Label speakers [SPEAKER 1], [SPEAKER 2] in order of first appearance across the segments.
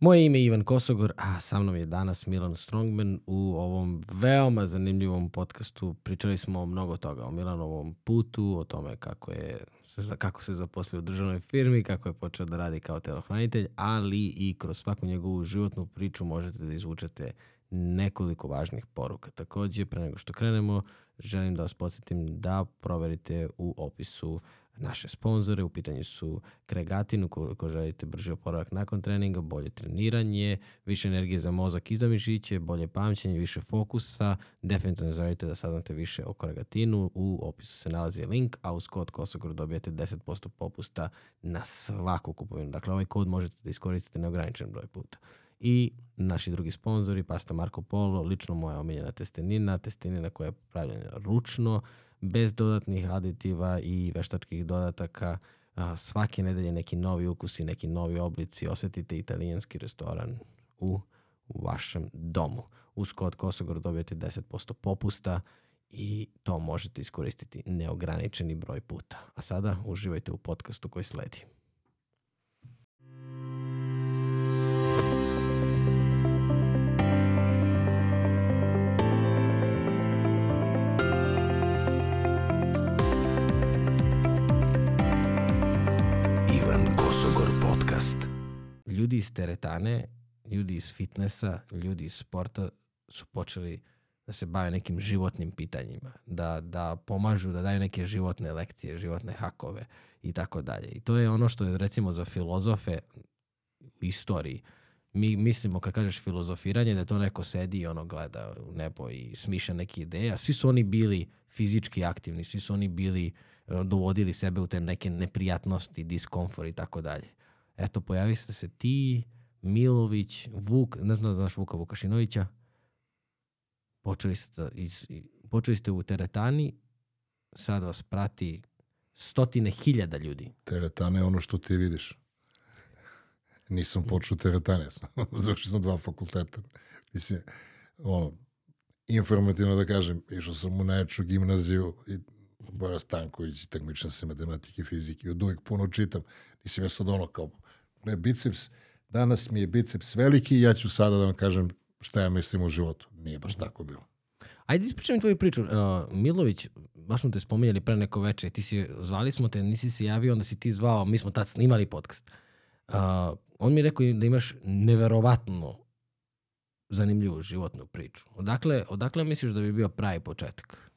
[SPEAKER 1] Moje ime je Ivan Kosogor, a sa mnom je danas Milan Strongman u ovom veoma zanimljivom podcastu. Pričali smo o mnogo toga, o Milanovom putu, o tome kako, je, kako se zaposlio u državnoj firmi, kako je počeo da radi kao telohranitelj, ali i kroz svaku njegovu životnu priču možete da izvučete nekoliko važnih poruka. Takođe, pre nego što krenemo, želim da vas podsjetim da proverite u opisu naše sponzore. U pitanju su Kregatin, ukoliko želite brži oporavak nakon treninga, bolje treniranje, više energije za mozak i za mišiće, bolje pamćenje, više fokusa. Definitivno želite da saznate više o Kregatinu. U opisu se nalazi link, a uz kod Kosogor dobijete 10% popusta na svaku kupovinu. Dakle, ovaj kod možete da iskoristite neograničen broj puta. I naši drugi sponzori, pasta Marco Polo, lično moja omiljena testenina, testenina koja je pravljena ručno, bez dodatnih aditiva i veštačkih dodataka. Svake nedelje neki novi ukusi, neki novi oblici. Osetite italijanski restoran u vašem domu. Uz kod Kosogor dobijete 10% popusta i to možete iskoristiti neograničeni broj puta. A sada uživajte u podcastu koji sledi. Ljudi iz teretane, ljudi iz fitnessa, ljudi iz sporta su počeli da se bave nekim životnim pitanjima, da, da pomažu, da daju neke životne lekcije, životne hakove i tako dalje. I to je ono što je recimo za filozofe u istoriji. Mi mislimo kad kažeš filozofiranje da to neko sedi i ono gleda u nebo i smišlja neke ideje, a svi su oni bili fizički aktivni, svi su oni bili e, dovodili sebe u te neke neprijatnosti, diskomfort i tako dalje eto, pojavi ste se ti, Milović, Vuk, ne znam da znaš Vuka Vukašinovića, počeli ste, da iz, počeli ste u teretani, sad vas prati stotine hiljada ljudi.
[SPEAKER 2] Teretana je ono što ti vidiš. Nisam počeo teretane, završio sam dva fakulteta. Mislim, ono, informativno da kažem, išao sam u najjaču gimnaziju i Bora Stanković, takmičan se matematike i fizike, od uvijek puno čitam. Nisam ja sad ono kao me biceps, danas mi je biceps veliki i ja ću sada da vam kažem šta ja mislim u životu. Nije baš tako bilo.
[SPEAKER 1] Ajde ispričaj mi tvoju priču. Uh, Milović, baš smo te spominjali pre neko veče, ti si, zvali smo te, nisi se javio, onda si ti zvao, mi smo tad snimali podcast. Uh, on mi je rekao da imaš neverovatno zanimljivu životnu priču. Odakle, odakle misliš da bi bio pravi početak?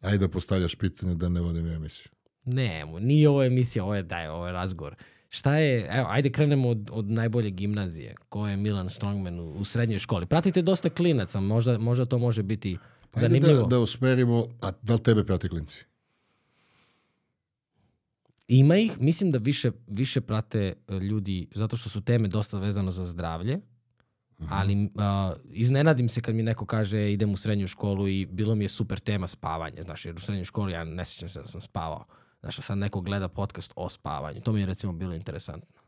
[SPEAKER 2] Ajde da postavljaš pitanje da ne vodim emisiju.
[SPEAKER 1] Ne, nije ovo emisija, ovo je, daj, ovo je razgovor. Šta je, evo, ajde krenemo od, od najbolje gimnazije. Ko je Milan Strongman u, u srednjoj školi? Pratite dosta klinaca, možda, možda to može biti pa zanimljivo.
[SPEAKER 2] Da, da usmerimo, a da li tebe prate klinci?
[SPEAKER 1] Ima ih, mislim da više, više prate e, ljudi, zato što su teme dosta vezano za zdravlje, mhm. ali uh, iznenadim se kad mi neko kaže idem u srednju školu i bilo mi je super tema spavanje, znaš, jer u srednjoj školi ja ne sjećam se da sam spavao. Znaš, sad neko gleda podcast o spavanju. To mi je recimo bilo interesantno.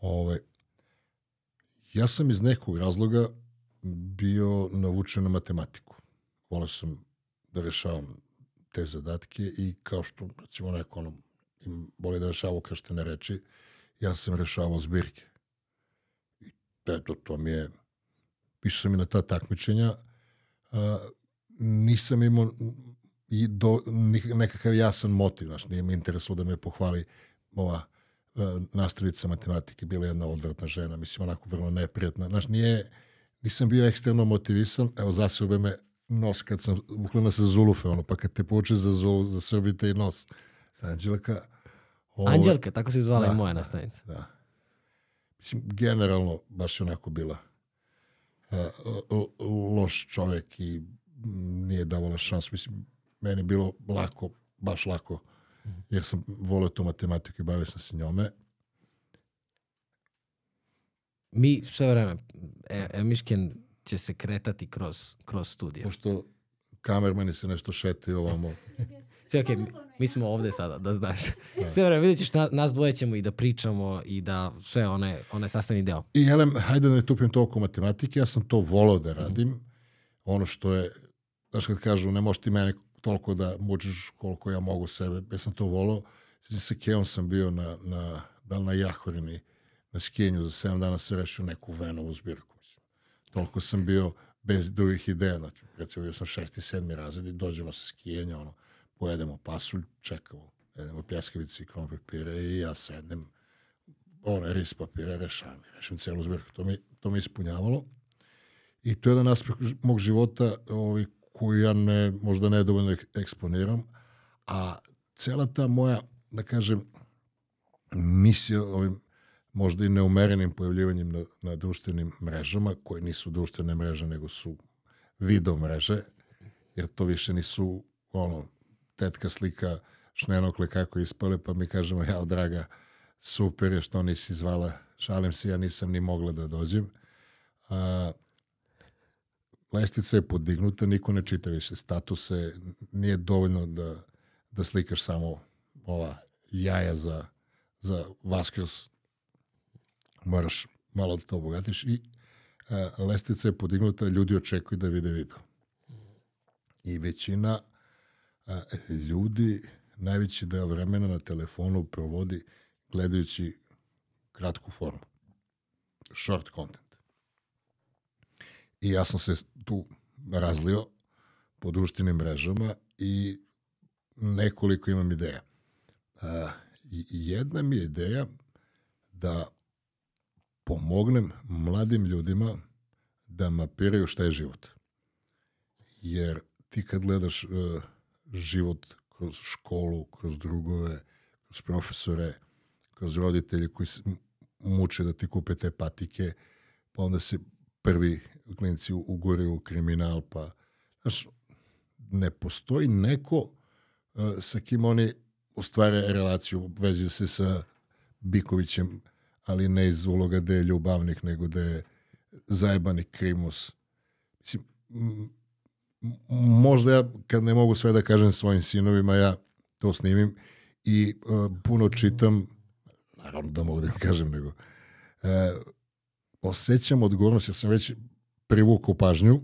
[SPEAKER 2] Ove, ja sam iz nekog razloga bio navučen na matematiku. Volao sam da rešavam te zadatke i kao što, recimo, neko ono, im boli da rešavao ne reči, ja sam rešavao zbirke. I eto, to mi je, išao sam i na ta takmičenja, a, nisam imao i do, nekakav jasan motiv, znaš, nije mi interesuo da me pohvali ova uh, nastavica matematike, bila jedna odvratna žena, mislim, onako vrlo neprijatna, znaš, nije, nisam bio eksterno motivisan, evo zasube me nos kad sam, bukvalno se zulufe, ono, pa kad te poče za zulu, zasrbite i nos. Anđelka.
[SPEAKER 1] Ovo, Anđelka, tako se zvala da, i moja nastavnica.
[SPEAKER 2] Da. Mislim, generalno, baš je onako bila uh, loš čovek i nije davala šansu. Mislim, meni bilo lako, baš lako, jer sam volio tu matematiku i bavio sam se njome.
[SPEAKER 1] Mi sve vreme, e, e, Mišken će se kretati kroz, kroz studiju.
[SPEAKER 2] Pošto kamermani se nešto šetaju ovamo.
[SPEAKER 1] Sve okej, okay, mi, mi smo ovde sada, da znaš. Da. Sve vreme, vidjet ćeš, na, nas dvoje ćemo i da pričamo i da sve one, one sastavni deo.
[SPEAKER 2] I Helem, hajde da ne tupim toliko matematike, ja sam to volao da radim. Mm. Ono što je, znaš kad kažu, ne možeš ti mene toliko da mučiš koliko ja mogu sebe. Ja sam to volao. Sviđa se Keom sam bio na, na, da na Jahorini, na skijenju za 7 dana se rešio neku venovu zbirku. Mislim. Toliko sam bio bez drugih ideja. Znači, recimo, bio sam šesti, sedmi razred i dođemo sa skijenja, ono, pojedemo pasulj, čekamo, jedemo pljeskavici i krom papire i ja sednem, ono, ris papira, rešavam, rešim celu zbirku. To mi, to mi ispunjavalo. I to je jedan aspekt mog života ovaj, koji ja ne, možda nedovoljno eksponiram, a cela ta moja, da kažem, misija ovim možda i neumerenim pojavljivanjem na, na društvenim mrežama, koje nisu društvene mreže, nego su video mreže, jer to više nisu ono, tetka slika šnenokle kako ispale, pa mi kažemo, ja, draga, super je što nisi zvala, šalim se, ja nisam ni mogla da dođem. A, lestica je podignuta, niko ne čita više statuse, nije dovoljno da, da slikaš samo ova jaja za, za Vaskrs, moraš malo da to obogatiš i a, lestica je podignuta, ljudi očekuju da vide video. I većina a, ljudi najveći deo vremena na telefonu provodi gledajući kratku formu. Short content. I ja sam se tu razlio po društvenim mrežama i nekoliko imam ideja. A, i jedna mi je ideja da pomognem mladim ljudima da mapiraju šta je život. Jer ti kad gledaš uh, život kroz školu, kroz drugove, kroz profesore, kroz roditelje koji muče da ti kupe te patike, pa onda se prvi klinici ugore u kriminal, pa znaš, ne postoji neko uh, sa kim oni ostvare relaciju, vezuju se sa Bikovićem, ali ne iz uloga da je ljubavnik, nego da je zajebani krimus. Mislim, možda ja, kad ne mogu sve da kažem svojim sinovima, ja to snimim i uh, puno čitam, naravno da mogu da im kažem, nego uh, osjećam odgovornost, jer sam već privukao pažnju,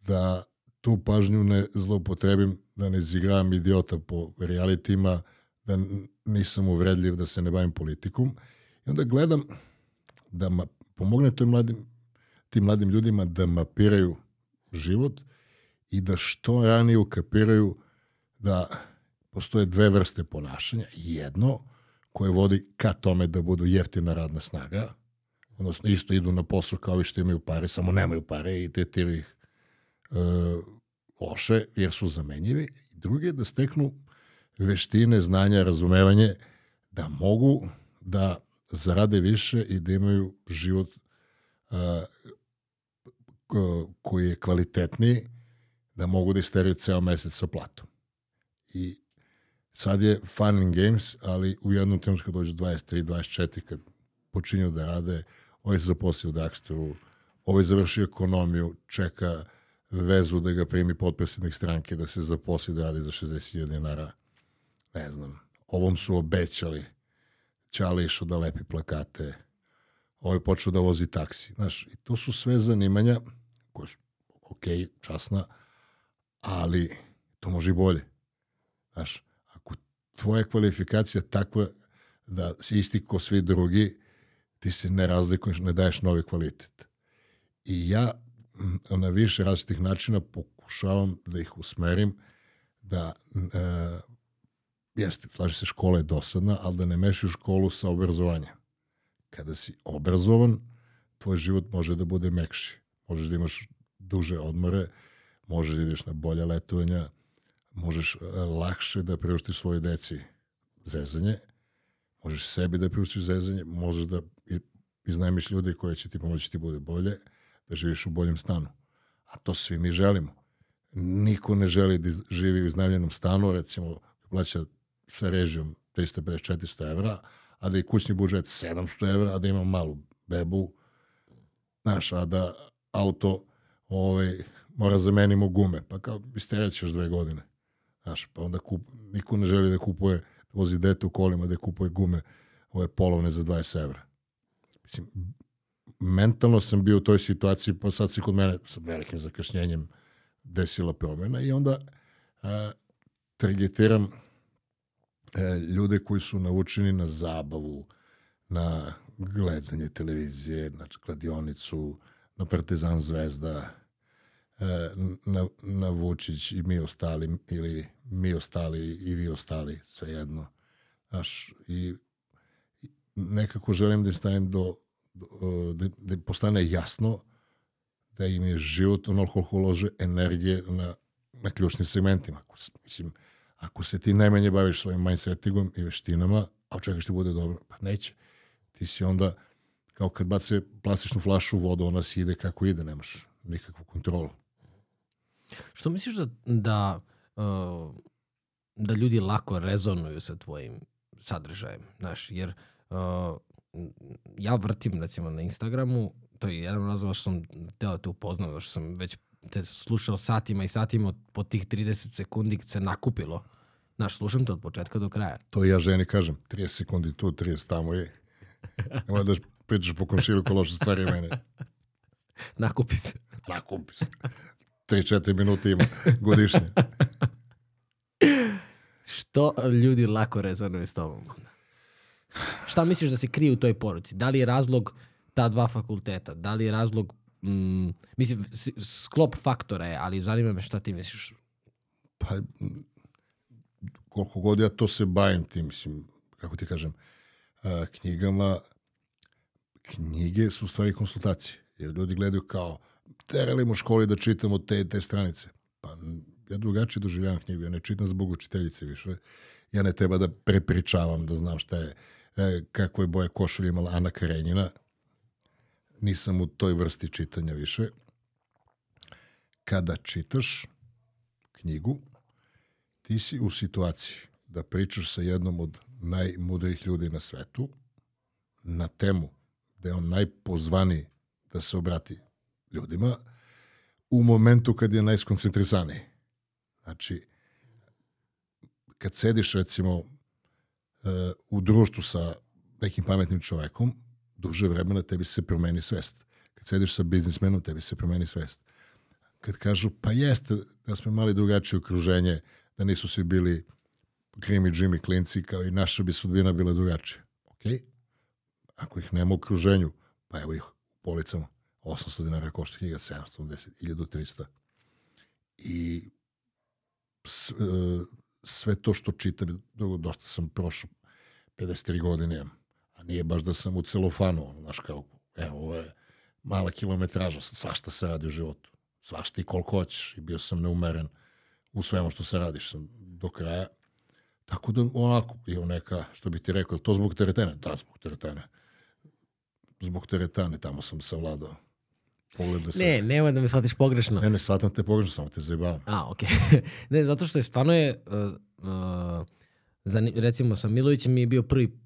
[SPEAKER 2] da tu pažnju ne zloupotrebim, da ne zigravam idiota po realitima, da nisam uvredljiv, da se ne bavim politikom. I onda gledam da ma, pomogne toj mladim, tim mladim ljudima da mapiraju život i da što ranije ukapiraju da postoje dve vrste ponašanja. Jedno koje vodi ka tome da budu jeftina radna snaga, odnosno isto idu na posao kao i što imaju pare, samo nemaju pare i tretiraju ih e, loše jer su zamenjivi. I drugi je da steknu veštine, znanja, razumevanje da mogu da zarade više i da imaju život a, koji je kvalitetniji, da mogu da isteraju ceo mesec sa platom. I sad je fun and games, ali u jednom trenutku kad dođe 23, 24, kad počinju da rade, ovaj se zaposlio u Daxteru, ovaj završi ekonomiju, čeka vezu da ga primi potpredsjednik stranke, da se zaposli da radi za 60.000 dinara. Ne znam, ovom su obećali Čale išao da lepi plakate, ovaj počeo da vozi taksi. Znaš, i to su sve zanimanja koje su ok, časna, ali to može i bolje. Znaš, ako tvoja kvalifikacija takva da si isti ko svi drugi, ti se ne razlikuješ, ne daješ novi kvalitet. I ja na više različitih načina pokušavam da ih usmerim da e, jeste, slaži se, škola je dosadna, ali da ne mešaš školu sa obrazovanjem. Kada si obrazovan, tvoj život može da bude mekši. Možeš da imaš duže odmore, možeš da ideš na bolje letovanja, možeš e, lakše da priuštiš svoje deci zezanje, možeš sebi da priuštiš zezanje, možeš da iznajmiš ljude koje će ti pomoći da ti bude bolje, da živiš u boljem stanu. A to svi mi želimo. Niko ne želi da živi u iznajmljenom stanu, recimo plaća sa režijom 350-400 evra, a da je kućni budžet 700 evra, a da imam malu bebu, znaš, a da auto ovaj, mora zamenimo gume, pa kao isterat ćeš dve godine. Znaš, pa onda kup, niko ne želi da kupuje, da vozi dete u kolima, da kupuje gume ove polovne za 20 evra. Mislim, mentalno sam bio u toj situaciji, pa sad se kod mene sa velikim zakašnjenjem desila promjena i onda a, targetiram e, ljude koji su naučeni na zabavu, na gledanje televizije, znači kladionicu, na Partizan Zvezda, na, na Vučić i mi ostali, ili mi ostali i vi ostali, svejedno. Znaš, i nekako želim da im stavim do, do da, da im postane jasno da im je život ono koliko ulože energije na, na ključnim segmentima. Ako, mislim, ako se ti najmanje baviš svojim mindsetingom i veštinama, a očekaš ti bude dobro, pa neće. Ti si onda, kao kad bace plastičnu flašu u vodu, ona si ide kako ide, nemaš nikakvu kontrolu.
[SPEAKER 1] Što misliš da, da, uh, da ljudi lako rezonuju sa tvojim sadržajem? Znaš, jer uh, ja vrtim recimo na Instagramu, to je jedan razlog što sam teo da te upoznao, što sam već te slušao satima i satima po tih 30 sekundi se nakupilo. Znaš, slušam te od početka do kraja.
[SPEAKER 2] To ja ženi kažem, 30 sekundi tu, 30 tamo je. Nemoj da pričaš po komšilu ko loše stvari mene.
[SPEAKER 1] Nakupi se.
[SPEAKER 2] Nakupi se. 3-4 minuta ima godišnje.
[SPEAKER 1] Što ljudi lako rezonuju s tobom? Šta misliš da se krije u toj poruci? Da li je razlog ta dva fakulteta? Da li je razlog, mm, mislim, sklop faktora je, ali zanima me šta ti misliš.
[SPEAKER 2] Pa, koliko god ja to se bavim tim, mislim, kako ti kažem, knjigama, knjige su u stvari konsultacije. Jer ljudi gledaju kao, terali mu školi da čitamo te te stranice. Pa ja drugačije doživljavam knjigu. Ja ne čitam zbog učiteljice više. Ja ne treba da prepričavam, da znam šta je, e, kakve boje košulje imala Ana Karenjina. Nisam u toj vrsti čitanja više. Kada čitaš knjigu, ti si u situaciji da pričaš sa jednom od najmudrijih ljudi na svetu na temu da je on najpozvaniji da se obrati ljudima u momentu kad je najskoncentrisaniji. Znači, kad sediš recimo e, u društvu sa nekim pametnim čovekom, duže vremena tebi se promeni svest. Kad sediš sa biznismenom, tebi se promeni svest. Kad kažu, pa jeste da smo imali drugačije okruženje, da nisu svi bili krimi, džimi, klinci, kao i naša bi sudbina bila drugačija. Ok? Ako ih nema u okruženju, pa evo ih u policama. 800 dinara košta knjiga, 710, 1300. I s, e, sve to što čitam, do- dosta sam prošao, 53 godine, a nije baš da sam u celofanu, znaš kao, evo, ovo je mala kilometraža, svašta se radi u životu, svašta i koliko hoćeš, i bio sam neumeren u svemu što se radiš sam do kraja, tako da onako, je neka, što bi ti rekao, to zbog teretane? Da, zbog teretane. Zbog teretane, tamo sam savladao. Pogled da se...
[SPEAKER 1] Ne, nemoj da me shvatiš pogrešno.
[SPEAKER 2] ne, ne, shvatam te pogrešno, samo te zajebavam.
[SPEAKER 1] A, okej. ne, zato što je stvarno je, uh, uh, recimo sa Milovićem mi je bio prvi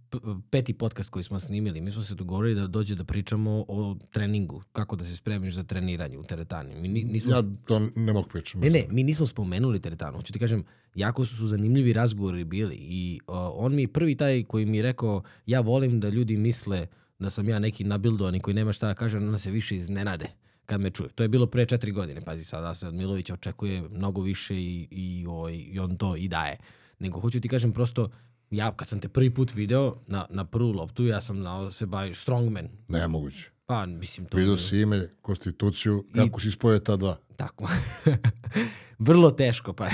[SPEAKER 1] peti podcast koji smo snimili. Mi smo se dogovorili da dođe da pričamo o treningu, kako da se spremiš za treniranje u teretani. Mi ni- nismo,
[SPEAKER 2] Ja to ne mogu pričati.
[SPEAKER 1] Ne, ne, mi nismo spomenuli teretanu. Hoću ti kažem, jako su zanimljivi razgovori bili i uh, on mi prvi taj koji mi je rekao ja volim da ljudi misle da sam ja neki nabildovani koji nema šta da kaže, onda se više iznenade kad me čuje. To je bilo pre četiri godine. Pazi, sada se od Milovića očekuje mnogo više i, i, ovaj, i on to i daje. Nego hoću ti kažem prosto, ja kad sam te prvi put video na, na prvu loptu, ja sam znao da se baviš strongman.
[SPEAKER 2] Nemoguće.
[SPEAKER 1] Pa, mislim, to...
[SPEAKER 2] Vidio si ime, konstituciju, kako si spojio ta dva.
[SPEAKER 1] Tako. Vrlo teško, pa.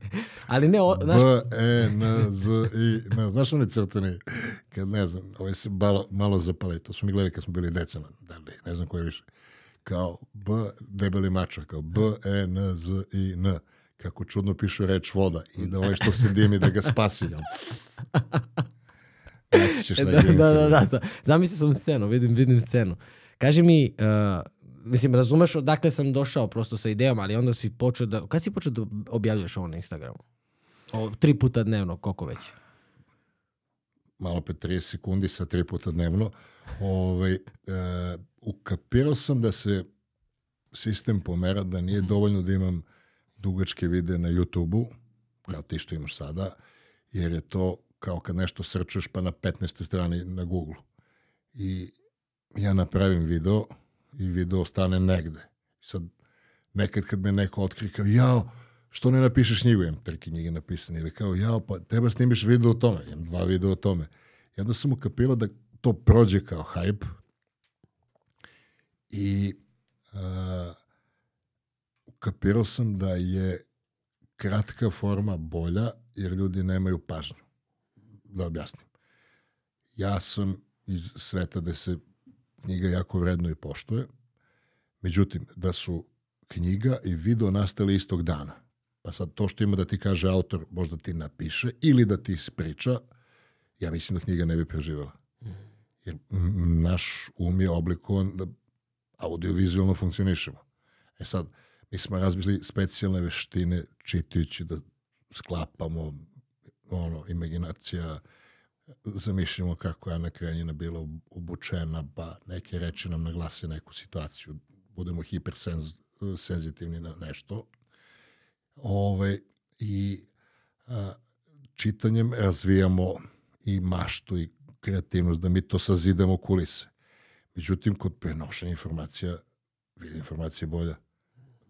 [SPEAKER 1] Ali ne, o, znaš,
[SPEAKER 2] B, E, N, Z, I, ne, znaš oni crtani, kad ne znam, ovaj se malo, malo zapali, to smo mi gledali kad smo bili deca, da li, ne znam koje više, kao B, debeli mačar, kao B, E, N, Z, I, N, kako čudno pišu reč voda i da ovaj što se dimi da ga spasi. on. Naći ćeš na
[SPEAKER 1] da,
[SPEAKER 2] jedinici.
[SPEAKER 1] da, da, da, da. Zamislio sam scenu, vidim, vidim scenu. Kaži mi, uh, mislim, razumeš odakle sam došao prosto sa idejom, ali onda si počeo da, kad si počeo da objavljuješ ovo na Instagramu? O, tri puta dnevno, koliko već?
[SPEAKER 2] malo pre 30 sekundi sa tri puta dnevno, ovaj, e, ukapirao sam da se sistem pomera, da nije dovoljno da imam dugačke videe na YouTube-u, kao ti što imaš sada, jer je to kao kad nešto srčuješ pa na 15. strani na Google. I ja napravim video i video stane negde. Sad, nekad kad me neko otkrije kao, jao, što ne napišeš knjigu, imam tri knjige napisane, ili kao, jao, pa treba snimiš video o tome, imam dva video o tome. I onda sam ukapirao da to prođe kao hype i uh, kapirao sam da je kratka forma bolja jer ljudi nemaju pažnju. Da objasnim. Ja sam iz sveta da se knjiga jako vredno i poštuje. Međutim, da su knjiga i video nastali istog dana. Pa sad to što ima da ti kaže autor možda ti napiše ili da ti ispriča, ja mislim da knjiga ne bi preživjela. Jer naš um je oblikovan da audiovizualno funkcionišemo. E sad, mi smo razbili specijalne veštine čitajući da sklapamo ono, imaginacija, zamišljamo kako je Ana Karenjina bila obučena, pa neke reči nam naglase neku situaciju, budemo hipersenzitivni na nešto. Ove, I a, čitanjem razvijamo i maštu i kreativnost, da mi to sazidamo kulise. Međutim, kod prenošenja informacija, vidi informacija bolja.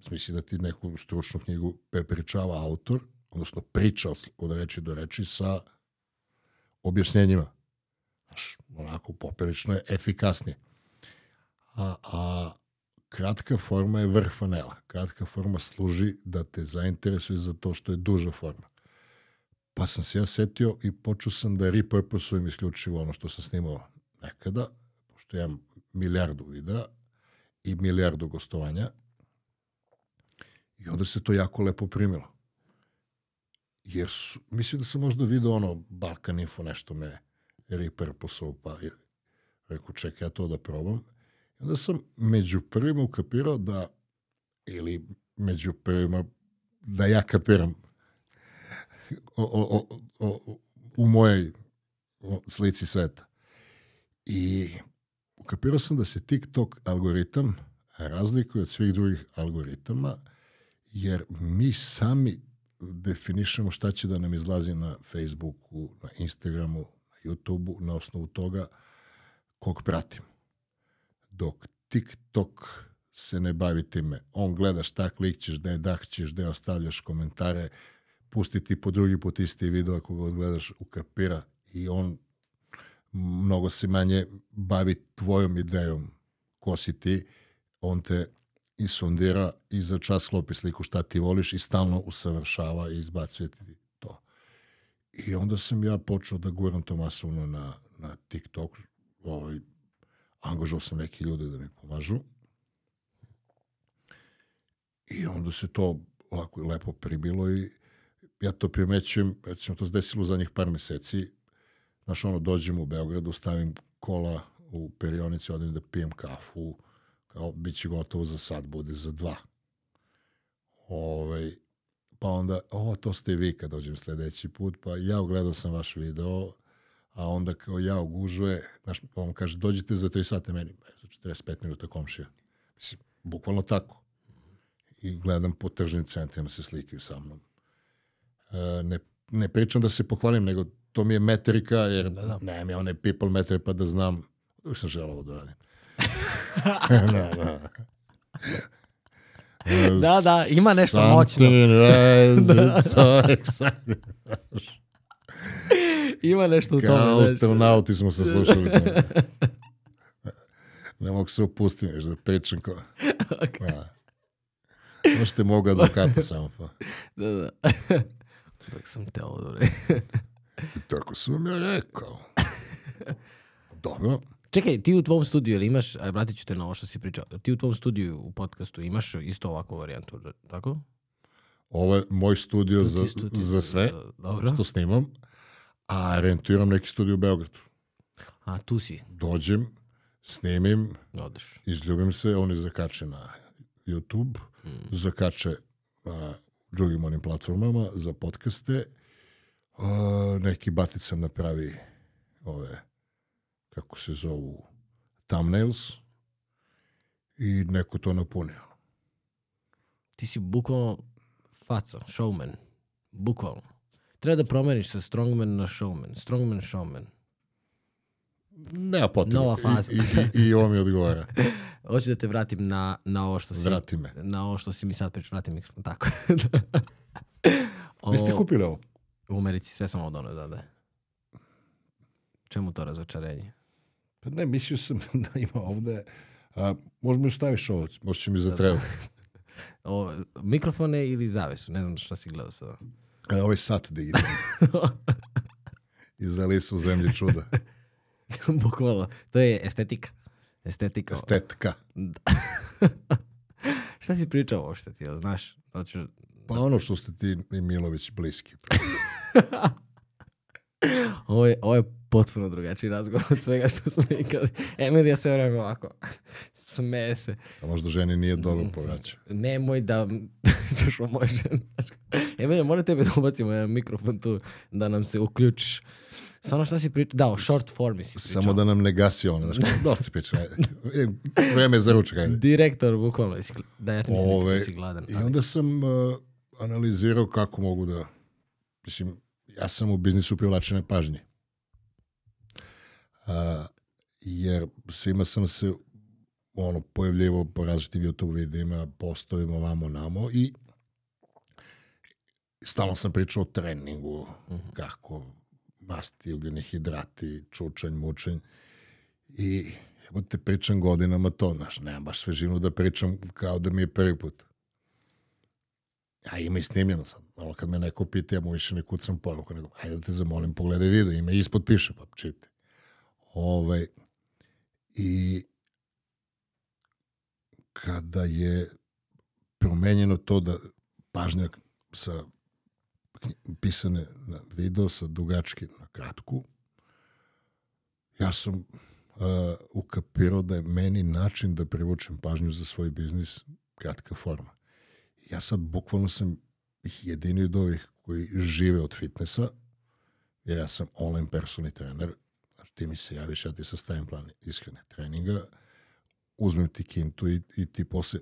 [SPEAKER 2] Smisli da ti neku stručnu knjigu prepričava autor, odnosno priča od reči do reči sa objašnjenjima. Znaš, onako poprilično je efikasnije. A, a kratka forma je vrh fanela. Kratka forma služi da te zainteresuje za to što je duža forma. Pa sam se ja setio i počeo sam da repurposujem isključivo ono što sam snimao nekada, pošto imam milijardu videa i milijardu gostovanja. I onda se to jako lepo primilo. Jer su, mislim da sam možda vidio ono Balkan Info nešto me repurposao, pa je, rekao čekaj ja to da probam. I onda sam među prvima ukapirao da, ili među prvima, da ja kapiram o, o, o, u mojoj slici sveta. I ukapirao sam da se TikTok algoritam razlikuje od svih drugih algoritama, jer mi sami definišemo šta će da nam izlazi na Facebooku, na Instagramu, na YouTubeu, na osnovu toga kog pratimo. Dok TikTok se ne bavi time. On gleda šta klikćeš, gde dahćeš, gde ostavljaš komentare, pustiti po drugi put isti video ako ga odgledaš ukapira i on mnogo se manje bavi tvojom idejom ko si ti, on te i sondira i za čas sklopi sliku šta ti voliš i stalno usavršava i izbacuje ti to. I onda sam ja počeo da guram to masovno na, na TikTok, ovaj, angažao sam neke ljude da mi pomažu i onda se to lako i lepo primilo i ja to primećujem, recimo to se desilo za njih par meseci, znaš ono, dođem u Beogradu, stavim kola u perionici, odem da pijem kafu, kao, bit će gotovo za sad, bude za dva. Ove, ovaj, pa onda, o, to ste vi kad dođem sledeći put, pa ja ugledao sam vaš video, a onda kao ja ugužuje, znaš, pa on kaže, dođite za 3 sata meni, za 45 minuta komšija. Mislim, bukvalno tako. I gledam po tržnim centrima se slikaju sa mnom. E, ne, ne pričam da se pohvalim, nego to mi je metrika, jer da, da. nemam ja one people metre pa da znam, uvijek sam želao da radim. da, da.
[SPEAKER 1] da, da, ima nešto moćno.
[SPEAKER 2] da. so
[SPEAKER 1] ima nešto u tome.
[SPEAKER 2] Kao astronauti smo se slušali. ne mogu se upustiti, da pričam ko... Okay. Da. Možete mogu advokata samo pa.
[SPEAKER 1] Da, da. Tako sam teo, dobro.
[SPEAKER 2] I tako sam ja rekao. Dobro.
[SPEAKER 1] Čekaj, ti u tvom studiju, ili imaš, aj, vratit ću te na ovo što si pričao, ti u tvom studiju u podcastu imaš isto ovakvu varijantu, tako?
[SPEAKER 2] Ovo je moj studio za, studio za sve Dobro. što snimam, a rentiram neki studio u Beogradu.
[SPEAKER 1] A, tu si?
[SPEAKER 2] Dođem, snimim,
[SPEAKER 1] Odeš.
[SPEAKER 2] izljubim se, oni zakače na YouTube, hmm. zakače na drugim onim platformama za podcaste, uh, neki batica napravi ove kako se zovu, thumbnails i neko to napunio.
[SPEAKER 1] Ti si bukvalno faca, showman. Bukvalno. Treba da promeniš sa strongman na showman. Strongman, showman.
[SPEAKER 2] Nema potrebe.
[SPEAKER 1] Nova faza.
[SPEAKER 2] I, i, i ovo mi odgovara.
[SPEAKER 1] Hoću da te vratim na, na ovo što si...
[SPEAKER 2] Vrati me.
[SPEAKER 1] Na ovo što si mi sad pričao. Vrati mi. Tako.
[SPEAKER 2] Gde ste kupili ovo?
[SPEAKER 1] U Americi sve sam od ono, da, da. Čemu to razočarenje?
[SPEAKER 2] Pa ne, mislio sam da ima ovde... A, možda mi staviš ovo, možda će mi zatrebati.
[SPEAKER 1] O, mikrofone ili zavesu, ne znam šta si gledao sada.
[SPEAKER 2] E, ovaj sat digitalni. Iz Alisa u zemlji čuda.
[SPEAKER 1] Bukvalno. To je estetika. Estetika.
[SPEAKER 2] Estetka.
[SPEAKER 1] šta si pričao uopšte ti, jel znaš? Hoćeš...
[SPEAKER 2] Pa ono što ste ti i Milović bliski.
[SPEAKER 1] Ovo je, ovo je potpuno drugačiji razgovor od svega što smo ikali. Emilija se vreme ovako smeje se.
[SPEAKER 2] A možda ženi nije dobro povraća.
[SPEAKER 1] Nemoj da ćeš o moj ženi. Emilija, mora tebe da ubacimo jedan mikrofon tu da nam se uključiš. Samo šta si pričao? Da, o short formi si pričao.
[SPEAKER 2] Samo da nam ne gasi ono. Znaš, dosta si pričao. ajde. E, Vreme je za ručak, ajde.
[SPEAKER 1] Direktor, bukvalno. Da, ja ti mislim
[SPEAKER 2] Ove,
[SPEAKER 1] da si gladan.
[SPEAKER 2] I onda sam uh, analizirao kako mogu da... Mislim, ja sam u biznisu privlačene pažnje. Uh, jer svima sam se ono, pojavljivo po različitim YouTube videima, postovima, vamo, namo i stalno sam pričao o treningu, kako masti, ugljeni hidrati, čučanj, mučanj i evo te pričam godinama to, znaš, nemam baš svežinu da pričam kao da mi je prvi put. A ima i snimljeno sad. Ono kad me neko pita, ja mu više ne kucam poruku, nego ajde da te zamolim, pogledaj video, ima ispod piše, pa čitaj. Ovaj, I kada je promenjeno to da pažnja sa pisane na video, sa dugački na kratku, ja sam uh, ukapirao da je meni način da privučem pažnju za svoj biznis kratka forma. Ja sad bukvalno sam jedini od ovih koji žive od fitnessa, jer ja sam online personal trener, znači ti mi se javiš, ja ti sastavim plan ishrane treninga, uzmem ti kintu i, i ti posle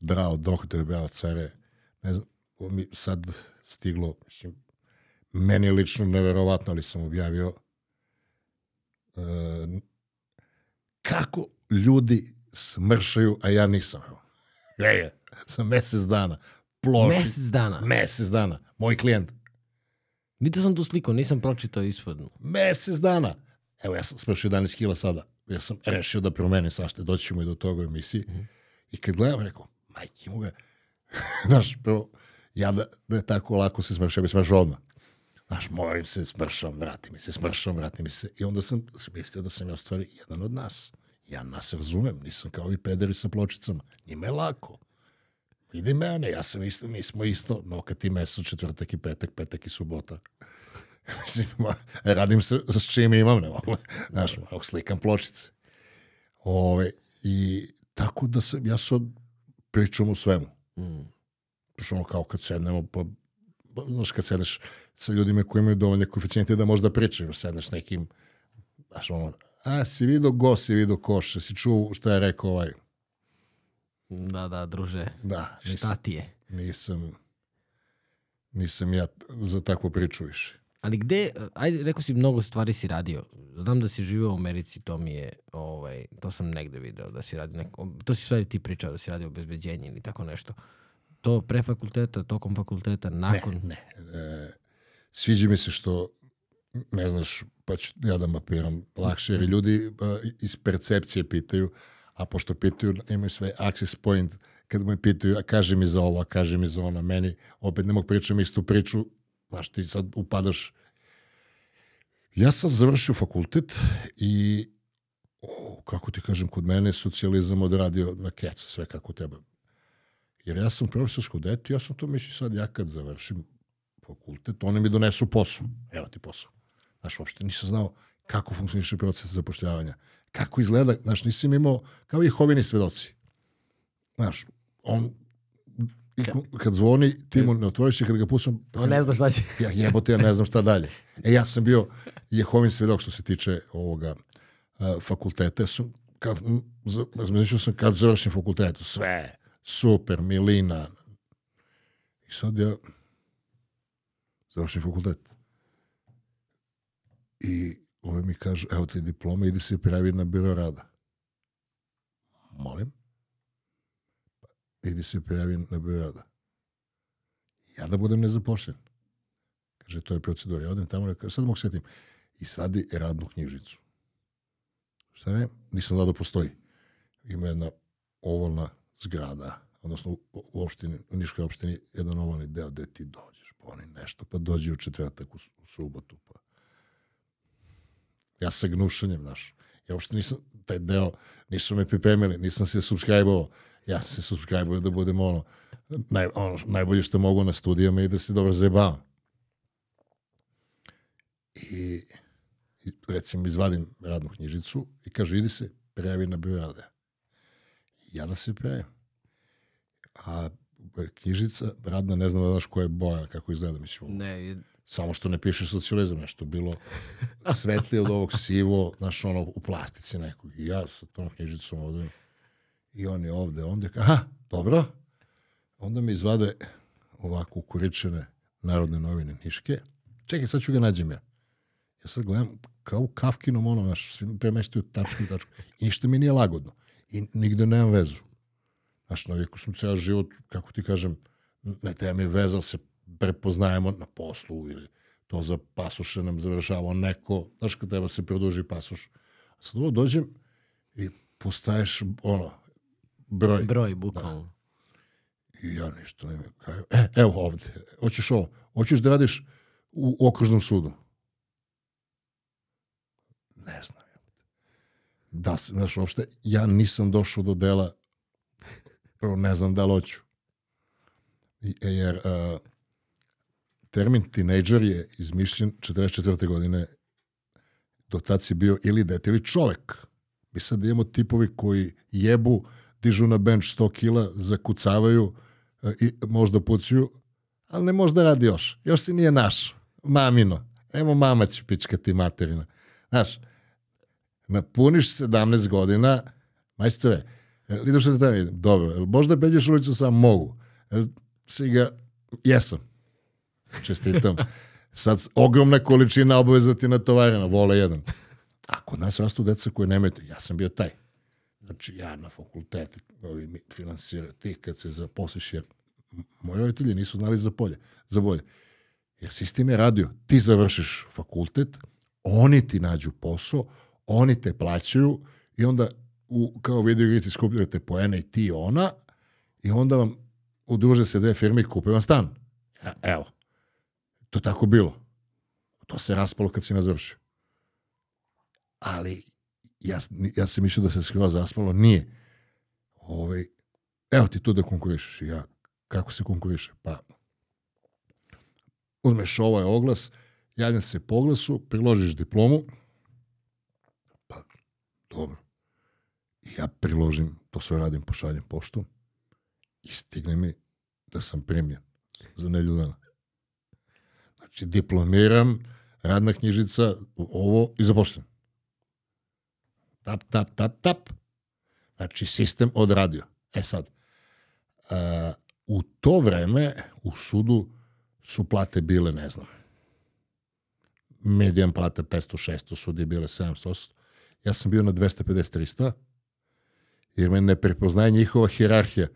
[SPEAKER 2] bravo doktor, bravo care, ne znam, mi sad stiglo, mislim, meni lično neverovatno, ali sam objavio e, kako ljudi smršaju, a ja nisam. Evo. Sam mesec dana. Ploči.
[SPEAKER 1] Mesec dana.
[SPEAKER 2] Mesec dana. Moj klijent.
[SPEAKER 1] Vidio sam tu sliku, nisam pročitao ispodnu.
[SPEAKER 2] Mesec dana. Evo, ja sam smršio 11 kila sada. Ja sam rešio da promenim svašte. Doći ćemo i do toga u emisiji. I kad gledam, rekao, majke mu ga. Znaš, prvo, ja da, da je tako lako se smršao, ja bi smršao odmah. Znaš, moram se, smršam, vrati mi se, smršam, vrati mi se. I onda sam mislio da sam ja stvari jedan od nas. Ja nas razumem, nisam kao ovi pederi sa pločicama. Njima je lako. Vidi mene, ja sam isto, mi smo isto, no kad ti meso, četvrtak i petak, petak i subota. Mislim, ma, radim se s čim imam, ne mogu. Znaš, mogu slikam pločice. Ove, I tako da sam, ja sad pričam o svemu.
[SPEAKER 1] Mm.
[SPEAKER 2] Ono kao kad sednemo, pa, pa, znaš, kad sedneš sa ljudima koji imaju dovoljne koeficijente da možda pričaš, sedneš s nekim, znaš, ono, a, si vidio go, si vidio koš, si čuo šta je rekao ovaj,
[SPEAKER 1] Da, da, druže.
[SPEAKER 2] da,
[SPEAKER 1] Šta
[SPEAKER 2] nisam,
[SPEAKER 1] ti je?
[SPEAKER 2] nisam, nisam ja za takvu priču više.
[SPEAKER 1] Ali gde, ajde, rekao si mnogo stvari si radio. Znam da si živeo u Americi, to mi je, ovaj, to sam negde video da si radio, neko, to si stvari ti pričao da si radio obezbeđenje ili tako nešto. To pre fakulteta, tokom fakulteta, nakon...
[SPEAKER 2] Ne, e, sviđa mi se što ne znaš, pa ću ja da mapiram lakše, jer ljudi e, iz percepcije pitaju, a pošto pitaju, imaju sve access point, kad me pitaju, a kaže mi za ovo, a kaže mi za ono, meni opet ne mogu pričam istu priču, znaš, ti sad upadaš. Ja sam završio fakultet i o, kako ti kažem, kod mene je socijalizam odradio na kecu, sve kako treba. Jer ja sam profesorsko dete, ja sam to mišlji sad, ja kad završim fakultet, oni mi donesu posao. Evo ti posao. Znaš, uopšte nisam znao kako funkcioniše proces zapošljavanja. Kako izgleda, znaš, nisam imao, kao i hovini svedoci. Znaš, on, i kad zvoni, ti mu ne otvoriš i kad ga pustim,
[SPEAKER 1] On ne zna šta će.
[SPEAKER 2] ja jebote, ja ne znam šta dalje. E, ja sam bio Jehovin svedok što se tiče ovoga uh, fakulteta. Ja Sam, kad, razmišljao sam kad završim fakultet, sve, super, milina. I sad ja završim fakultet. I ovaj mi kaže, evo ti diploma, idi se prijavi na biro rada. Molim? Idi se prijavi na biro rada. Ja da budem nezapošljen. Kaže, to je procedura. Ja odem tamo, sad mogu setim. I svadi radnu knjižicu. Šta je? Nisam znao da postoji. Ima jedna ovalna zgrada, odnosno u, opštini, u Niškoj opštini, jedan ovalni deo gde ti dođeš, pa oni nešto, pa dođi u četvrtak, u, u subotu, pa ja sa gnušanjem, znaš. Ja uopšte nisam, taj deo, nisu me pripremili, nisam se subscribe-ovao. Ja se subscribe da budem ono, naj, ono, najbolje što mogu na studijama i da se dobro zajebavam. I, i recimo izvadim radnu knjižicu i kaže idi se prijavi na broj rada. Ja da se prijavim. A knjižica radna, ne znam da znaš koja je boja, kako izgleda, mislim.
[SPEAKER 1] Ne,
[SPEAKER 2] Samo što ne piše socijalizam, nešto bilo svetlije od ovog sivo, znaš, ono, u plastici nekog. I ja sa tom knjižicom ovde, i on je ovde, onda aha, dobro. Onda mi izvade ovako ukuričene narodne novine Niške. Čekaj, sad ću ga nađem ja. Ja sad gledam kao u Kafkinom, ono, znaš, svi premeštaju tačku i tačku. I ništa mi nije lagodno. I nigde nemam vezu. Znaš, navijeku sam ceo život, kako ti kažem, ne treba mi veza, se prepoznajemo na poslu ili to za pasuše nam završavao neko, znaš kad treba se produži pasuš. Sad ovo dođem i postaješ ono, broj.
[SPEAKER 1] broj, bukvalno.
[SPEAKER 2] I ja ništa ne kaju. E, evo ovde, hoćeš ovo, hoćeš da radiš u okružnom sudu. Ne znam. Da, se- znaš, uopšte, ja nisam došao do dela, prvo ne znam da li hoću. I- Jer uh, termin tinejdžer je izmišljen 44. godine, do tad si bio ili dete ili čovek. Mi sad imamo tipovi koji jebu, dižu na bench 100 kila, zakucavaju e, i možda pucuju, ali ne može da radi još. Još si nije naš. Mamino. Evo mama će pičkati materina. Znaš, napuniš 17 godina, majstore, jel ideš da tamo idem? Dobro, možda peđeš ulicu sam mogu? Jel si ga, jesam. Čestitam. Sad ogromna količina obaveza ti natovarena, vola jedan. A kod nas rastu deca koje nemaju, ja sam bio taj. Znači, ja na fakultet, ovi finansiraju, ti kad se zaposliš, jer moji roditelji nisu znali za polje, za bolje. Jer sistem je radio, ti završiš fakultet, oni ti nađu posao, oni te plaćaju i onda u, kao video igrici skupljate poene i ti i ona i onda vam udruže se dve firme i kupe vam stan. E, Evo, to tako bilo. To se raspalo kad si nas završio. Ali ja, ja sam mislio da se skroz raspalo, nije. Ovaj, evo ti tu da konkurišeš. Ja, kako se konkuriše? Pa, uzmeš ovaj oglas, javlja se po oglasu, priložiš diplomu, pa, dobro. Ja priložim, to sve radim, pošaljem poštu i stigne mi da sam primljen za nedelju dana. Znači, diplomiram, radna knjižica, ovo i zapošljen. Tap, tap, tap, tap. Znači, sistem odradio. E sad, a, u to vreme u sudu su plate bile, ne znam, medijan plate 500-600, sudi je bile 700 Ja sam bio na 250-300, jer me ne prepoznaje njihova hirarhija.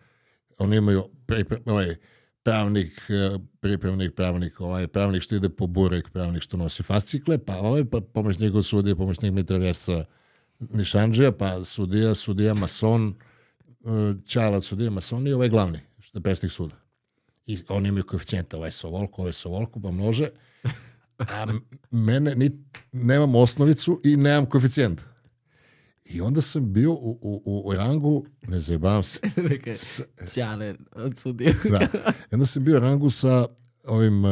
[SPEAKER 2] Oni imaju pripre, ovaj, pravnik, eh, pripremnik, pravnik, ovaj pravnik što ide po burek, pravnik što nosi fascikle, pa ovaj pa pomoćnik od sudije, pomoćnik mitraljesa Nišanđija, pa sudija, sudija mason, eh, čalac sudija mason i ovaj glavni, što je predsjednik suda. I oni imaju koeficijenta, ovaj sa ovoliko, ovaj sa ovoliko, pa množe. A mene, ni, nemam osnovicu i nemam koeficijent. I onda sam bio u, u, u rangu, ne zajebavam se,
[SPEAKER 1] Neka
[SPEAKER 2] s-
[SPEAKER 1] Ćale odsudio.
[SPEAKER 2] da. I onda sam bio u rangu sa ovim, uh,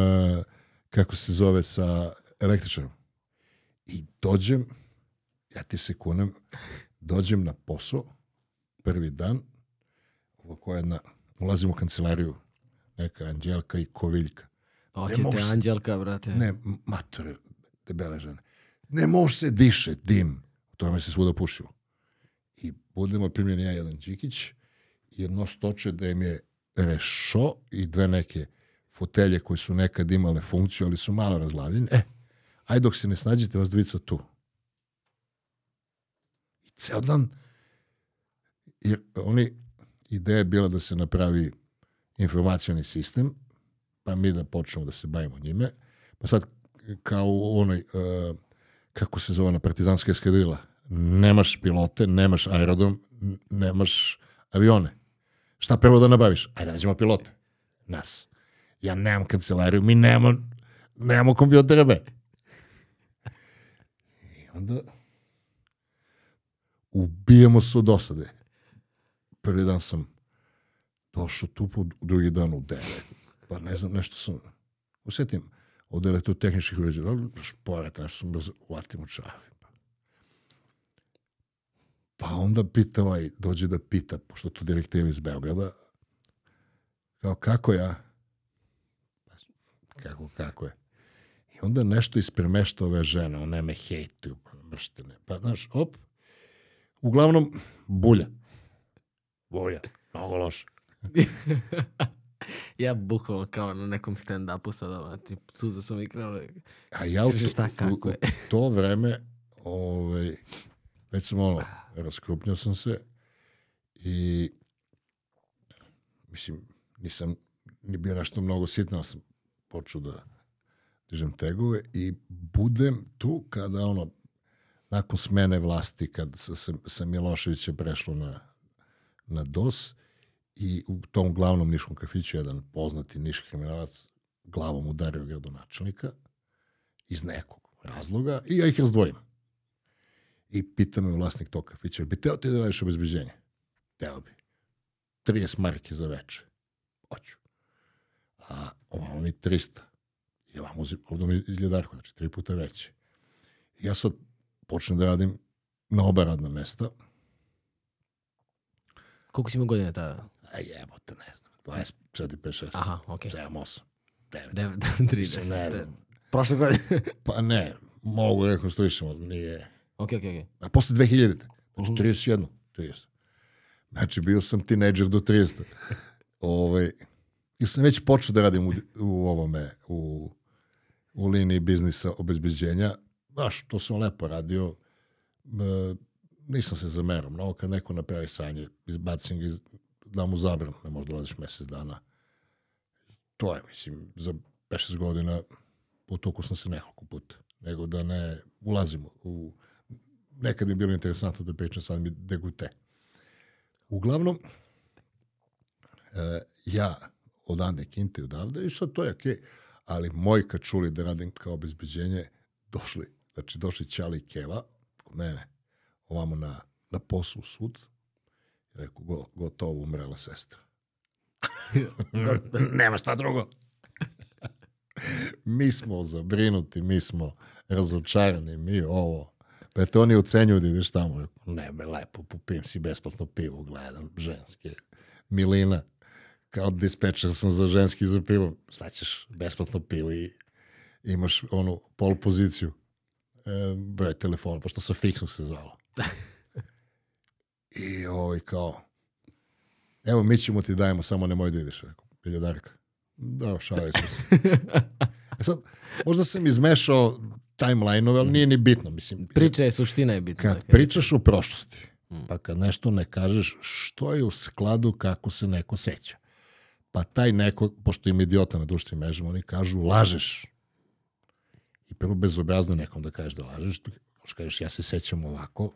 [SPEAKER 2] kako se zove, sa električarom. I dođem, ja ti se kunem, dođem na posao, prvi dan, ovako jedna, ulazim u kancelariju, neka Anđelka i Koviljka.
[SPEAKER 1] Hoćete
[SPEAKER 2] mogu se-
[SPEAKER 1] Anđelka, brate.
[SPEAKER 2] Ne, m- matore, debele žene. Ne može se diše, dim. To me se svuda pušilo. I budemo primljeni ja jedan Đikić, jedno stoče da im je rešo i dve neke fotelje koje su nekad imale funkciju, ali su malo razglavljene. E, aj dok se ne snađete, vas dvica tu. I ceo dan, jer oni, ideja je bila da se napravi informacioni sistem, pa mi da počnemo da se bavimo njime. Pa sad, kao u onoj, uh, kako se zove ona partizanska eskadrila, nemaš pilote, nemaš aerodrom, nemaš avione. Šta prvo da nabaviš? Ajde, nađemo pilote. Nas. Ja nemam kancelariju, mi nemamo, nemamo kompjutere, be. I onda ubijemo se od dosade. Prvi dan sam došao tu, drugi dan u devet. Pa ne znam, nešto sam... Usetim, ovde je to tehničkih uređaja. Šporet, nešto sam brzo uvatim u čavi. Pa onda pita ovaj, dođe da pita, pošto to direktiva iz Beograda, kao kako ja? Kako, kako je? I onda nešto ispremešta ove žene, one me hejtuju, mrštene. Pa, znaš, op, uglavnom, bulja. Bulja, mnogo loše.
[SPEAKER 1] ja bukvalno kao na nekom stand-upu sada, tip, suza su mi krenule.
[SPEAKER 2] A ja u,
[SPEAKER 1] šta,
[SPEAKER 2] u-
[SPEAKER 1] kako
[SPEAKER 2] u,
[SPEAKER 1] je?
[SPEAKER 2] to vreme, ovaj, već sam ono, raskrupnio sam se i mislim, nisam ni bio nešto mnogo sitno, sam počeo da dižem tegove i budem tu kada ono, nakon smene vlasti, kad sa, sa, Miloševića prešlo na, na DOS i u tom glavnom niškom kafiću jedan poznati niš kriminalac glavom udario gradonačelnika iz nekog razloga i ja ih razdvojim. I pita me vlasnik tog kafića, bi teo ti da radiš obezbeđenje? Teo bi. 30 marki za veče. Hoću. A ovamo mi 300. I ovamo uzim- ovdje mi izgljedarko, znači tri puta veće. I ja sad počnem da radim na oba radna mesta.
[SPEAKER 1] Koliko si imao godine tada?
[SPEAKER 2] A jebote, ne znam. 24, 5, 6,
[SPEAKER 1] Aha, okej.
[SPEAKER 2] 7, 8, 9.
[SPEAKER 1] 9,
[SPEAKER 2] Mislim, ne
[SPEAKER 1] 30.
[SPEAKER 2] znam.
[SPEAKER 1] Prošle godine.
[SPEAKER 2] Pa ne, mogu rekonstruišemo, nije...
[SPEAKER 1] ok, ok, ok.
[SPEAKER 2] A posle 2000. Znači,
[SPEAKER 1] Mhm.
[SPEAKER 2] 31. 30. Znači, bio sam tinejdžer do 30. Ove, I sam već počeo da radim u, u ovome, u, u liniji biznisa obezbeđenja. Znaš, to sam lepo radio. E, nisam se zamerao. Mnogo kad neko napravi sranje, izbacim ga, iz, da mu zabranu, ne možda dolaziš mesec dana. To je, mislim, za 5-6 godina potukao sam se nekoliko puta. Nego da ne ulazimo u... Nekad mi je bilo interesantno da pričam, sad mi degute. Uglavnom, e, ja odande kinte odavde i sad to je okej. Ali moji kad čuli da radim kao obezbeđenje, došli, znači došli Ćali i Keva kod mene, ovamo na, na poslu sud, i rekao, go, gotovo umrela sestra. Nema šta drugo. mi smo zabrinuti, mi smo razočarani, mi ovo. Pa te oni ocenjuju da ideš tamo. Ne, be, lepo, popijem si besplatno pivo, gledam, ženske. Milina, kao dispečer sam za ženski za pivo. Šta ćeš, besplatno pivo i imaš onu pol poziciju. E, broj telefona, pošto sa fiksnog se zvalo. I ovaj kao, evo mi ćemo ti dajemo, samo nemoj da ideš. Rekao, miljodarka. Da, šalili smo se. E sad, možda sam izmešao timeline-ove, ali nije ni bitno. Mislim,
[SPEAKER 1] Priča je, suština je bitna.
[SPEAKER 2] kad pričaš o prošlosti, pa kad nešto ne kažeš, što je u skladu kako se neko seća. Pa taj neko, pošto im idiota na društvenim mrežama, oni kažu lažeš. I prvo bezobrazno nekom da kažeš da lažeš, možeš kažeš ja se sećam ovako,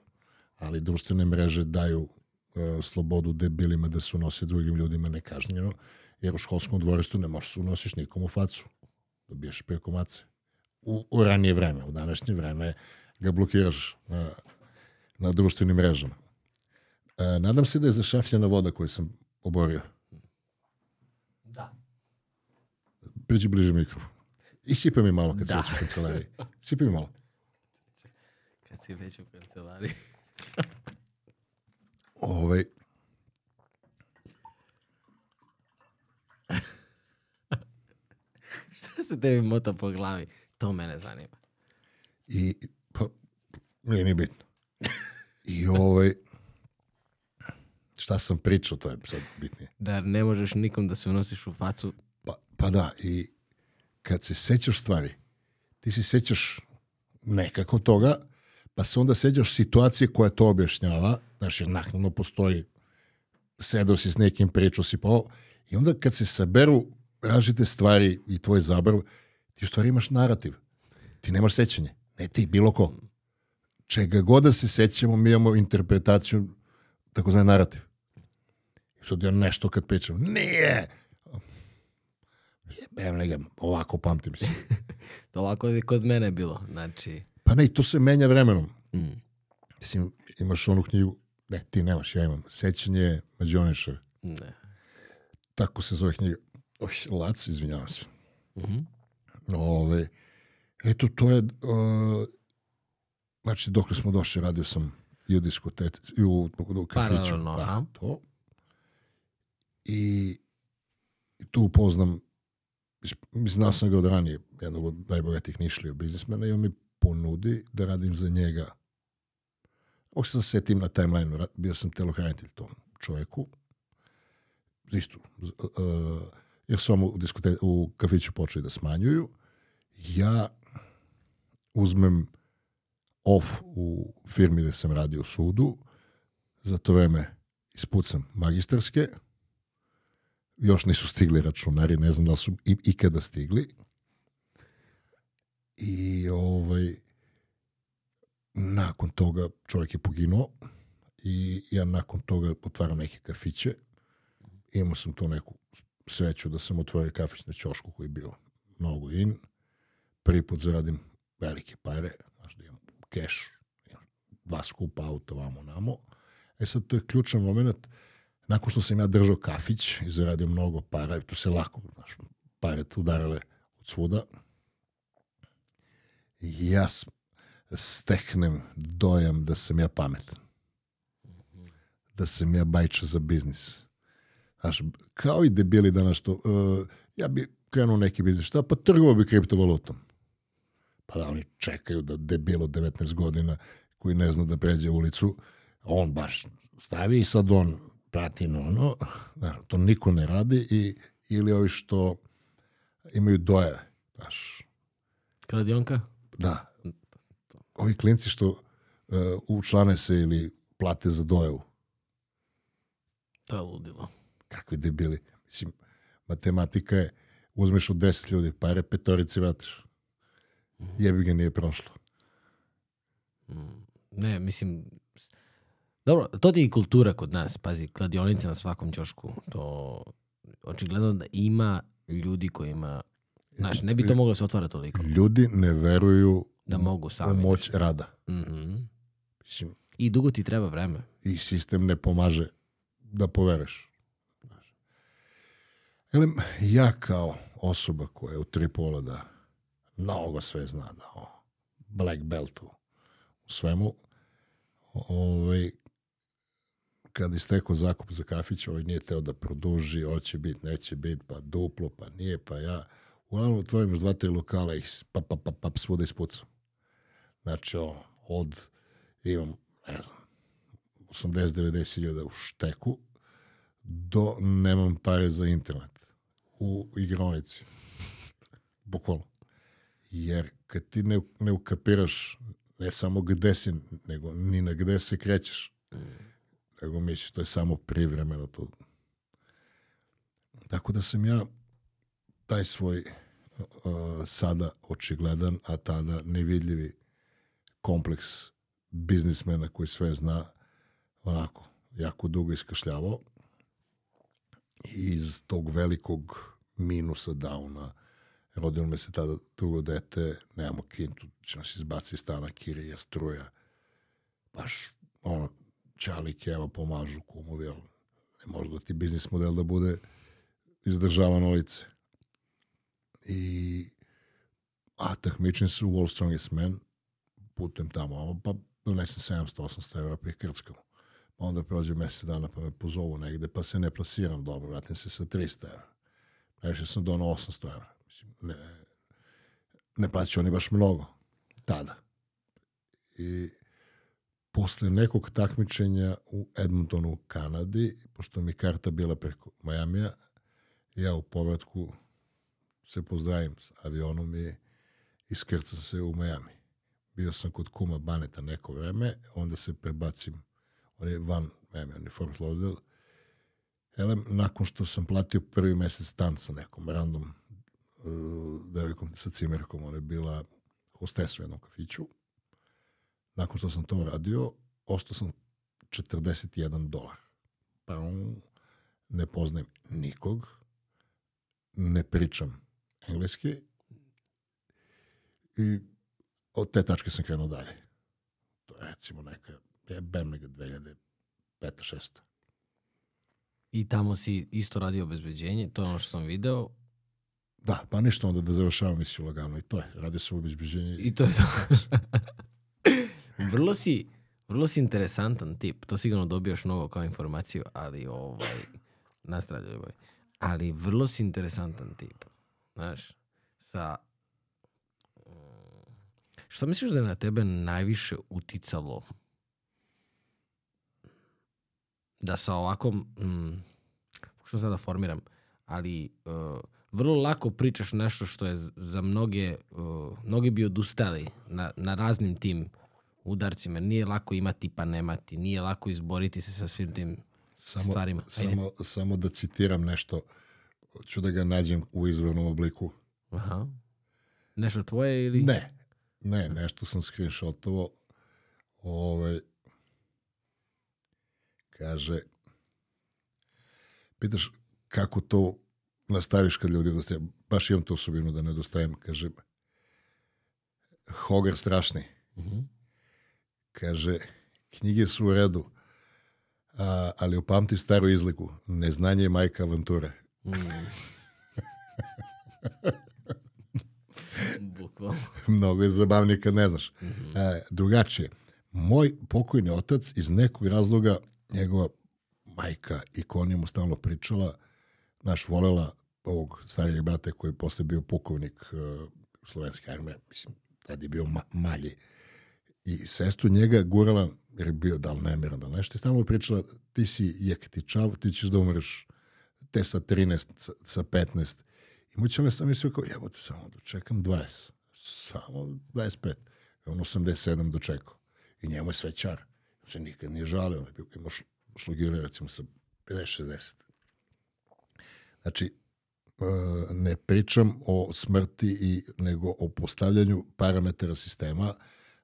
[SPEAKER 2] ali društvene mreže daju e, slobodu debilima da se unose drugim ljudima nekažnjeno, jer u školskom dvorištu ne možeš se unosiš nikom u facu. Dobiješ preko mace. U, u ranije vreme, u današnje vreme ga blokiraš na, na društvenim mrežama. E, nadam se da je zašafljena voda koju sam oborio.
[SPEAKER 1] Da.
[SPEAKER 2] Priđi bliže mikrofon. I sipa mi malo kad
[SPEAKER 1] Da.
[SPEAKER 2] se već u kancelariji. Sipa mi malo.
[SPEAKER 1] Kad si već u kancelariji.
[SPEAKER 2] Ovaj,
[SPEAKER 1] Šta se tebi mota po glavi? To mene zanima.
[SPEAKER 2] I, pa, nije ni bitno. I ovaj, šta sam pričao, to je sad bitnije.
[SPEAKER 1] Da ne možeš nikom da se unosiš u facu.
[SPEAKER 2] Pa, pa da, i kad se sećaš stvari, ti se sećaš nekako toga, pa se onda sećaš situacije koja to objašnjava, jer naknadno postoji, sedao si s nekim, pričao si pa ovo, i onda kad se saberu različite stvari i tvoj zabrav, ti u stvari imaš narativ. Ti nemaš sećanje. Ne ti, bilo ko. čega god da se sećamo, mi imamo interpretaciju, takozvani narativ. Sad ja nešto kad pričam, nije! Jebem ga, ovako pamtim se.
[SPEAKER 1] To ovako je kod mene bilo. Znači,
[SPEAKER 2] Pa ne, i to se menja vremenom.
[SPEAKER 1] mm,
[SPEAKER 2] Mislim, imaš onu knjigu, ne, ti nemaš, ja imam, Sećanje Mađoniša,
[SPEAKER 1] ne.
[SPEAKER 2] tako se zove knjiga. Oj, Lac, izvinjavam se.
[SPEAKER 1] Mhm.
[SPEAKER 2] Ove, eto, to je, uh, znači, dok smo došli, radio sam i u diskoteci, i u, u kafiću.
[SPEAKER 1] Paralelno,
[SPEAKER 2] da,
[SPEAKER 1] aha.
[SPEAKER 2] to. I, i tu upoznam, znao sam ga od ranije, jednog od najbogatijih nišlija biznismena i on mi ponudi da radim za njega. Se da setim na timeline, bio sam telohranitelj tom čovjeku, isto, uh, jer su vam u, diskote, u kafiću počeli da smanjuju, ja uzmem off u firmi gde sam radio u sudu, za to vreme ispucam magistarske, još nisu stigli računari, ne znam da li su ikada stigli. I ovaj, nakon toga čovjek je poginuo i ja nakon toga otvaram neke kafiće. Imao sam tu neku sreću da sam otvorio kafić na Ćošku koji je bio mnogo in. Prvi put zaradim velike pare, znaš da imam keš, imam dva skupa auta vamo namo. E sad to je ključan moment, nakon što sam ja držao kafić i zaradio mnogo para, tu se lako, znaš, pare tu udarale od svuda, ja steknem dojam da sam ja pametan. Da sam ja bajča za biznis. Znaš, kao i debili danas što, uh, ja bi krenuo neki biznis, šta, pa trgovao bi kriptovalutom. Pa da oni čekaju da debil od 19 godina koji ne zna da pređe ulicu, on baš stavi i sad on prati na ono, znaš, to niko ne radi i, ili ovi što imaju dojave, znaš,
[SPEAKER 1] Kladionka?
[SPEAKER 2] Da. Ovi klinci što uh, učlane se ili plate za dojavu,
[SPEAKER 1] To je ludilo.
[SPEAKER 2] kakvi debili. Mislim, matematika je, uzmeš od 10 ljudi pare, petorici vratiš. Jebi ga nije prošlo.
[SPEAKER 1] Ne, mislim... Dobro, to ti je i kultura kod nas. Pazi, kladionice na svakom ćošku. To očigledno da ima ljudi kojima... Znaš, ne bi to moglo da se otvara toliko.
[SPEAKER 2] Ljudi ne veruju
[SPEAKER 1] Da mogu
[SPEAKER 2] u
[SPEAKER 1] sami.
[SPEAKER 2] moć rada.
[SPEAKER 1] Mhm.
[SPEAKER 2] Mislim,
[SPEAKER 1] I dugo ti treba vreme.
[SPEAKER 2] i sistem ne pomaže da povereš. Znaš. Elem, ja kao osoba koja je u tri pola da mnogo sve zna, da o black beltu u svemu, ovaj, kad istekao zakup za kafić, ovaj nije teo da produži, hoće bit, neće bit, pa duplo, pa nije, pa ja. Uglavnom otvorim još dva, tri lokala i pa, pa, pa, pa, svuda ispucam. Znači, ono, od, imam, ne znam, 80-90 hiljada u šteku, do nemam pare za internet u igronici. Bukvalno. Jer kad ti ne, ne ukapiraš ne samo gde si, nego ni na gde se krećeš, nego misliš to je samo privremeno to. Tako da sam ja taj svoj sada očigledan, a tada nevidljivi kompleks biznismena koji sve zna, onako, jako dugo iskašljavao. Iz tog velikog minusa downa rodilo me se tada drugo dete, nemamo kintu, će nas izbaci iz stana kirija, struja. Baš, ono, Čali, Keva pomažu kumovi, ali ne može da ti biznis model da bude izdržavano lice. I a takmičim se u World Strongest Man, putujem tamo, pa donesem 700-800 evra pa ih. Pa onda prođe mesec dana pa me pozovu negde, pa se ne plasiram dobro, vratim se sa 300 evra. Najviše sam donao 800 evra. Mislim, ne, ne plaćaju oni baš mnogo tada. I posle nekog takmičenja u Edmontonu u Kanadi, pošto mi karta bila preko Majamija, ja u povratku se pozdravim s avionom i iskrcam se u Majami. Bio sam kod kuma Baneta neko vreme, onda se prebacim, on je van Miami, on je Fort Lauderdale. Elem, nakon što sam platio prvi mesec stan sa nekom random uh, devojkom sa cimerkom, ona je bila hostesa u jednom kafiću, nakon što sam to radio, ostao sam 41 dolar. Pa ne poznajem nikog, ne pričam engleski i od te tačke sam krenuo dalje. To je recimo neka, je BEM neka 2005. 6.
[SPEAKER 1] I tamo si isto radio obezbeđenje, to je ono što sam video.
[SPEAKER 2] Da, pa ništa onda da završavam misiju lagano i to je. Radio sam obezbeđenje.
[SPEAKER 1] I to je to. vrlo si, vrlo si interesantan tip. To sigurno dobijaš mnogo kao informaciju, ali ovaj, nastavljaj. Ali vrlo si interesantan tip. Znaš, sa... Šta misliš da je na tebe najviše uticalo da sa ovakvom, mm, što sad da formiram, ali uh, vrlo lako pričaš nešto što je za mnoge, uh, mnogi bi odustali na, na raznim tim udarcima. Nije lako imati pa nemati, nije lako izboriti se sa svim tim
[SPEAKER 2] samo,
[SPEAKER 1] stvarima. Ajde.
[SPEAKER 2] Samo, samo da citiram nešto, ću da ga nađem u izvornom obliku.
[SPEAKER 1] Aha. Nešto tvoje ili?
[SPEAKER 2] Ne, ne, nešto sam screenshotovo. Ovaj, kaže, pitaš kako to nastaviš kad ljudi dostaje. Baš imam tu osobinu da nedostajem. Kaže, Hogar strašni.
[SPEAKER 1] Uh -huh.
[SPEAKER 2] Kaže, knjige su u redu, a, ali upamti staru izliku. Neznanje je majka avanture.
[SPEAKER 1] Mm. Bukvalno.
[SPEAKER 2] Mnogo je zabavnije kad ne znaš.
[SPEAKER 1] Mm -hmm.
[SPEAKER 2] e, drugačije. Moj pokojni otac iz nekog razloga, njegova majka i konija mu stalno pričala, naš volela ovog starijeg brata koji je posle bio pukovnik uh, slovenske armije, mislim, tad je bio ma malji. I sestru njega gurala, jer je bio da li nemiran, da li nešto, i stalno pričala, ti si jektičav, ti ćeš da umreš te sa 13, sa, sa 15. I muće me sam mislio kao, jebote, samo dočekam 20. Samo 25. On 87 dočekao. I njemu je sve čar. On se nikad nije žalio. On je bio, imao šlogire, recimo, sa 50-60. Znači, ne pričam o smrti i nego o postavljanju parametara sistema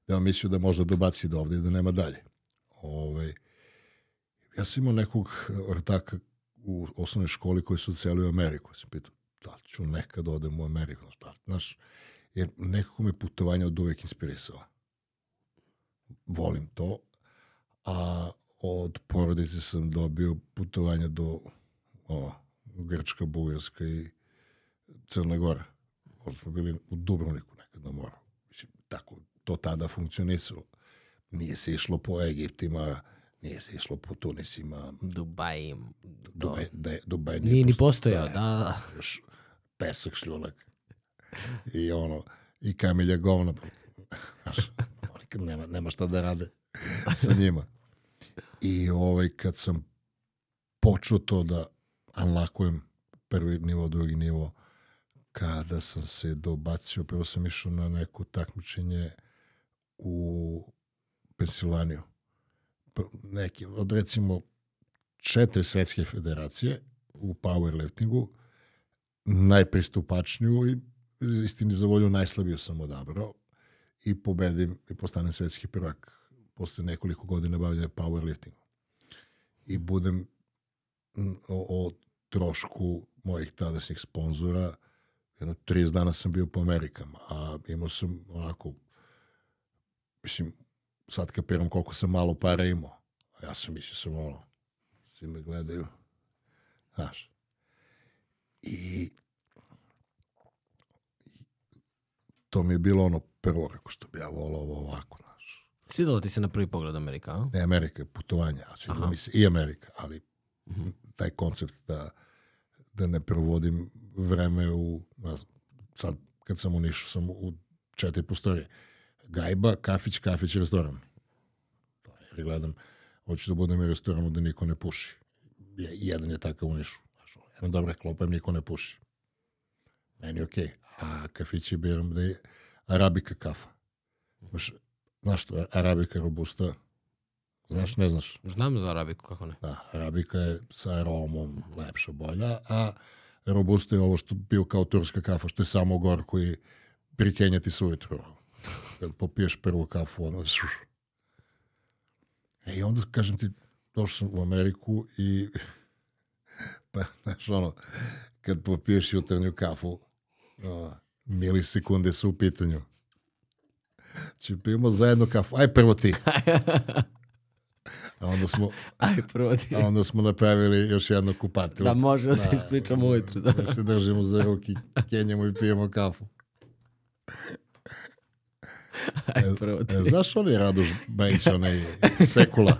[SPEAKER 2] da vam mislio da možda dobaci do ovde i da nema dalje. Ove, ovaj, ja sam imao nekog ortaka u osnovnoj školi koji su celi u Ameriku. Sam pitao, da li ću nekad odem u Ameriku? Da, znaš, jer nekako me putovanja od uvek inspirisala. Volim to, a od porodice sam dobio putovanja do o, Grčka, Bugarska i Crna Gora. Možda smo bili u Dubrovniku nekad na moru. Mislim, tako to tada funkcionisalo. Nije se išlo po Egiptima, nije se išlo po Tunisima.
[SPEAKER 1] Dubaj.
[SPEAKER 2] Dubaj, da, Dubaj
[SPEAKER 1] nije, nije ni postojao, da. da.
[SPEAKER 2] Još pesak šljunak. I ono, i kamilja govna. Nema, nema šta da rade sa njima. I ovaj, kad sam počeo to da unlockujem prvi nivo, drugi nivo, kada sam se dobacio, prvo sam išao na neko takmičenje u Pensilvaniju. Neki, od recimo četiri svetske federacije u powerliftingu, najpristupačniju i istini za volju najslabiju sam odabrao i pobedim i postanem svetski prvak posle nekoliko godina bavljanja powerliftingom. I budem o, o trošku mojih tadašnjih sponzora, jedno 30 dana sam bio po Amerikama, a imao sam onako, mislim, sad kapiram koliko sam malo para imao. A ja sam mislio sam ono, svi me gledaju, znaš. I to mi je bilo ono prvo, rekao što bi ja volao ovo ovako, znaš.
[SPEAKER 1] Svidalo ti se na prvi pogled Amerika, a?
[SPEAKER 2] Ne Amerika, putovanja, a svidalo mi se i Amerika, ali mm -hmm. taj koncept da, da ne provodim vreme u, sad kad sam u Nišu, sam u četiri prostorije. Gajba, kafić, kafić, restoran. Jer gledam, hoću da budem i restoranu da niko ne puši. Jedan je takav u Nišu. Jedna dobra klopa im niko ne puši. Meni je okej. Okay. A kafići biram da je arabika kafa. Znaš, znaš što, arabika robusta, Znaš, ne znaš?
[SPEAKER 1] Znam za arabiku, kako ne.
[SPEAKER 2] Da, arabika je sa aromom lepša, bolja, a robusto je ovo što bio kao turska kafa, što je samo gor koji prikenjati se ujutru. Kad popiješ prvu kafu, ono, E, i onda, kažem ti, došao sam u Ameriku i pa, znaš, ono, kad popiješ jutarnju kafu, o, milisekunde su u pitanju. Či pijemo zajedno kafu. Aj prvo ti. A onda smo,
[SPEAKER 1] Aj, prvo ti.
[SPEAKER 2] a onda smo napravili još jedno kupatilo.
[SPEAKER 1] Da može da se ispričamo ujutru. Da.
[SPEAKER 2] da se držimo za ruki, kenjamo i pijemo kafu.
[SPEAKER 1] Ti.
[SPEAKER 2] E, znaš onaj Radoš Bajić, onaj sekula?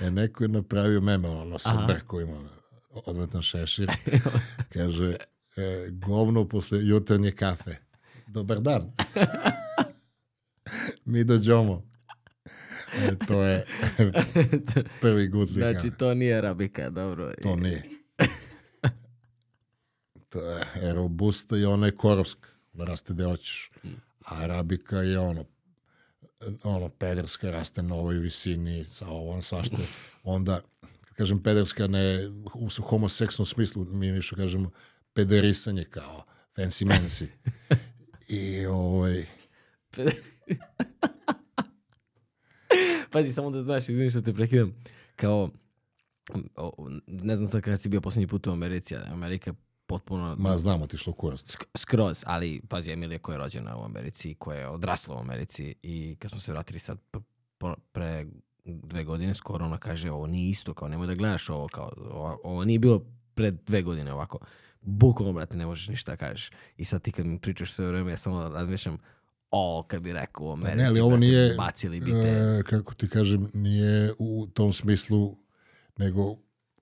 [SPEAKER 2] E, neko je napravio meme, ono, sa
[SPEAKER 1] Aha.
[SPEAKER 2] brkovima, odvetan šešir. Kaže, e, govno posle jutarnje kafe. Dobar dan. Mi dođemo. E, to je prvi gutlika.
[SPEAKER 1] Znači, to nije arabika, dobro.
[SPEAKER 2] To nije. to je robusta i ona je korovska. Raste gde hoćeš. Arabika je ono ono pederska raste na ovoj visini sa ovom svašta. Onda, kažem pederska, ne u homoseksnom smislu, mi više kažemo pederisanje kao fancy mancy. I ovaj,
[SPEAKER 1] Pazi, samo da znaš, izvini što te prekidam, kao, o, ne znam sad kada si bio posljednji put u Americi, Amerika potpuno
[SPEAKER 2] ma znamo ti što kurac.
[SPEAKER 1] sk- skroz, ali pazi, Emilija koja je rođena u Americi, koja je odrasla u Americi i kad smo se vratili sad pre dve godine skoro, ona kaže ovo nije isto, kao nemoj da gledaš ovo, kao ovo, ovo nije bilo pre dve godine ovako. Bukvalno, brate, ne možeš ništa da kažeš. I sad ti kad mi pričaš sve vreme, ja samo razmišljam, o, kad bi rekao u Americi,
[SPEAKER 2] Ne, ali ovo
[SPEAKER 1] brate,
[SPEAKER 2] nije,
[SPEAKER 1] bacili bi te.
[SPEAKER 2] e, kako ti kažem, nije u tom smislu, nego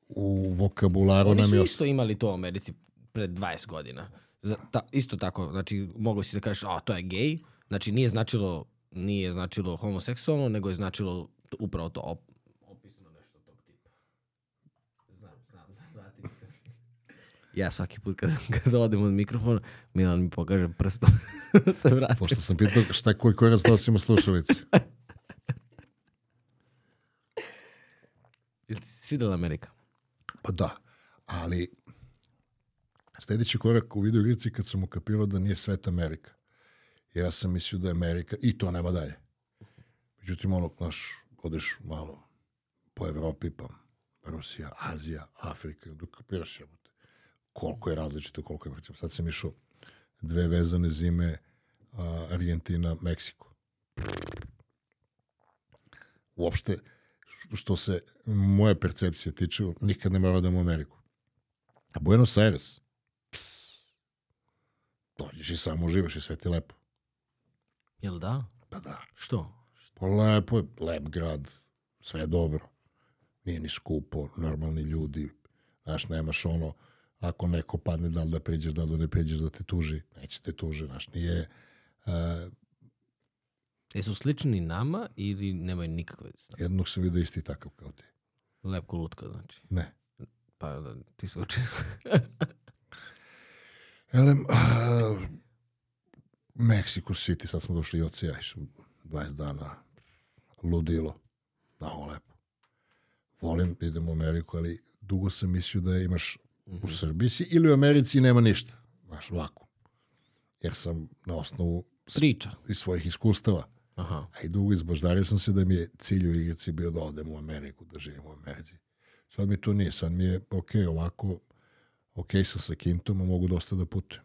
[SPEAKER 2] u vokabularu
[SPEAKER 1] Oni
[SPEAKER 2] nam
[SPEAKER 1] su
[SPEAKER 2] je...
[SPEAKER 1] isto imali to u Americi pred 20 godina. Za, ta, isto tako, znači, mogu si da kažeš, a, to je gej, znači nije značilo, nije značilo homoseksualno, nego je značilo upravo to op, opisno nešto tog tipa. Znam, znam, vratim se. Ja svaki put kad, kad odem od mikrofona, Milan mi pokaže prstom da se vratim.
[SPEAKER 2] Pošto sam pitao šta koji korac nosimo slušalici.
[SPEAKER 1] Jel ti se svidela Amerika?
[SPEAKER 2] Pa da, ali sljedeći korak u videoigrici kad sam ukapirao da nije svet Amerika. Ja sam mislio da je Amerika, i to nema dalje. Međutim, ono, znaš, odeš malo po Evropi, pa Rusija, Azija, Afrika, i onda kapiraš jebote. Koliko je različito, koliko je, recimo, sad sam išao dve vezane zime, a, Argentina, Meksiko. Uopšte, što se moje percepcije tiče, nikad ne mora da u Ameriku. A Buenos Aires, ps, dođeš i samo uživaš i sve ti lepo.
[SPEAKER 1] Jel da?
[SPEAKER 2] Pa da.
[SPEAKER 1] Što?
[SPEAKER 2] Pa lepo je, lep grad, sve je dobro. Nije ni skupo, normalni ljudi. Znaš, nemaš ono, ako neko padne, da li da priđeš, da li da ne priđeš da te tuži. Neće te tuži, znaš, nije... Uh,
[SPEAKER 1] Jesu slični nama ili nemaju nikakve veze?
[SPEAKER 2] jednog sam vidio isti takav kao ti.
[SPEAKER 1] Lepko lutka, znači.
[SPEAKER 2] Ne.
[SPEAKER 1] Pa da, ti se učinu.
[SPEAKER 2] Elem, uh, Mexico City, sad smo došli i od Sijajš, 20 dana, ludilo, mnogo lepo. Volim da idem u Ameriku, ali dugo sam mislio da imaš u Srbiji si ili u Americi nema ništa, znaš, ovako. Jer sam na osnovu
[SPEAKER 1] Priča.
[SPEAKER 2] iz svojih iskustava,
[SPEAKER 1] Aha.
[SPEAKER 2] a i dugo izbaždario sam se da mi je cilj u igrici bio da odem u Ameriku, da živim u Americi. Sad mi to nije, sad mi je ok, ovako, ok sam sa kintom, a mogu dosta da putujem.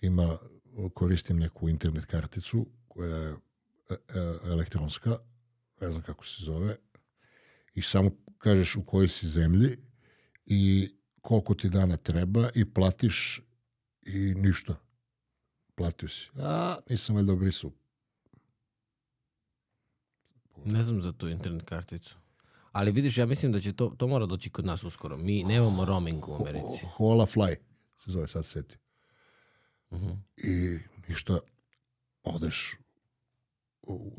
[SPEAKER 2] Ima, koristim neku internet karticu koja je e, e, elektronska, ne znam kako se zove, i samo kažeš u kojoj si zemlji i koliko ti dana treba i platiš i ništa. Platio si. A, nisam valjda obrisao.
[SPEAKER 1] Ne znam za tu internet karticu. Ali vidiš, ja mislim da će to, to mora doći kod nas uskoro. Mi nemamo roaming u Americi.
[SPEAKER 2] Hola Fly se zove, sad seti.
[SPEAKER 1] Mhm.
[SPEAKER 2] I ništa, odeš,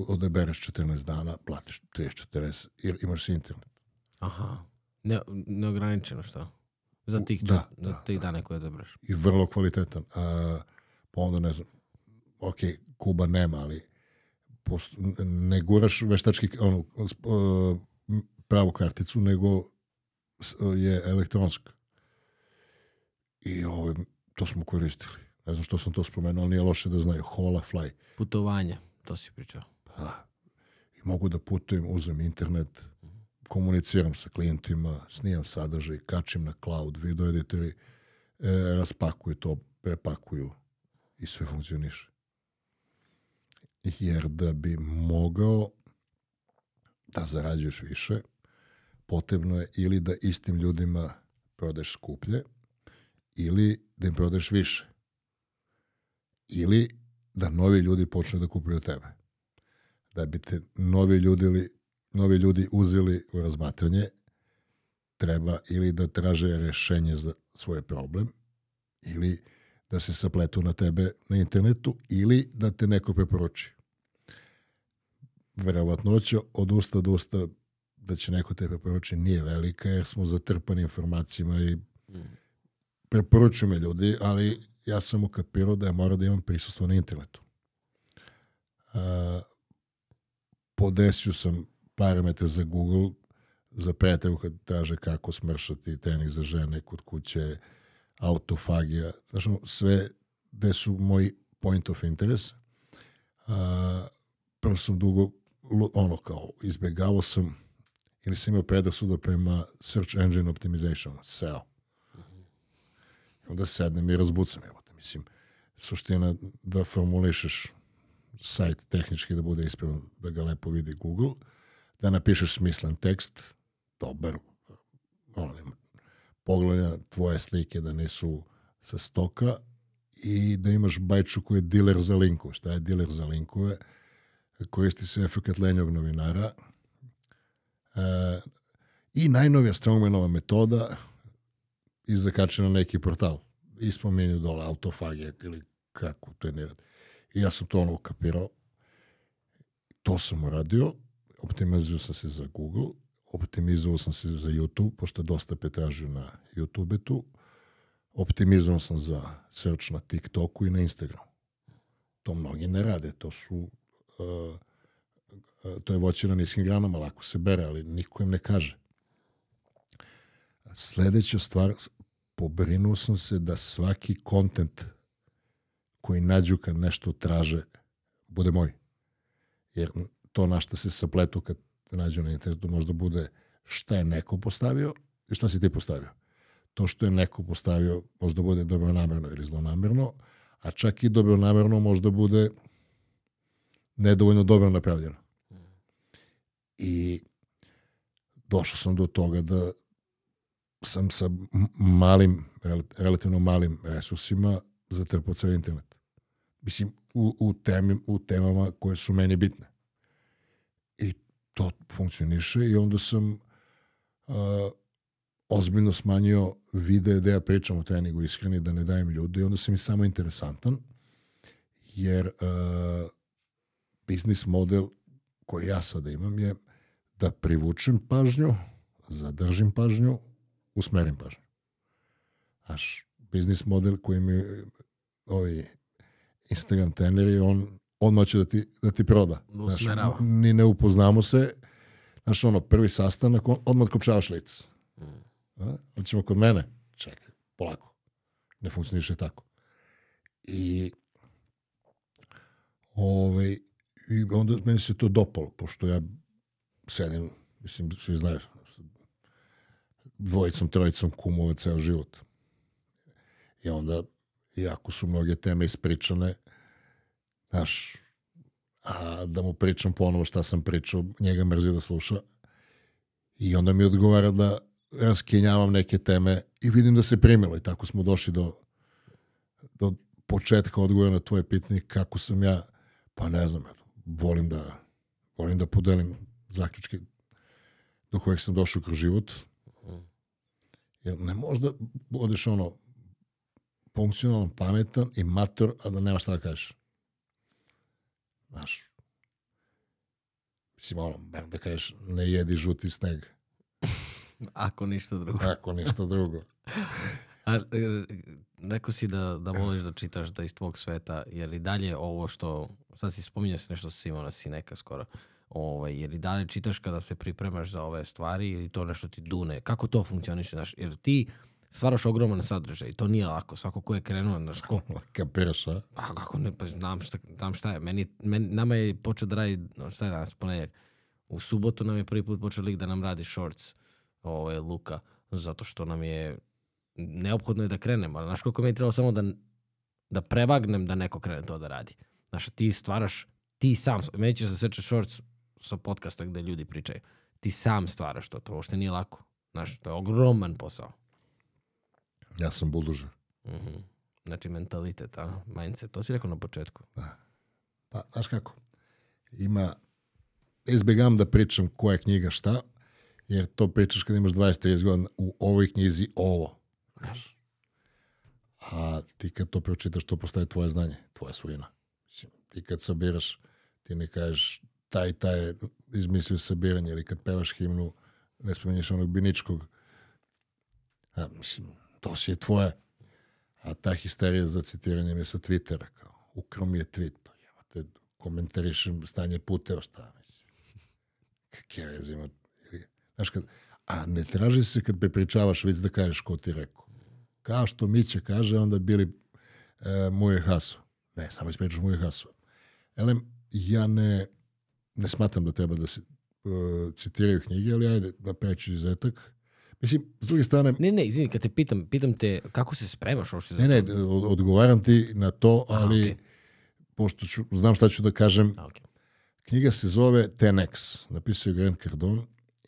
[SPEAKER 2] odebereš 14 dana, platiš 30-40, jer imaš internet.
[SPEAKER 1] Aha. Ne, neograničeno što? Za tih,
[SPEAKER 2] Da,
[SPEAKER 1] da,
[SPEAKER 2] da,
[SPEAKER 1] za tih dana koje odabraš.
[SPEAKER 2] I vrlo kvalitetan. A, pa onda ne znam, ok, Kuba nema, ali post, ne guraš veštački ono, sp- uh, pravu karticu, nego je elektronska. I ovaj, to smo koristili. Ne znam što sam to spomenuo, ali nije loše da znaju. Hola Fly.
[SPEAKER 1] Putovanje, to si pričao.
[SPEAKER 2] Pa, i mogu da putujem, uzem internet, komuniciram sa klijentima, snimam sadržaj, kačim na cloud, video editori, e, raspakuju to, prepakuju i sve funkcioniše. Jer da bi mogao da zarađuješ više, potrebno je ili da istim ljudima prodeš skuplje, ili da im prodeš više. Ili da novi ljudi počnu da kupuju tebe. Da bi te novi ljudi, novi ljudi uzeli u razmatranje, treba ili da traže rešenje za svoj problem, ili da se sapletu na tebe na internetu, ili da te neko preporuči. Verovatnoća od usta do usta da će neko te preporuči nije velika, jer smo zatrpani informacijama i preporučuju me ljudi, ali ja sam ukapirao da ja moram da imam prisustvo na internetu. Uh, podesio sam parametre za Google za prijatelju kad traže kako smršati tenik za žene kod kuće, autofagija, znači sve gde su moji point of interest. Uh, prvo sam dugo ono kao izbjegavao sam ili sam imao predrasuda prema search engine optimization, SEO. Onda sednem i razbucam. Evo te, mislim, suština da formulišeš sajt tehnički da bude ispravan, da ga lepo vidi Google, da napišeš smislen tekst, dobar, ono, pogleda tvoje slike da nisu sa stoka i da imaš bajču koji je diler za linkove. Šta je diler za linkove? Koristi se efekt lenjog novinara. I najnovija Strongmanova metoda i zakače na neki portal. I spomenju dole autofagija ili kako to je ne radi. I ja sam to ono ukapirao. To sam uradio. Optimizio sam se za Google. Optimizovao sam se za YouTube, pošto dosta petražio na YouTube tu. Optimizovao sam za search na TikToku i na Instagramu. To mnogi ne rade. To su uh, to je voće na niskim granama, lako se bere, ali niko im ne kaže. Sledeća stvar, pobrinuo sam se da svaki kontent koji nađu kad nešto traže bude moj. Jer to na što se sapletu kad nađu na internetu možda bude šta je neko postavio i šta si ti postavio. To što je neko postavio možda bude dobronamerno ili zlonamerno, a čak i dobronamerno možda bude nedovoljno dobro napravljeno. I došao sam do toga da sam sa malim, relativno malim resursima zatrpao cijel internet. Mislim, u, u, temi, u temama koje su meni bitne. I to funkcioniše i onda sam uh, ozbiljno smanjio videe da ja pričam o treningu iskreni, da ne dajem ljudi i onda sam i samo interesantan, jer uh, biznis model koji ja sada imam je da privučem pažnju, zadržim pažnju, usmerim pažnju. Naš biznis model koji mi ovi Instagram treneri, on odmah će da ti, da ti proda. Znaš, ni ne upoznamo se. Znaš, ono, prvi sastanak, odmah kopčavaš lic. Mm. Hoćemo kod mene? Čekaj, polako. Ne funkcioniše tako. I ovaj, i onda meni se to dopalo, pošto ja sedim, mislim, svi znaju, dvojicom, trojicom kumova ceo život. I onda, iako su mnoge teme ispričane, znaš, a da mu pričam ponovo šta sam pričao, njega mrzi da sluša. I onda mi odgovara da raskinjavam neke teme i vidim da se primilo i tako smo došli do, do početka odgovora na tvoje pitanje kako sam ja, pa ne znam, volim da, volim da podelim zaključke do kojeg sam došao kroz život. Jer ne možda budeš ono funkcionalan, pametan i mator, a da nemaš šta da kažeš. Znaš, mislim, ono, bar da kažeš, ne jedi žuti sneg.
[SPEAKER 1] Ako ništa drugo.
[SPEAKER 2] Ako ništa drugo.
[SPEAKER 1] A, e, rekao si da, da voliš da čitaš da iz tvog sveta, jer i dalje ovo što, sad si spominjao se nešto Simona Sineka skoro, ovaj, jer i dalje čitaš kada se pripremaš za ove stvari ili to nešto ti dune, kako to funkcioniše, znaš, jer ti stvaraš ogroman sadržaj, to nije lako, svako ko je krenuo, znaš, ko...
[SPEAKER 2] Kapiraš,
[SPEAKER 1] a? A kako ne, pa znam šta, znam šta je, meni, meni, nama je počeo da radi, šta je danas, ponedjak, U subotu nam je prvi put počeo lik da nam radi shorts, ovo je Luka, zato što nam je neophodno je da krenemo, ali znaš koliko mi je trebalo samo da, da prevagnem da neko krene to da radi. Znaš, ti stvaraš, ti sam, meni će se seče shorts sa podcasta gde ljudi pričaju. Ti sam stvaraš to, to uopšte nije lako. Znaš, to je ogroman posao.
[SPEAKER 2] Ja sam buldožer.
[SPEAKER 1] Mhm. Znači, mentalitet, a? Mindset, to si rekao na početku.
[SPEAKER 2] Pa, znaš kako? Ima, izbjegam da pričam koja knjiga šta, jer to pričaš kad imaš 20-30 godina u ovoj knjizi ovo. Znaš. A ti kad to pročitaš, to postaje tvoje znanje, tvoja svojina. Mislim, ti kad sabiraš, ti ne kažeš taj taj izmislio sabiranje ili kad pevaš himnu, ne spomenješ onog biničkog. A, mislim, to si je tvoje. A ta histerija za citiranje mi je sa Twittera. Kao, ukrao mi je tweet. Pa jebate, komentarišem stanje puteva, šta mislim. Kakve veze ima. Ili- Znaš, kad, a ne traži se kad prepričavaš vic da kažeš ko ti rekao. Kao što Miće kaže, onda bili e, Muje Haso. Ne, samo ispričaš Muje Haso. Elem, ja ne, ne smatram da treba da se e, citiraju knjige, ali ajde, napravit ću izuzetak. Mislim, s druge strane,
[SPEAKER 1] Ne, ne, izvini, kad te pitam, pitam te kako se spremaš uopšte za
[SPEAKER 2] ne, ne, od- odgovaram ti na to, ali
[SPEAKER 1] okej.
[SPEAKER 2] pošto ću, znam šta ću da kažem,
[SPEAKER 1] A, okej.
[SPEAKER 2] knjiga se zove 10X, napisao je Grant Cardone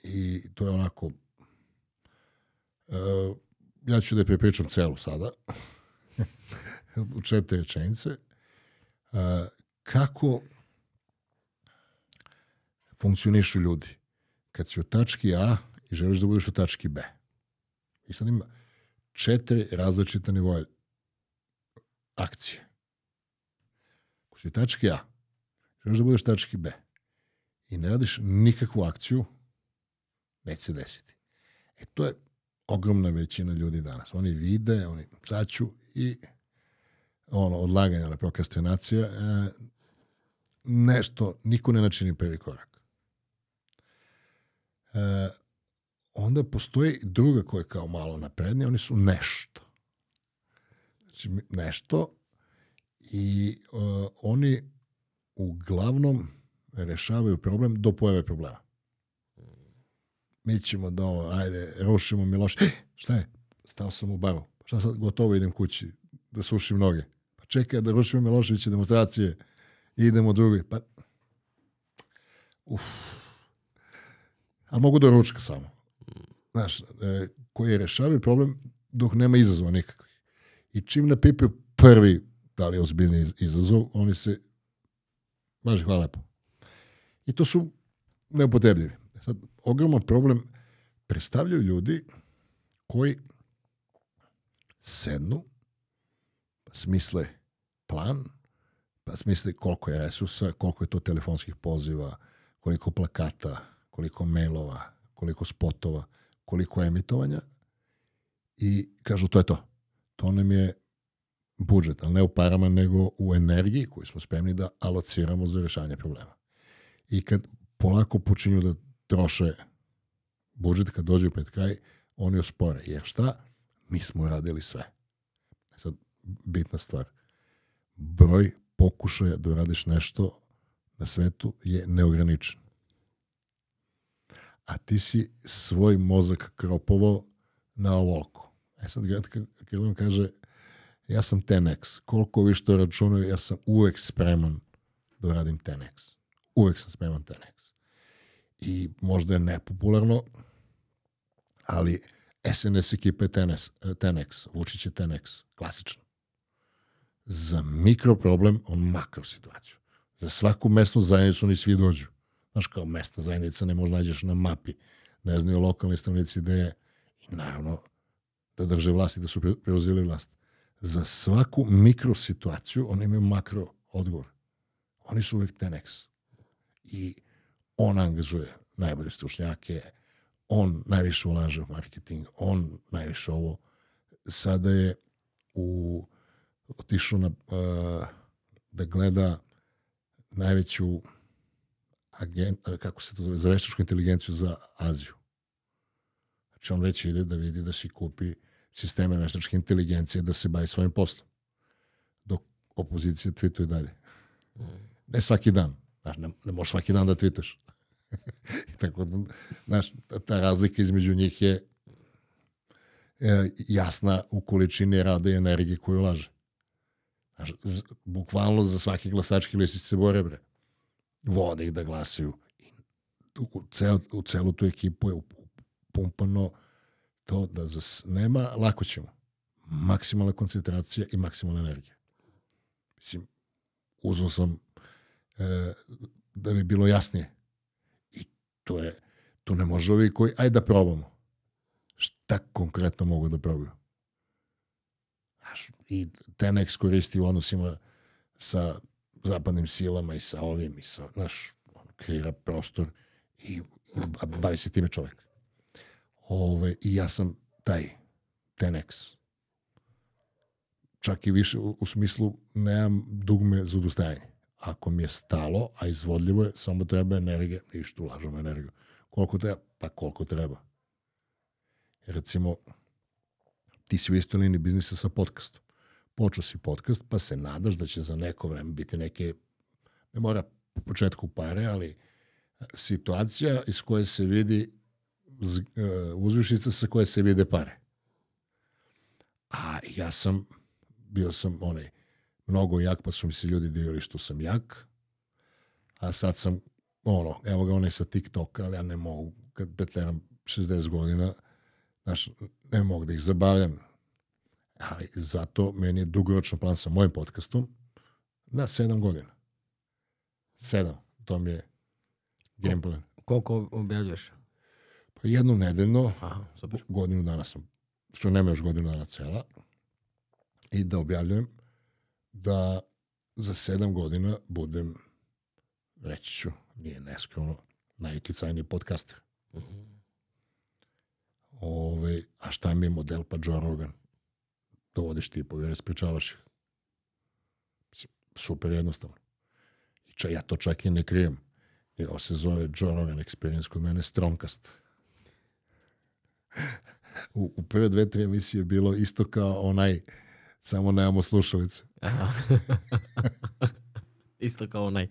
[SPEAKER 2] i to je onako, e, ja ću da je prepričam celu sada, u četiri rečenice, E, kako funkcionišu ljudi. Kad si u tački A i želiš da budeš u tački B. I sad ima četiri različita nivoja akcije. Ako si u tački A, želiš da budeš u tački B i ne radiš nikakvu akciju, neće se desiti. E to je ogromna većina ljudi danas. Oni vide, oni saću i ono, odlaganje, ona prokrastinacija, e, nešto, niko ne načini prvi korak. E, onda postoji druga koja je kao malo naprednija, oni su nešto. Znači, nešto i e, oni uglavnom rešavaju problem do pojave problema. Mi ćemo da ovo, ajde, rušimo Miloš. E, šta je? Stao sam u baru. Šta sad, gotovo idem kući da sušim noge. Pa čekaj da rušimo Miloševića demonstracije idemo drugi. Pa, uf. Ali mogu do ručka samo. Znaš, e, koji rešavaju problem dok nema izazova nikakvih. I čim napipaju prvi, da li je ozbiljni iz- izazov, oni se, baš hvala lepo. I to su neupotrebljivi. Sad, ogroman problem predstavljaju ljudi koji sednu, smisle plan, pa smisle koliko je resursa, koliko je to telefonskih poziva, koliko plakata, koliko mailova, koliko spotova, koliko emitovanja i kažu to je to. To nam je budžet, ali ne u parama, nego u energiji koju smo spremni da alociramo za rešanje problema. I kad polako počinju da troše budžet, kad dođu pred kraj, oni ospore. Jer šta? Mi smo radili sve. E Sad, bitna stvar. Broj pokušaja da uradiš nešto na svetu je neograničen. A ti si svoj mozak kropovao na ovoliko. E sad, Grant Cardone kaže, ja sam 10x. Koliko vi što računaju, ja sam uvek spreman da uradim 10x. Uvek sam spreman 10x. I možda je nepopularno, ali SNS ekipa je 10x, 10x Vučić je 10x, klasično. Za mikro problem, on makro situaciju. Za svaku mesnu zajednicu oni svi dođu. Znaš, kao mesna zajednica ne možda nađeš na mapi, ne znaju lokalni stanovnici gde je. I naravno, da drže vlast i da su pre- preuzeli vlast. Za svaku mikro situaciju oni imaju makro odgovor. Oni su uvek 10x. I on angažuje najbolje stručnjake, on najviše ulaže u marketing, on najviše ovo. Sada je u, otišao na, uh, da gleda najveću agen, kako se to zove, za veštačku inteligenciju za Aziju. Znači on već ide da vidi da si kupi sisteme veštačke inteligencije da se bavi svojim poslom. Dok opozicija tvituje dalje. Ne svaki dan. Znaš, ne, ne možeš svaki dan da. I tako da, znaš, ta, razlika između njih je e, jasna u količini rada i energije koju ulaže. Znaš, z, bukvalno za svaki glasački listić se bore, bre. Vode ih da glasaju. I u, cel, u celu tu ekipu je pumpano to da za, s- nema, lako ćemo. Maksimalna koncentracija i maksimalna energija. Mislim, uzao sam e, da bi bilo jasnije. I to je, tu ne može ovi koji, ajde da probamo. Šta konkretno mogu da probaju? Znaš, I Tenex koristi u odnosima sa zapadnim silama i sa ovim i sa, znaš, kreira prostor i bavi se time čovek. Ove, I ja sam taj Tenex. Čak i više u, u smislu nemam dugme za odustajanje. Ako mi je stalo, a izvodljivo je, samo treba energija, ništa ulažem energiju. Koliko treba? Pa koliko treba. Recimo, ti si u istoj liniji biznisa sa podcastom. Počeo si podcast, pa se nadaš da će za neko vreme biti neke, ne mora po početku pare, ali situacija iz koje se vidi e, uzvišica sa koje se vide pare. A ja sam, bio sam onaj mnogo jak, pa su mi se ljudi divili što sam jak, a sad sam, ono, evo ga onaj sa TikToka, ali ja ne mogu, kad petleram 60 godina, znaš, ne mogu da ih zabavljam. Ali zato meni je dugoročan plan sa mojim podcastom na 7 godina. 7, to mi je game plan.
[SPEAKER 1] Koliko objavljuješ?
[SPEAKER 2] Pa jednom nedeljno,
[SPEAKER 1] Aha, super.
[SPEAKER 2] godinu dana sam, što nema još godinu dana cela, i da objavljujem da za sedam godina budem, reći ću, nije neskromno, najuticajniji podcaster. Ove, a šta mi je model? Pa Joe Rogan. Dovodiš tipove, raspričavaš ih. Super jednostavno. I ča, ja to čak i ne krijem. Jer ovo se zove Joe Rogan Experience, kod mene Stromcast. u, u prve dve, tri emisije je bilo isto kao onaj, samo nemamo slušalice.
[SPEAKER 1] Isto kao onaj.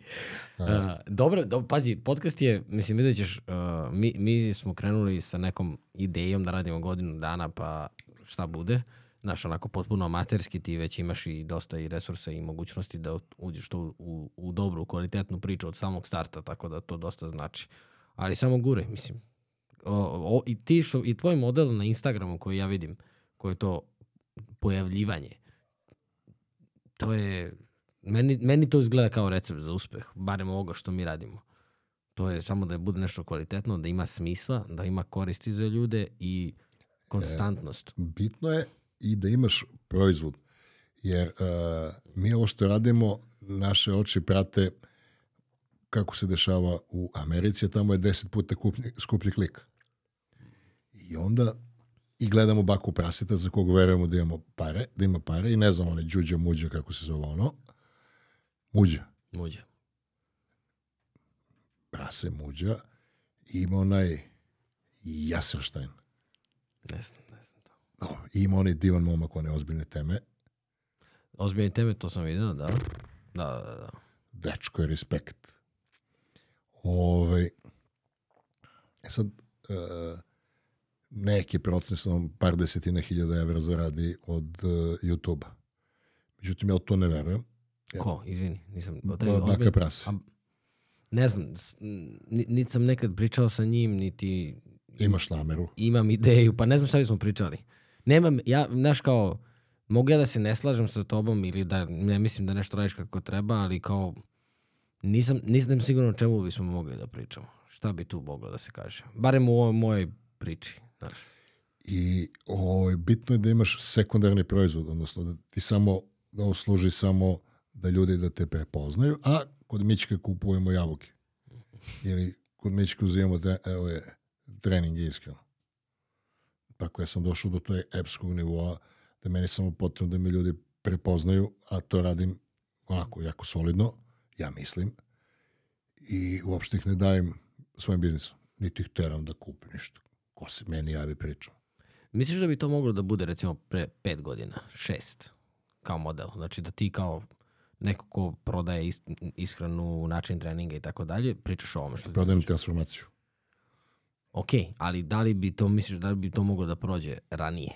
[SPEAKER 1] Uh, dobro, do, pazi, podcast je, mislim, vidjet ćeš, uh, mi, mi smo krenuli sa nekom idejom da radimo godinu dana, pa šta bude. Znaš, onako potpuno amaterski, ti već imaš i dosta i resursa i mogućnosti da uđeš tu u, u dobru, kvalitetnu priču od samog starta, tako da to dosta znači. Ali samo gure, mislim. O, o, I ti što, i tvoj model na Instagramu koji ja vidim, koji je to pojavljivanje, to je meni, meni to izgleda kao recept za uspeh, barem ovoga što mi radimo. To je samo da bude nešto kvalitetno, da ima smisla, da ima koristi za ljude i konstantnost.
[SPEAKER 2] bitno je i da imaš proizvod. Jer uh, mi ovo što radimo, naše oči prate kako se dešava u Americi, a tamo je deset puta kuplji, skuplji klik. I onda i gledamo baku praseta za kog verujemo da imamo pare, da ima pare i ne znam one džuđa muđa kako se zove ono. Muđa.
[SPEAKER 1] Muđe.
[SPEAKER 2] Prase muđa. I ima onaj Jasenštajn.
[SPEAKER 1] Ne znam.
[SPEAKER 2] No, i ima onaj divan momak, one ozbiljne teme.
[SPEAKER 1] Ozbiljne teme, to sam vidio, da. Da, da, da.
[SPEAKER 2] dečko je respekt. Ove, e sad, e, neki proces on par desetina hiljada evra zaradi od e, YouTube-a. Međutim, ja to ne verujem.
[SPEAKER 1] Ko, izvini, nisam... Taj
[SPEAKER 2] Baka
[SPEAKER 1] ozbilj-
[SPEAKER 2] prase.
[SPEAKER 1] A, ne znam, niti sam nekad pričao sa njim, niti
[SPEAKER 2] Imaš nameru.
[SPEAKER 1] imam ideju, pa ne znam šta bismo pričali. Nemam, ja, znaš kao, mogu ja da se ne slažem sa tobom ili da ne mislim da nešto radiš kako treba, ali kao, nisam, nisam sigurno o čemu bismo mogli da pričamo. Šta bi tu moglo da se kaže? Barem u ovoj mojoj priči, znaš.
[SPEAKER 2] I ovaj, bitno je da imaš sekundarni proizvod, odnosno da ti samo, da služi samo da ljudi da te prepoznaju, a kod Mićka kupujemo jabuke. Ili kod Mićka uzimamo evo je, trening iskreno. Tako ja sam došao do tog epskog nivoa da meni samo potrebno da me ljudi prepoznaju, a to radim onako jako solidno, ja mislim, i uopšte ih ne dajem svojim biznisom. Niti ih teram da kupe ništa. Ko se meni javi pričam.
[SPEAKER 1] Misliš da bi to moglo da bude recimo pre pet godina, šest, kao model? Znači da ti kao neko ko prodaje is, ishranu, način treninga i tako dalje, pričaš o ovome što ti
[SPEAKER 2] Prodajem
[SPEAKER 1] pričaš.
[SPEAKER 2] transformaciju.
[SPEAKER 1] Ok, ali da li bi to, misliš, da li bi to moglo da prođe ranije?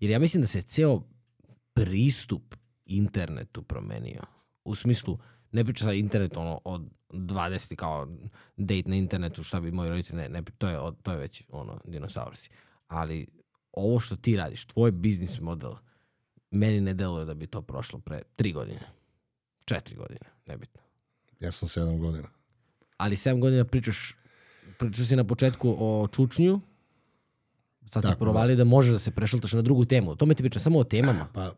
[SPEAKER 1] Jer ja mislim da se ceo pristup internetu promenio. U smislu, ne priča sad internet ono od 20 kao date na internetu, šta bi moji roditelji, ne, ne, to je, to je već ono, dinosaurusi. Ali ovo što ti radiš, tvoj biznis model, meni ne deluje da bi to prošlo pre tri godine. Četiri godine, nebitno.
[SPEAKER 2] Ja sam sedam godina.
[SPEAKER 1] Ali 7 godina pričaš, pričaš si na početku o čučnju, sad si
[SPEAKER 2] Tako,
[SPEAKER 1] provalio da. možeš da se prešaltaš na drugu temu. O tome ti pričam samo o temama.
[SPEAKER 2] Pa,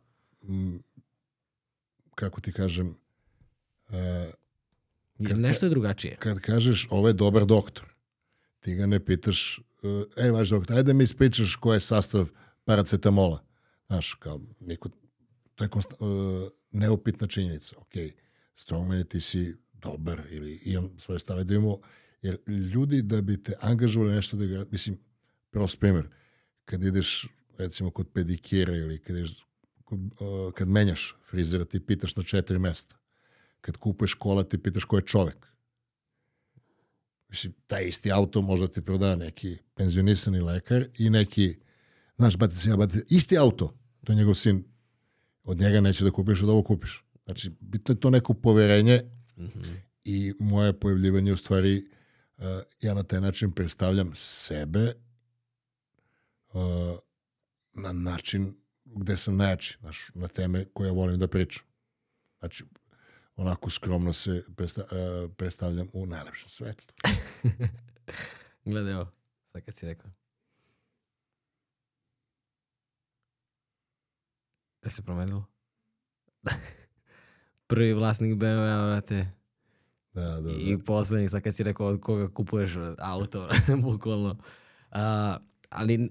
[SPEAKER 2] m, kako ti kažem, e,
[SPEAKER 1] Jer nešto je drugačije.
[SPEAKER 2] kad kažeš ovo je dobar doktor, ti ga ne pitaš, e, ej vaš doktor, ajde mi ispričaš ko je sastav paracetamola. Znaš, kao, niko, to je konsta, e, neupitna činjenica. Ok, strongman je ti si dobar ili imam svoje stave da imamo, jer ljudi da bi te angažovali nešto da ga, mislim, prost primjer, kad ideš recimo kod pedikira ili kad, ideš, kod, e, kad menjaš frizera ti pitaš na četiri mesta. Kad kupuješ kola ti pitaš ko je čovek. Mislim, taj isti auto možda ti proda neki penzionisani lekar i neki, znaš, bate se ja, bate, isti auto, to je njegov sin, od njega neće da kupiš, od ovo kupiš. Znači, bitno je to neko poverenje i moje pojavljivanje u stvari, uh, ja na taj način predstavljam sebe uh, na način gde sam najjači, znaš, na teme koje volim da pričam. Znači, onako skromno se uh, predstavljam u najlepšem svetlu.
[SPEAKER 1] Gledaj ovo, sad kad si rekao. Da se promenilo? Prvi vlasnik BMW-a, vrate,
[SPEAKER 2] Da, da, da.
[SPEAKER 1] i poslednji, sad kad si rekao od koga kupuješ auto, bukvalno. A, ali, e,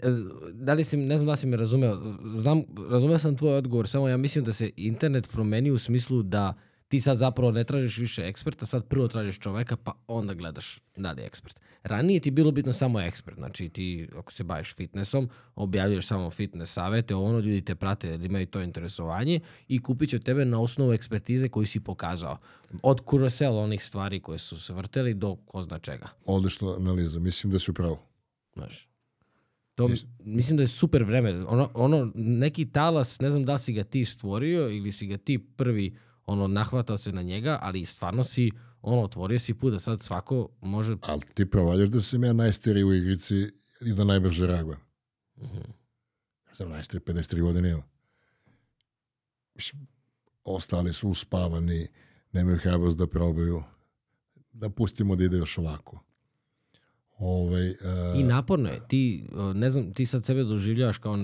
[SPEAKER 1] da li si, ne znam da si me razumeo, znam, razumeo sam tvoj odgovor, samo ja mislim da se internet promeni u smislu da ti sad zapravo ne tražiš više eksperta, sad prvo tražiš čoveka, pa onda gledaš da li je ekspert. Ranije ti bilo bitno samo ekspert, znači ti ako se baviš fitnessom, objavljuješ samo fitness savete, ono ljudi te prate jer imaju to interesovanje i kupit će tebe na osnovu ekspertize koju si pokazao. Od kurosel onih stvari koje su se vrteli do ko zna čega.
[SPEAKER 2] Odlična analiza, mislim da si upravo.
[SPEAKER 1] Znaš. To, mislim da je super vreme. Ono, ono, neki talas, ne znam da si ga ti stvorio ili si ga ti prvi ono, nahvatao se na njega, ali stvarno si ono, otvorio si put da sad svako može...
[SPEAKER 2] Ali ti provaljaš da sam ja najstariji u igrici i da najbrže reagujem. Ja sam najstariji, 53 godine imam. Mislim, ostali su uspavani, nemaju hrabrost da probaju. Da pustimo da ide još ovako. Ovaj, uh,
[SPEAKER 1] I naporno je. Ti, uh, ne znam, ti sad sebe doživljavaš kao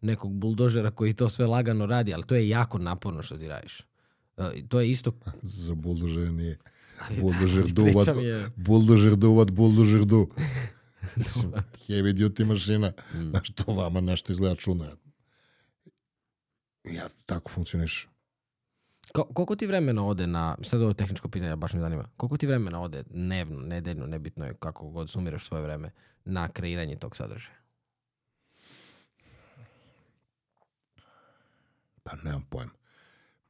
[SPEAKER 1] nekog buldožera koji to sve lagano radi, ali to je jako naporno što ti radiš. Uh, to je isto...
[SPEAKER 2] za buldožer nije. Buldožer
[SPEAKER 1] ti
[SPEAKER 2] duvat, buldožer duvat, buldožer du. Mislim, heavy duty mašina. Znaš, to vama nešto izgleda čudno. Ja tako funkcioniš.
[SPEAKER 1] Ko, koliko ti vremena ode na, sad ovo tehničko pitanje, baš me zanima, koliko ti vremena ode dnevno, nedeljno, nebitno je kako god sumiraš svoje vreme, na kreiranje tog sadržaja?
[SPEAKER 2] Pa nemam pojma.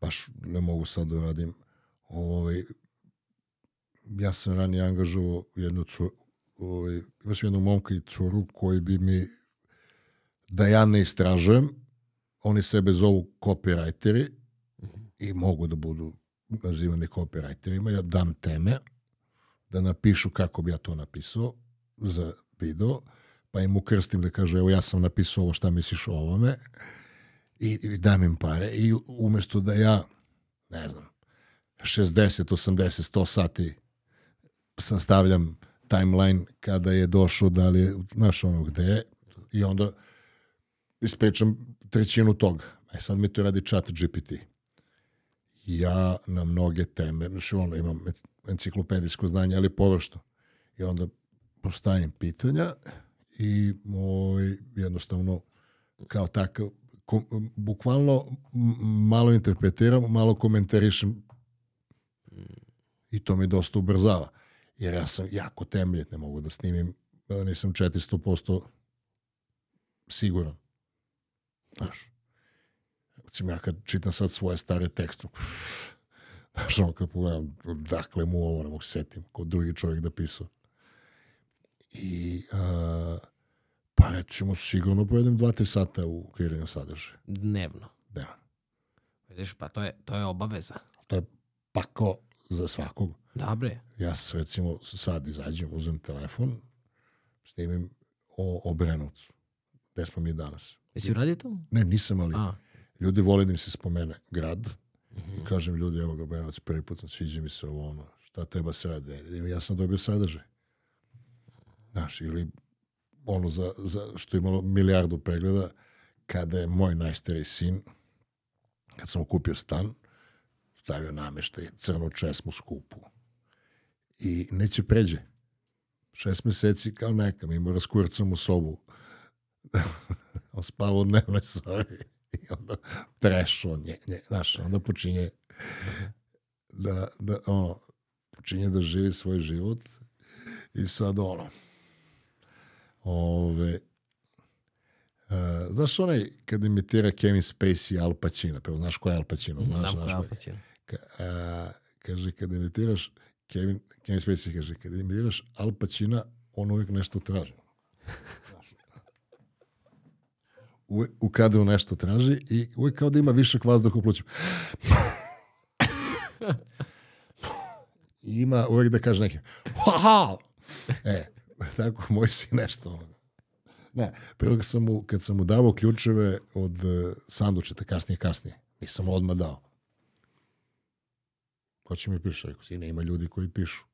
[SPEAKER 2] Baš ne mogu sad da radim. Ovaj, ja sam ranije angažovao jednu cu, ovaj, imaš jednu momka i curu koji bi mi da ja ne istražujem, oni sebe zovu copywriteri i mogu da budu nazivani copywriterima, ja dam teme da napišu kako bi ja to napisao za video, pa im ukrstim da kažu evo ja sam napisao ovo šta misliš o ovome i, i dam im pare i umesto da ja ne znam 60, 80, 100 sati sastavljam timeline kada je došao, da li je, znaš ono gde i onda ispričam trećinu toga. E sad mi to radi chat GPT. Ja na mnoge teme, znači ono, imam enc- enciklopedijsko znanje, ali površno. I onda postavim pitanja i ovaj, jednostavno kao takav, ko, bukvalno malo interpretiram, malo komentarišem i to mi dosta ubrzava. Jer ja sam jako temeljet, ne mogu da snimim, da nisam 400% siguran. Znaš, recimo ja kad čitam sad svoje stare tekste, Znaš, ono kad pogledam, dakle mu ovo ne mogu se setim, kod drugi čovjek da pisao. I, a, pa recimo, sigurno pojedem dva, tri sata u kreiranju sadržaja.
[SPEAKER 1] Dnevno.
[SPEAKER 2] Da.
[SPEAKER 1] Vidiš, pa to je, to je obaveza.
[SPEAKER 2] To je pako za svakog.
[SPEAKER 1] Dobre.
[SPEAKER 2] Ja s- recimo sad izađem, uzem telefon, snimim o Obrenovcu. Gde smo mi danas?
[SPEAKER 1] Jesi uradio to?
[SPEAKER 2] Ne, nisam, ali
[SPEAKER 1] A,
[SPEAKER 2] ljudi vole da im se spomene grad. I kažem ljudi, evo ga Obrenovac, prvi put sam, sviđa mi se ovo ono, šta treba se radi. Ja sam dobio sadržaj. Znaš, ili ono za, za što je imalo milijardu pregleda, kada je moj najstariji sin, kad sam kupio stan, stavio nameštaj, crnu česmu skupu. I neće pređe. Šest meseci kao neka, mi mu raskurcam u sobu. On spava u dnevnoj sobi. I onda prešao nje, nje, znaš, onda počinje da, da, ono, počinje da živi svoj život i sad ono, ove, Uh, znaš onaj kad imitira Kevin Spacey Al Pacino, prvo znaš ko je Al Pacino, znaš,
[SPEAKER 1] znam
[SPEAKER 2] znaš
[SPEAKER 1] koja
[SPEAKER 2] ko je?
[SPEAKER 1] opacina.
[SPEAKER 2] Ka, a, kaže, kad imitiraš Kevin, Kevin Spacey kaže, kad imitiraš Al Pacina, on uvijek nešto traži. Uvijek u kadru nešto traži i uvijek kao da ima višak vazduha u plućima. I ima uvijek da kaže neke ha E, tako moj si nešto ono. Ne, prvo kad sam mu, kad sam mu davao ključeve od uh, sandučeta, kasnije, kasnije, nisam mu odmah dao. Ko će mi piše? Rekao, sine, ima ljudi koji pišu.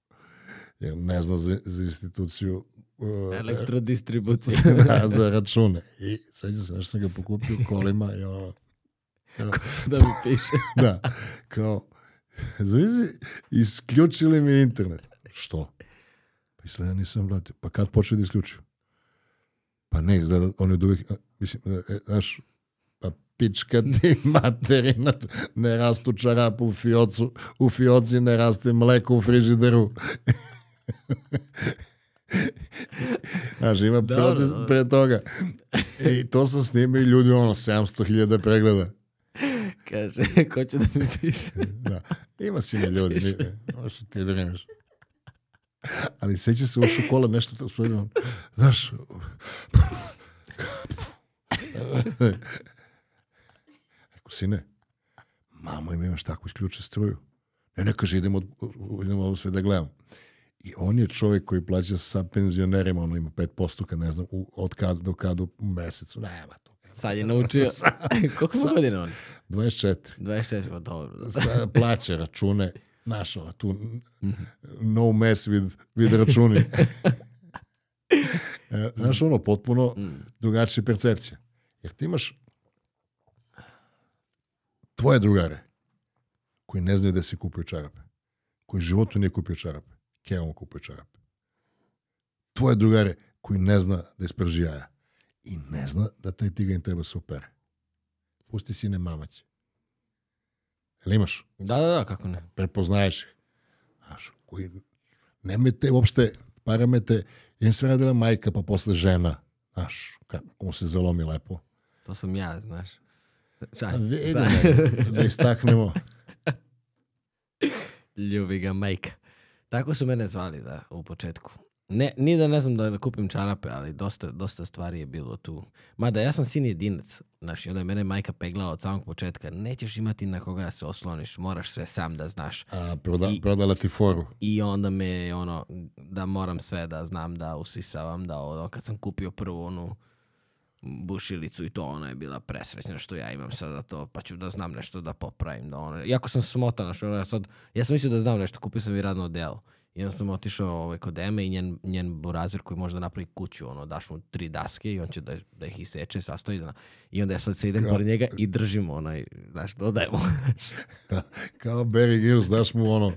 [SPEAKER 2] Jer ne zna za, za instituciju uh,
[SPEAKER 1] Elektrodistribucija.
[SPEAKER 2] da, za račune. I sećam se, nešto sam ga pokupio kolima i ono,
[SPEAKER 1] da mi piše.
[SPEAKER 2] da, kao, zamisli, isključili mi internet. Što? Pa izgleda nisam vratio. Pa kad počeo da isključio? Pa ne, izgleda, on je od uvijek, mislim, e, e, znaš, pa pička ti materina, ne rastu čarapu u fiocu, u fioci ne raste mleko u frižideru. Znaš, ima
[SPEAKER 1] Dobro,
[SPEAKER 2] proces
[SPEAKER 1] dobro.
[SPEAKER 2] pre toga. I to sam snimio i ljudi, ono, 700.000 pregleda.
[SPEAKER 1] Kaže, ko će da mi piše?
[SPEAKER 2] Da. Ima si ljudi, ne, ono što ti brineš. Ali seća se u škola nešto to on, znaš, Rekao, sine, mamo ima imaš tako isključe struju. Ne, ne, kaže, idemo, od- idemo ovo sve da gledam. I on je čovjek koji plaća sa penzionerima, ono ima 5% kad ne znam, u, od kad do kad u mesecu. Nema to.
[SPEAKER 1] Sad je naučio. Koliko su godine on?
[SPEAKER 2] 24.
[SPEAKER 1] 24, pa dobro.
[SPEAKER 2] Sa, plaća račune, znaš, ono, tu no mess with, with računi. E, znaš, ono, potpuno drugačija percepcija. Jer ti imaš tvoje drugare koji ne znaju da si kupio čarape, koji u životu nije kupio čarape, Kevom kupio čarape. Tvoje drugare koji ne zna da isprži jaja i ne zna da taj tiganj treba se opere. Pusti sine mamać. Jel imaš?
[SPEAKER 1] Da, da, da, kako ne.
[SPEAKER 2] prepoznaješ ih. Znaš, koji nemate uopšte parametre, jer im sve radila majka, pa posle žena. Znaš, kako mu se zalomi lepo.
[SPEAKER 1] To sam ja, znaš.
[SPEAKER 2] Me, da istaknemo.
[SPEAKER 1] Ljubi ga majka. Tako su mene zvali, da, u početku. Ne, ni da ne znam da kupim čarape, ali dosta, dosta stvari je bilo tu. Mada ja sam sin jedinac, znaš, i onda je mene majka peglala od samog početka. Nećeš imati na koga da se osloniš, moraš sve sam da znaš.
[SPEAKER 2] A, proda,
[SPEAKER 1] I-
[SPEAKER 2] prodala ti foru.
[SPEAKER 1] I onda me ono, da moram sve da znam da usisavam, da ono, kad sam kupio prvu onu bušilicu i to ona je bila presrećna što ja imam sada to, pa ću da znam nešto da popravim. Da ono, iako sam smotan, što ja sad, ja sam mislio da znam nešto, kupio sam i radno odelo. I onda sam otišao ovaj, kod Eme i njen, njen burazir koji može da napravi kuću, ono, daš mu tri daske i on će da, da ih iseče, sastoji da... I onda ja sad se idem pored njega i držim onaj, znaš, dodajemo.
[SPEAKER 2] Kao Barry Grylls, daš mu ono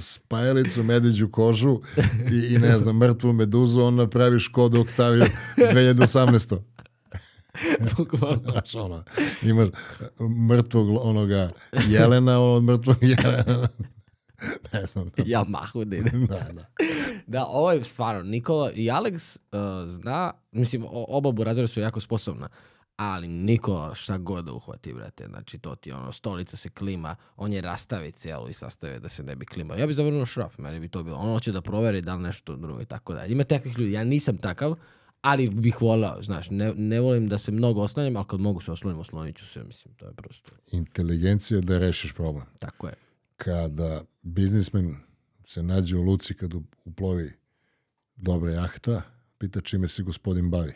[SPEAKER 2] spajalicu, medveđu kožu i, i ne znam, mrtvu meduzu, on napravi Škodu Octavio 2018.
[SPEAKER 1] Bukvalno.
[SPEAKER 2] Znaš, ono, imaš mrtvog onoga jelena, ono od mrtvog jelena. ne znam.
[SPEAKER 1] ja mahu da idem.
[SPEAKER 2] Da, da.
[SPEAKER 1] Da, ovo je stvarno, Nikola i Alex uh, zna, mislim, oba burazera su jako sposobna, ali niko šta god da uhvati, brate. Znači, to ti ono, stolica se klima, on je rastavi cijelo i sastavio da se ne bi klimao. Ja bi zavrnuo šraf, meni bi to bilo. On hoće da proveri da li nešto drugo i tako dalje. Ima takvih ljudi, ja nisam takav, ali bih volao, znaš, ne, ne volim da se mnogo oslanjam, ali kad mogu se oslonim, oslonit ću se, mislim, to je prosto.
[SPEAKER 2] Inteligencija da rešiš problem.
[SPEAKER 1] Tako je.
[SPEAKER 2] Kada biznismen se nađe u luci kad uplovi dobra jahta, pita čime se gospodin bavi.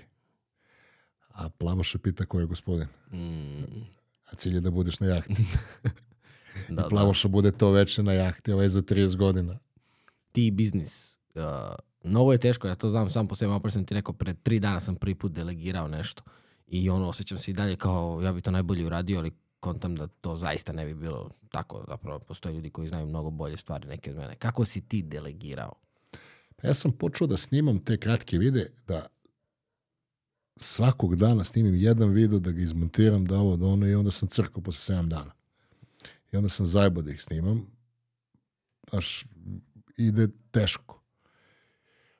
[SPEAKER 2] A plavoša pita ko je gospodin.
[SPEAKER 1] Mm,
[SPEAKER 2] A cilj je da budeš na jahti.
[SPEAKER 1] da, da.
[SPEAKER 2] Plavoša bude to veče na jahti, ovaj za 30 godina.
[SPEAKER 1] ti biznis, uh, mnogo je teško, ja to znam sam po sebi, malo sam ti rekao, pre tri dana sam prvi put delegirao nešto i ono, osjećam se i dalje kao ja bi to najbolje uradio, ali kontam da to zaista ne bi bilo tako, zapravo postoje ljudi koji znaju mnogo bolje stvari neke od mene. Kako si ti delegirao?
[SPEAKER 2] Pa ja sam počeo da snimam te kratke vide, da svakog dana snimim jedan video, da ga izmontiram, da ovo, da ono i onda sam crkao posle 7 dana. I onda sam zajebao da ih snimam. Znaš, ide teško.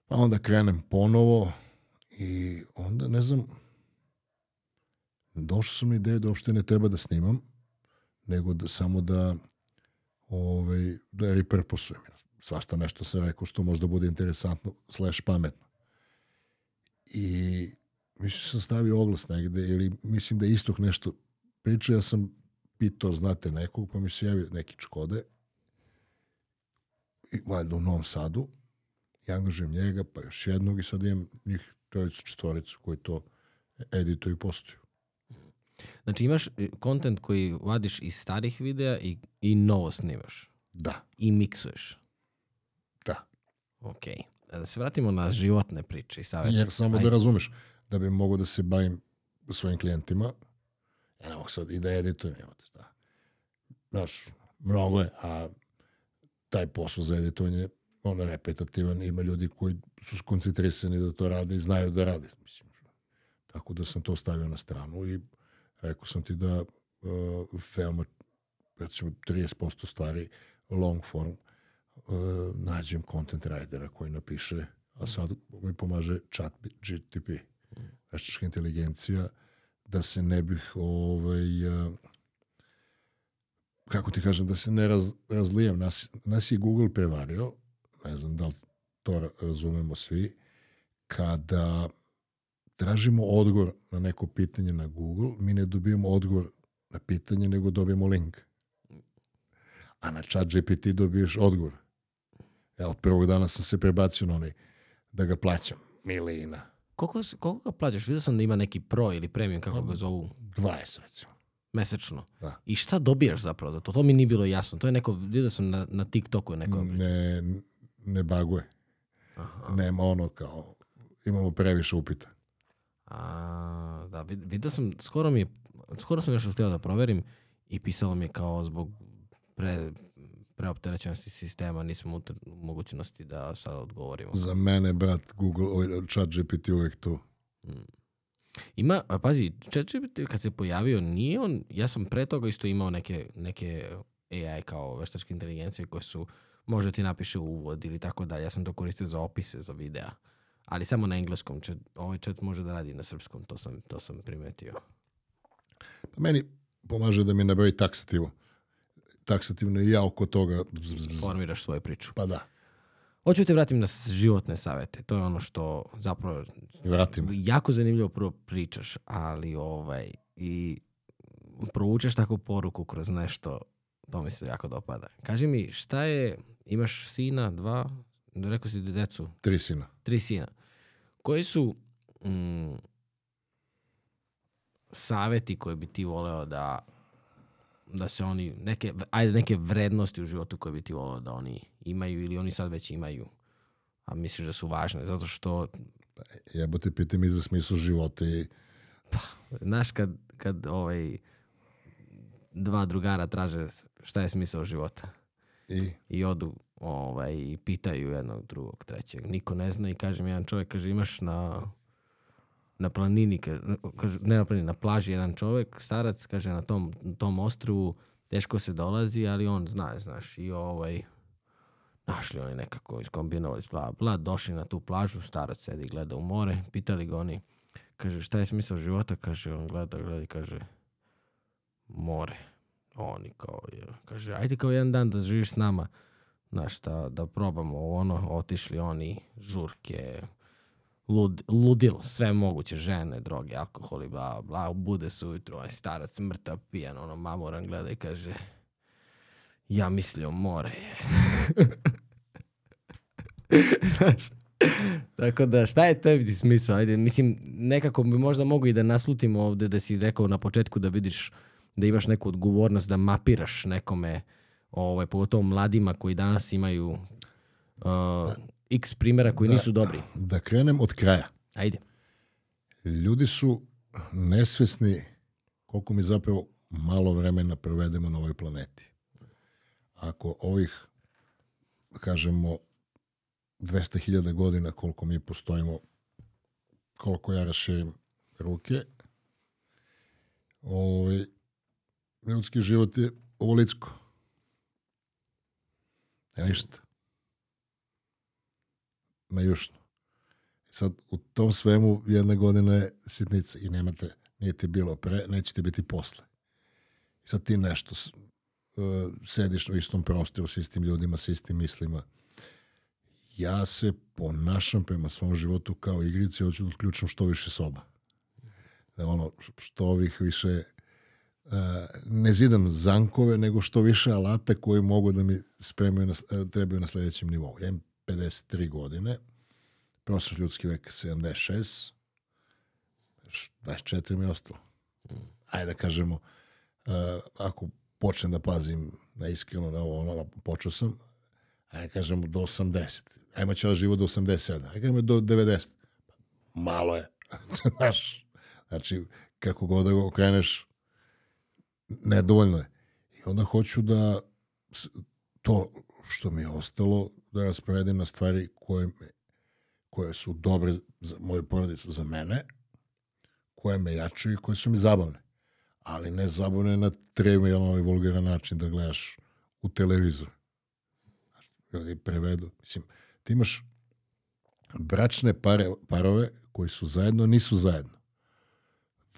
[SPEAKER 2] Pa onda krenem ponovo i onda ne znam, došao sam na ideju da uopšte ne treba da snimam, nego da samo da ovaj, da repurposujem. Svašta nešto sam rekao što možda bude interesantno slash pametno. I mislim sam stavio oglas negde ili mislim da je istok nešto pričao, ja sam pitao, znate nekog, pa mi se javio neki čkode i valjda u Novom Sadu i angažujem njega, pa još jednog i sad imam njih trojicu, četvoricu koji to edituju i postuju.
[SPEAKER 1] Znači imaš kontent koji vadiš iz starih videa i, i novo snimaš
[SPEAKER 2] Da,
[SPEAKER 1] i miksuješ.
[SPEAKER 2] da.
[SPEAKER 1] Ok. Da se vratimo na životne priče i savjete.
[SPEAKER 2] Jer samo
[SPEAKER 1] Ajde.
[SPEAKER 2] da razumeš, da bi mogo da se bavim svojim klijentima, ja ne mogu sad i da editujem, šta. Znaš, mnogo je, a taj posao za editovanje, on je repetitivan, ima ljudi koji su skoncentrisani da to rade i znaju da rade. Mislim, tako da sam to stavio na stranu i rekao sam ti da uh, veoma, recimo 30% stvari long form, uh, nađem content writera koji napiše, a sad mi pomaže chat GTP, veštačka inteligencija, da se ne bih ovaj, uh, kako ti kažem, da se ne raz, razlijem. Nas, nas je Google prevario, ne znam da li to ra- razumemo svi, kada tražimo odgovor na neko pitanje na Google, mi ne dobijemo odgovor na pitanje, nego dobijemo link. A na chat GPT dobiješ odgovor. Ja od prvog dana sam se prebacio na onaj da ga plaćam. Milina.
[SPEAKER 1] Koliko, koliko ga plaćaš? Vidio sam da ima neki pro ili premium, kako ga zovu,
[SPEAKER 2] 20 recimo.
[SPEAKER 1] mesečno.
[SPEAKER 2] Da.
[SPEAKER 1] I šta dobijaš zapravo za to? To mi nije bilo jasno. To je neko, vidio sam na, na TikToku je neko.
[SPEAKER 2] Ne, ne baguje. Nema ono kao, imamo previše upita.
[SPEAKER 1] A, da, vid- vidio sam, skoro mi je, skoro sam još htio da proverim i pisalo mi je kao zbog pre, preopterećenosti sistema nisam u mogućnosti da sad odgovorimo.
[SPEAKER 2] Za mene, brat, Google, ovaj chat GPT uvek tu.
[SPEAKER 1] Ima, a pazi, ChatGPT kad se pojavio, nije on, ja sam pre toga isto imao neke, neke AI kao veštačke inteligencije koje su, može ti napiše uvod ili tako dalje. Ja sam to koristio za opise, za videa. Ali samo na engleskom. Chat, ovaj chat može da radi na srpskom, to sam, to sam primetio.
[SPEAKER 2] Pa meni pomaže da mi nabavi taksativno. Taksativno i ja oko toga. bz, bz, bz.
[SPEAKER 1] Formiraš svoju priču.
[SPEAKER 2] Pa da,
[SPEAKER 1] Hoću te vratim na životne savete. To je ono što zapravo
[SPEAKER 2] vratim.
[SPEAKER 1] jako zanimljivo prvo pričaš, ali ovaj i provučeš takvu poruku kroz nešto, to mi se jako dopada. Kaži mi, šta je, imaš sina, dva, rekao si decu,
[SPEAKER 2] Tri sina.
[SPEAKER 1] tri sina. Koji su mm, saveti koje bi ti voleo da da se oni, neke, ajde, neke vrednosti u životu koje bi ti voleo da oni imaju ili oni sad već imaju, a misliš da su važne, zato što
[SPEAKER 2] Jebote, pite mi za smislu života i
[SPEAKER 1] Znaš kad, kad ovaj, dva drugara traže šta je smisao života
[SPEAKER 2] i?
[SPEAKER 1] i odu ovaj, i pitaju jednog, drugog, trećeg. Niko ne zna i kaže mi jedan čovjek, kaže imaš na, na planini, ka- kaže, ne na planini, na plaži jedan čovjek, starac, kaže na tom, tom ostrvu teško se dolazi, ali on zna, znaš, i ovaj, našli oni nekako, iskombinovali, bla, bla, došli na tu plažu, starac sedi gleda u more, pitali ga oni, kaže, šta je smisao života? Kaže, on gleda, gleda kaže, more. Oni kao, je, kaže, ajde kao jedan dan da živiš s nama. Znaš, da, da probamo ono, otišli oni, žurke, lud, ludilo, sve moguće, žene, droge, alkohol i bla, bla, bude se ujutro, onaj starac mrtav, pijan, ono, mamoran gleda i kaže, ja mislio more. Znaš, tako da, šta je tebi smisao? Ajde, mislim, nekako bi možda mogu i da naslutimo ovde da si rekao na početku da vidiš da imaš neku odgovornost da mapiraš nekome, ovaj, pogotovo mladima koji danas imaju uh, x primjera koji
[SPEAKER 2] Da.
[SPEAKER 1] nisu dobri.
[SPEAKER 2] Da krenem od kraja.
[SPEAKER 1] Ajde.
[SPEAKER 2] Ljudi su nesvesni koliko mi zapravo malo vremena provedemo na ovoj planeti. Ako ovih, da kažemo, 200.000 godina koliko mi postojimo, koliko ja raširim ruke, ovaj, ljudski život je ovolicko. Ne ništa. Na jušno. I sad u tom svemu jedna godina je sitnica i nemate, nije ti bilo pre, nećete biti posle. I sad ti nešto uh, sediš u istom prostoru s istim ljudima, s istim mislima. Ja se ponašam prema svom životu kao igrici, hoću da otključam što više soba. Da ono, što ovih više ne zidam zankove, nego što više alata koji mogu da mi spremaju na, uh, trebaju na sledećem nivou. Ja imam 53 godine, prosječni ljudski vek 76, š- 24 mi je ostalo. Ajde da kažemo, uh, ako počnem da pazim na iskreno, na ovo, ono, počeo sam, ajde da kažemo do 80. Ajmo će da živo do 87. Ajde kažemo do 90. Malo je. Znaš, znači, kako god da ga okreneš, nedovoljno je. I onda hoću da to što mi je ostalo, da rasprovedem na stvari koje, koje su dobre za moju porodicu, za mene, koje me jačaju i koje su mi zabavne. Ali ne zabavne na trivialan i vulgaran način da gledaš u televizor. Ljudi prevedu. Mislim, ti imaš bračne pare, parove koji su zajedno, nisu zajedno.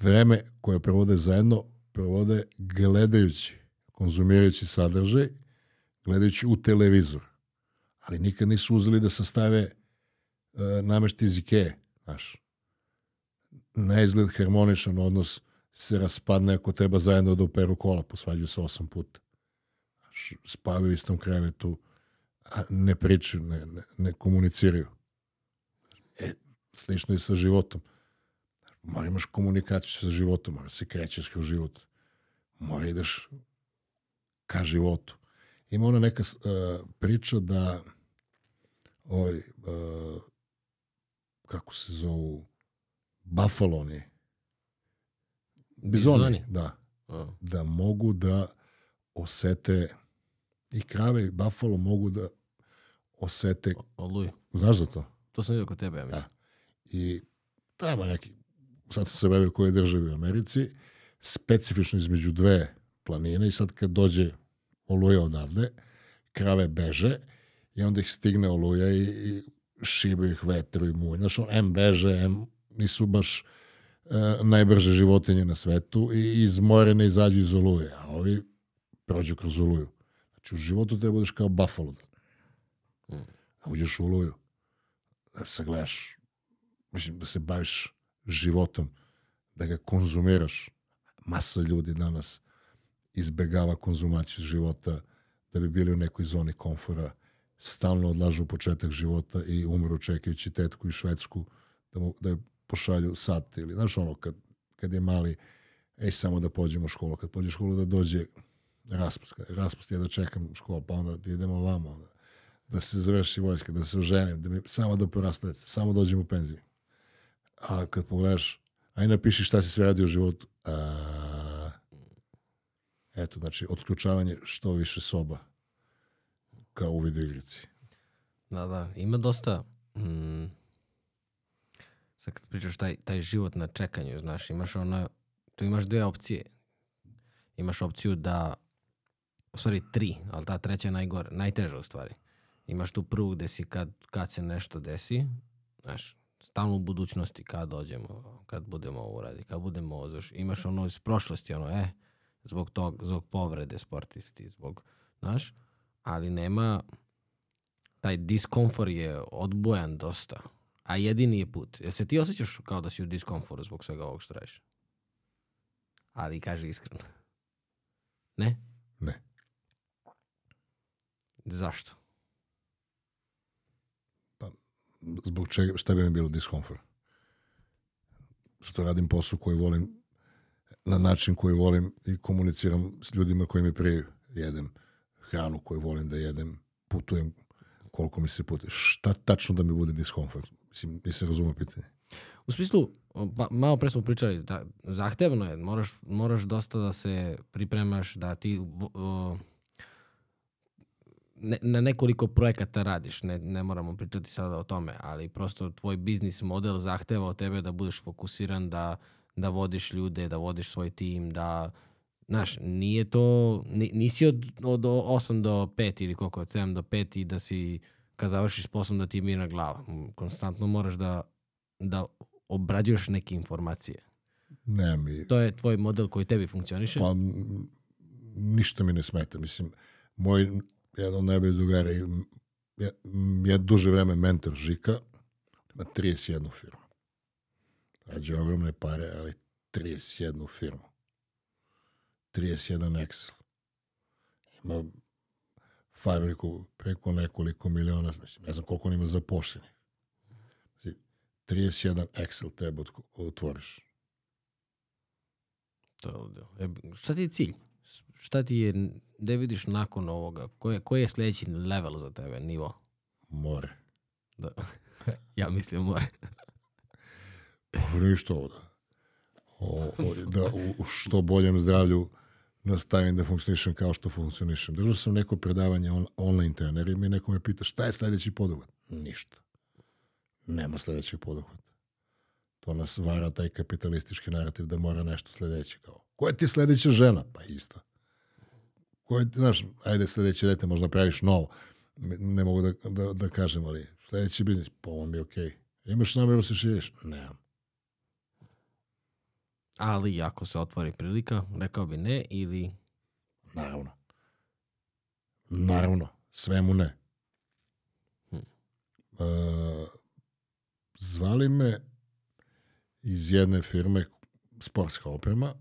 [SPEAKER 2] Vreme koje provode zajedno, provode gledajući, konzumirajući sadržaj, gledajući u televizor. Ali nikad nisu uzeli da sastave e, namešti iz Ikeje, znaš. Na izgled harmoničan odnos se raspadne ako treba zajedno da operu kola, posvađaju se osam puta. Znaš, spavaju u istom krevetu, a ne pričaju, ne, ne, ne komuniciraju. E, slično je sa životom. Mora imaš komunikaciju sa životom, mora se krećeš kroz život. Mora ideš ka životu. Ima ona neka uh, priča da ovaj, uh, kako se zovu bafaloni bizoni,
[SPEAKER 1] Bizoni?
[SPEAKER 2] da,
[SPEAKER 1] A,
[SPEAKER 2] da mogu da osete i krave i bafalo mogu da osete,
[SPEAKER 1] Oluju.
[SPEAKER 2] znaš za to?
[SPEAKER 1] To sam vidio kod tebe, ja mislim.
[SPEAKER 2] I tamo neki, sad sam se bavio u kojoj državi u Americi, specifično između dve planine i sad kad dođe oluja odavde, krave beže i onda ih stigne oluja i, i šibaju ih vetru i mulj. Znaš, on, em beže, em nisu baš e, najbrže životinje na svetu i izmorene izađu iz oluje, a ovi prođu kroz oluju. Znači, u životu treba budeš kao buffalo. Da, da uđeš u oluju, da se gledaš, mislim, da se baviš životom, da ga konzumiraš. Masa ljudi danas izbegava konzumaciju života da bi bili u nekoj zoni komfora, stalno odlažu početak života i umru čekajući tetku i švedsku da, mu, da je pošalju sat ili, znaš ono, kad, kad je mali, ej, samo da pođemo u školu, kad pođe u školu da dođe raspust, raspust ja da čekam školu, pa onda da idemo vamo, onda, da se završi vojska, da se oženim, da mi, samo da porastu samo dođem u penziju. A kad pogledaš, aj napiši šta si sve radio u životu, a, eto, znači, otključavanje što više soba kao u videoigrici.
[SPEAKER 1] Da, da. Ima dosta... Mm, sad kad pričaš taj, taj život na čekanju, znaš, imaš ono... Tu imaš dve opcije. Imaš opciju da... U stvari tri, ali ta treća je najgore, najteža u stvari. Imaš tu prvu gde si kad, kad se nešto desi, znaš, stalno u budućnosti kad dođemo, kad budemo ovo radi, kad budemo ovo završi. Imaš ono iz prošlosti, ono, e, zbog tog, zbog povrede sportisti, zbog, znaš, ali nema, taj diskomfort je odbojan dosta, a jedini je put. Jel se ti osjećaš kao da si u diskomfortu zbog svega ovog što radiš? Ali kaži iskreno. Ne?
[SPEAKER 2] Ne.
[SPEAKER 1] Zašto?
[SPEAKER 2] Zbog čega, šta bi mi bilo diskomfort? Što radim posao koji volim na način koji volim i komuniciram s ljudima koji mi prije jedem hranu koju volim da jedem, putujem koliko mi se putuje. Šta tačno da mi bude diskomfort? Mislim, nisam razumio pitanje.
[SPEAKER 1] U smislu, pa, malo pre smo pričali, da, zahtevno je, moraš, moraš dosta da se pripremaš, da ti o, ne, na nekoliko projekata radiš, ne, ne moramo pričati sada o tome, ali prosto tvoj biznis model zahteva od tebe da budeš fokusiran, da, da vodiš ljude, da vodiš svoj tim, da Znaš, nije to, nisi od, od 8 do 5 ili koliko, od 7 do 5 i da si, kad završiš poslom da ti je mirna glava. Konstantno moraš da, da obrađuješ neke informacije.
[SPEAKER 2] Ne, mi...
[SPEAKER 1] To je tvoj model koji tebi funkcioniše?
[SPEAKER 2] Pa, ništa mi ne smeta. Mislim, moj jedan od najboljih drugara je, je duže vreme mentor Žika, ima 31 firmu. Rađe ogromne pare, ali 31 firmu. 31 Excel. Ima fabriku preko nekoliko miliona, mislim, ne znam koliko on ima zapošljenih. 31 Excel treba otvoriš.
[SPEAKER 1] To, e, šta ti je cilj? Šta ti je, gde vidiš nakon ovoga? Koji je, koji je sledeći level za tebe, nivo?
[SPEAKER 2] More.
[SPEAKER 1] Da. ja mislim more.
[SPEAKER 2] Ništa ovo da. O, o, da u što boljem zdravlju nastavim da funkcionišem kao što funkcionišem. Držao sam neko predavanje on, online trenerima i neko me pita šta je sledeći poduhvat? Ništa. Nema sledećeg poduhvata. To nas vara taj kapitalistički narativ da mora nešto sledeće. Kao, ko je ti sledeća žena? Pa isto. Ko je, znaš, ajde sledeće dete, možda praviš novo. Ne mogu da, da, da kažem, ali sledeći biznis, po pa ovom je okej. Okay. Imaš nameru da se širiš? Nemam.
[SPEAKER 1] Ali ako se otvori prilika, rekao bi ne ili...
[SPEAKER 2] Naravno. Naravno. Svemu ne. Hm. Uh, zvali me iz jedne firme sportska oprema.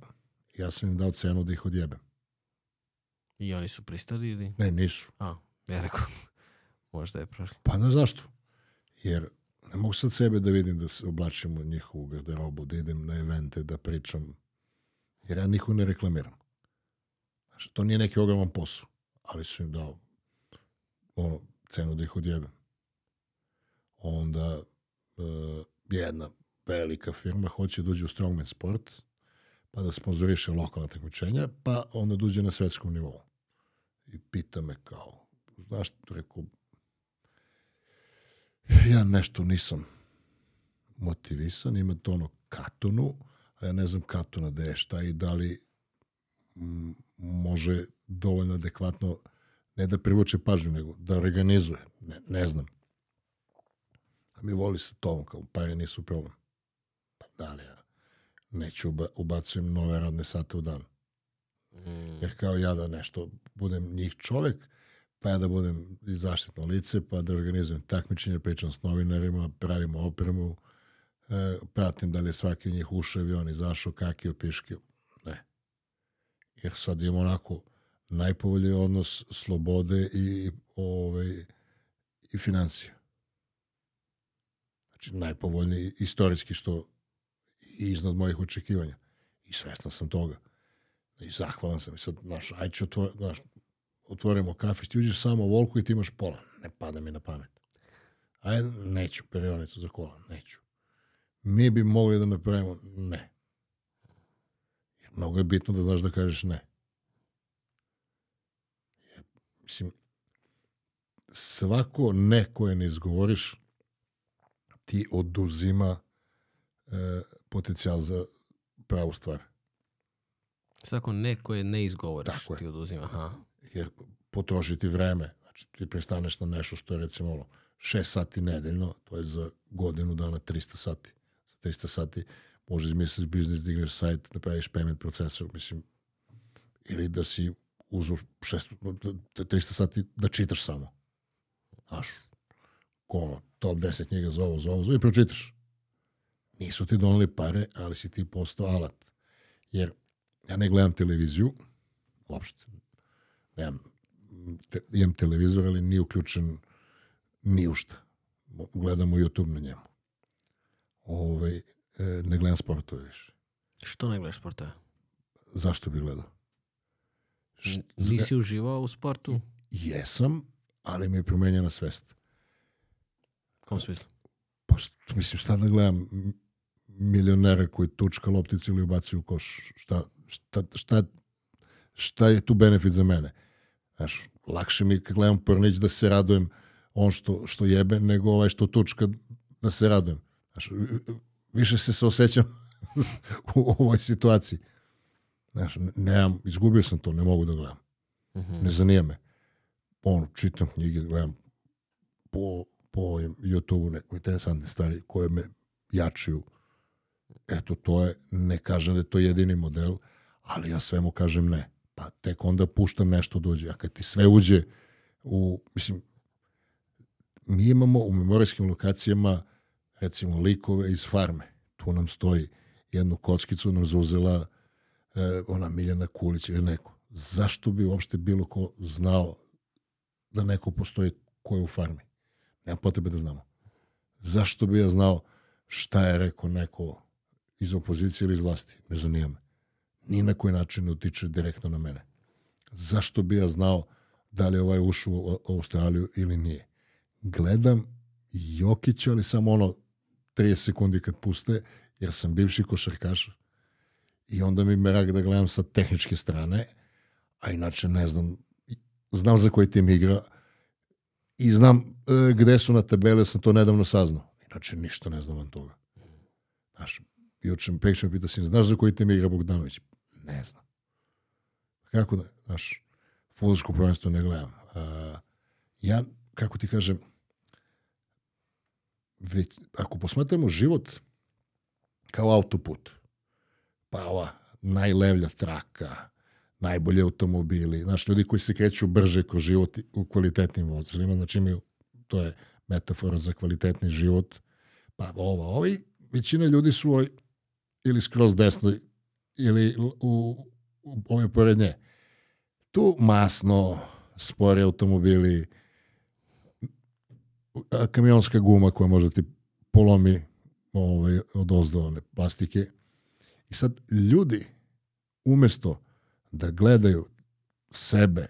[SPEAKER 2] Ja sam im dao cenu da ih odjebem.
[SPEAKER 1] I oni su pristali ili?
[SPEAKER 2] Ne, nisu.
[SPEAKER 1] A, ja rekao, možda je prošlo.
[SPEAKER 2] Pa ne zašto? Jer ne mogu sad sebe da vidim da se oblačim u njihovu garderobu, da idem na evente, da pričam, jer ja nikog ne reklamiram. Znači, to nije neki ogroman posao, ali su im dao ono, cenu da ih odjebem. Onda uh, jedna velika firma hoće da uđe u Strongman Sport, pa da sponzoriše lokalna takmičenja, pa onda dođe da na svetskom nivou. I pita me kao, znaš, rekao, ja nešto nisam motivisan, ima to ono katonu, a ja ne znam katuna da je šta i da li može dovoljno adekvatno ne da privuče pažnju, nego da organizuje. Ne, ne znam. A mi voli sa tom, kao pare nisu problem. Pa da li ja neću uba, ubacujem nove radne sate u dan. Mm. Jer kao ja da nešto budem njih čovek, pa ja da budem i zaštitno lice, pa da organizujem takmičenje, pričam s novinarima, pravimo opremu, e, pratim da li je svaki od njih ušao avion, izašao, kakio, piškio. Ne. Jer sad imamo onako najpovolji odnos slobode i, ovaj, i financije. Znači, najpovoljniji istorijski što iznad mojih očekivanja. I svestan sam toga. I zahvalan sam. I sad, znaš, aj ću to, znaš, otvorimo kafić, ti uđeš samo volku i ti imaš pola. Ne pada mi na pamet. Ajde, neću perionicu za kola, neću. Mi bi mogli da napravimo, ne. Jer mnogo je bitno da znaš da kažeš ne. Jer, mislim, svako ne koje ne izgovoriš ti oduzima e, potencijal za pravu stvar.
[SPEAKER 1] Svako ne koje ne izgovoriš Tako ti oduzima. Aha
[SPEAKER 2] jer potrošiti vreme. Znači, ti prestaneš na nešto što je recimo ono, 6 sati nedeljno, to je za godinu dana 300 sati. Za 300 sati možeš izmisliti biznis, digneš sajt, napraviš payment procesor, mislim, ili da si uzu 600, 300 sati da čitaš samo. Znaš, ko ono, top 10 knjiga za ovo, za ovo, za ovo i pročitaš. Nisu ti donali pare, ali si ti postao alat. Jer ja ne gledam televiziju, uopšte. Nemam, te, imam televizor, ali nije uključen ni u šta. Gledamo YouTube na njemu. Ove, ovaj, ne gledam sportove više.
[SPEAKER 1] Što ne gledaš sportove?
[SPEAKER 2] Zašto bi gledao?
[SPEAKER 1] N- Nisi uživao u sportu?
[SPEAKER 2] Jesam, ali mi je promenjena svest.
[SPEAKER 1] U kom smislu?
[SPEAKER 2] Pa, šta- mislim, šta da gledam milionera koji tučka lopticu ili ubaci u koš? Šta, šta, šta, šta je tu benefit za mene? Znaš, lakše mi kad gledam Pornić da se radujem on što, što jebe, nego ovaj što tučka da se radujem. Znaš, vi- više se se osjećam u ovoj situaciji. Znaš, nemam, izgubio sam to, ne mogu da gledam.
[SPEAKER 1] Mhm.
[SPEAKER 2] Ne zanima me. On, čitam knjige, gledam po, po ovim YouTube-u neko interesantne stvari koje me jačaju. Eto, to je, ne kažem da je to jedini model, ali ja svemu kažem ne. Pa tek onda puštam nešto dođe. A kad ti sve uđe u, mislim, mi imamo u memorijskim lokacijama recimo likove iz farme. Tu nam stoji jednu kockicu nam zauzela e, ona Miljana Kulić ili neko. Zašto bi uopšte bilo ko znao da neko postoji ko je u farmi? Nema potrebe da znamo. Zašto bi ja znao šta je rekao neko iz opozicije ili iz vlasti? Ne zanima me. Ni na koji način ne utiče direktno na mene. Zašto bi ja znao da li je ovaj ušao u Australiju ili nije? Gledam Jokića, ali samo ono 30 sekundi kad puste, jer sam bivši košarkaš i onda mi merak da gledam sa tehničke strane, a inače ne znam, znam za koji tim igra i znam e, gde su na tabeli, sam to nedavno saznao. Inače ništa ne znam van toga. Znaš, juče me prekšao pita sin, znaš za koji tim igra Bogdanović? Ne znam. Kako da, znaš, futbolsko prvenstvo ne gledam. A, ja, kako ti kažem, već, ako posmatramo život kao autoput, pa ova najlevlja traka, najbolji automobili, znaš, ljudi koji se kreću brže kroz život u kvalitetnim vozilima, znači imaju, to je metafora za kvalitetni život, pa ova, ovi, većina ljudi su ovaj, ili skroz desno, ili u, u, u ove pored nje. Tu masno, spori automobili, kamionska guma koja može ti polomi ovaj, od ozdovane plastike. I sad ljudi, umesto da gledaju sebe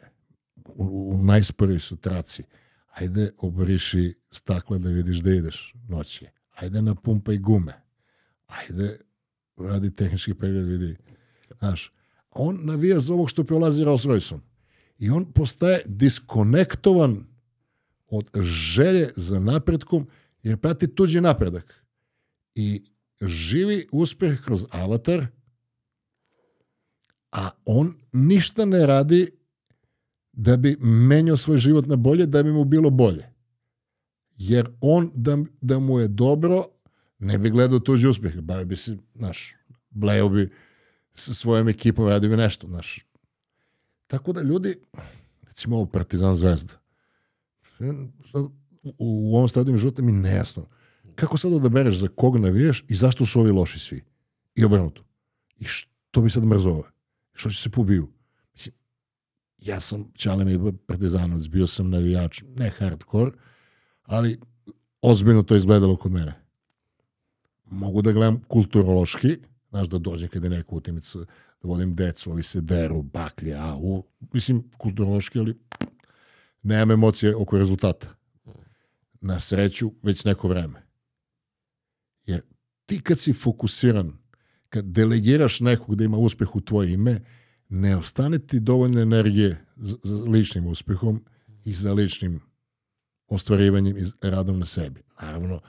[SPEAKER 2] u, u najsporijoj sutraci, ajde obriši stakle da vidiš da ideš noći. Ajde napumpaj gume. Ajde radi tehnički pregled, vidi. Znaš, on navija za ovog što prolazi Rolls Royceom. I on postaje diskonektovan od želje za napretkom, jer prati tuđi napredak. I živi uspeh kroz avatar, a on ništa ne radi da bi menjao svoj život na bolje, da bi mu bilo bolje. Jer on, da, da mu je dobro, ne bi gledao tuđi uspeh. Bavio bi se, znaš, bleo bi sa svojom ekipom, radio bi nešto, znaš. Tako da ljudi, recimo ovo Partizan Zvezda, u, ovom stadionu života mi nejasno. Kako sad odabereš za kog navijaš i zašto su ovi loši svi? I obrnuto. I što bi sad mrzove? Što će se pobiju? Mislim, ja sam Čale mi partizanovac, bio sam navijač, ne hardcore, ali ozbiljno to izgledalo kod mene. Mogu da gledam kulturološki, znaš da dođem kada je neka utimica, da vodim decu, ovi se deru, baklje, a u, mislim, kulturološki, ali nemam emocije oko rezultata. Na sreću, već neko vreme. Jer ti kad si fokusiran, kad delegiraš nekog da ima uspeh u tvoje ime, ne ostane ti dovoljno energije za, za ličnim uspehom i za ličnim ostvarivanjem i radom na sebi. Naravno,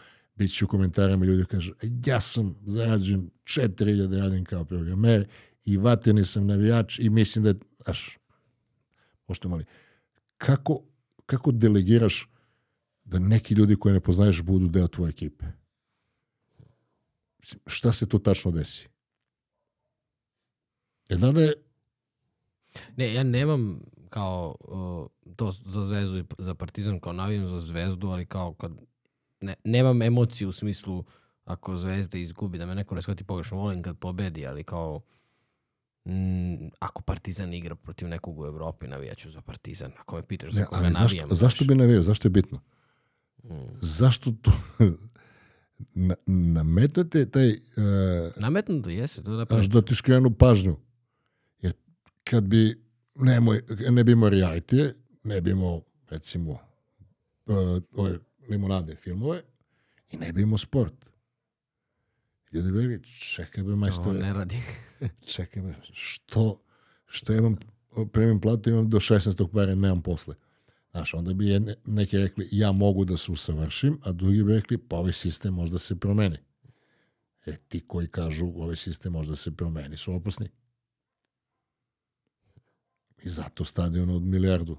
[SPEAKER 2] bit će u komentarima ljudi kažu, ja sam zarađujem 4000 radim kao programer i vaterni sam navijač i mislim da je, aš, pošto mali, kako, kako delegiraš da neki ljudi koje ne poznaješ budu deo tvoje ekipe. Mislim, šta se tu tačno desi? Jedna da je
[SPEAKER 1] Ne, ja nemam kao uh, to za zvezdu i za partizan kao navijam za zvezdu, ali kao kad ne, nemam emociju u smislu ako zvezda izgubi, da me neko ne shvati pogrešno, volim kad pobedi, ali kao mm, ako partizan igra protiv nekog u Evropi, navijaću za partizan. Ako me pitaš za
[SPEAKER 2] Ne,
[SPEAKER 1] koga navijam.
[SPEAKER 2] zašto, zašto bi navijao? Zašto je bitno?
[SPEAKER 1] Mm.
[SPEAKER 2] Zašto to... na, nametate taj... Uh,
[SPEAKER 1] Nametnuto jeste, to da pravi.
[SPEAKER 2] da ti skrenu pažnju. Jer kad bi nemoj, ne bi imao realitije, ne bi imao, recimo, uh, ove limonade filmove i ne bi imao sport. Ljudi bi rekli, čekaj be
[SPEAKER 1] To
[SPEAKER 2] majstore,
[SPEAKER 1] ne radi.
[SPEAKER 2] čekaj be, što, što imam, premium platu imam do 16. pare, nemam posle. Znaš, onda bi jedne, neki rekli, ja mogu da se usavršim, a drugi bi rekli, pa ovaj sistem možda se promeni. E, ti koji kažu, ovaj sistem možda se promeni, su opasni. I zato stadion od milijardu.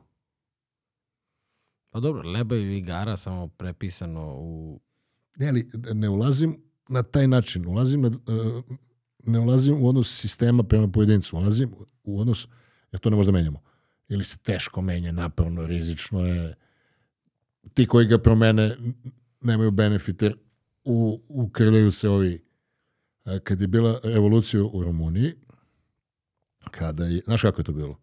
[SPEAKER 1] Pa dobro, leba je igara samo prepisano u...
[SPEAKER 2] Ne, ali ne ulazim na taj način. Ulazim na, uh, ne ulazim u odnos sistema prema pojedincu. Ulazim u odnos, jer to ne možda menjamo. Ili se teško menja, napravno, rizično je. Ti koji ga promene nemaju benefite. U, ukrljaju se ovi. Uh, Kad je bila revolucija u Rumuniji, kada je, znaš kako je to bilo?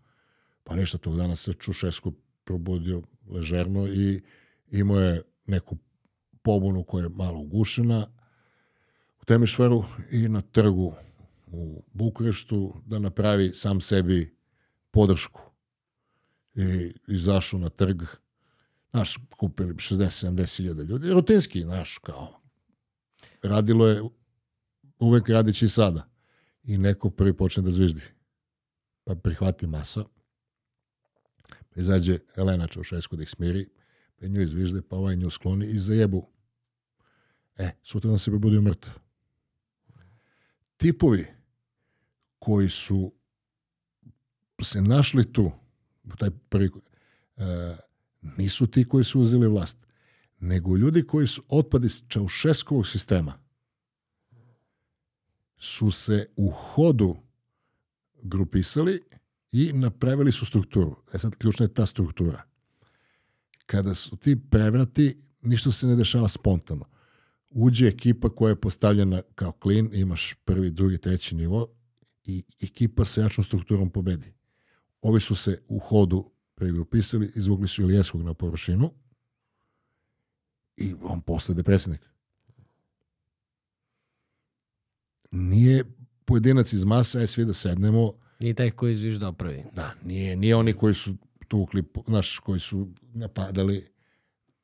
[SPEAKER 2] Pa ništa tog dana se Čušesku probudio ležerno i imao je neku pobunu koja je malo ugušena u Temišvaru i na trgu u Bukureštu da napravi sam sebi podršku. I izašao na trg, znaš, kupili 60-70 hiljada ljudi, rutinski, znaš, kao, radilo je uvek radići i sada. I neko prvi počne da zviždi. Pa prihvati masa, izađe Elena Čaušesku da ih smiri, pa nju izvižde, pa ovaj nju skloni i zajebu. E, sutra se probudio mrtav. Tipovi koji su se našli tu, taj prvi, e, nisu ti koji su uzeli vlast, nego ljudi koji su otpad iz Čaušeskovog sistema su se u hodu grupisali i napravili su strukturu. E sad, ključna je ta struktura. Kada su ti prevrati, ništa se ne dešava spontano. Uđe ekipa koja je postavljena kao klin, imaš prvi, drugi, treći nivo i ekipa sa jačom strukturom pobedi. Ovi su se u hodu pregrupisali, izvukli su Ilijeskog na površinu i on postade predsjednik. Nije pojedinac iz masa, aj svi da sednemo,
[SPEAKER 1] Nije taj koji je zviždao prvi.
[SPEAKER 2] Da, nije, nije oni koji su tukli, znaš, koji su napadali,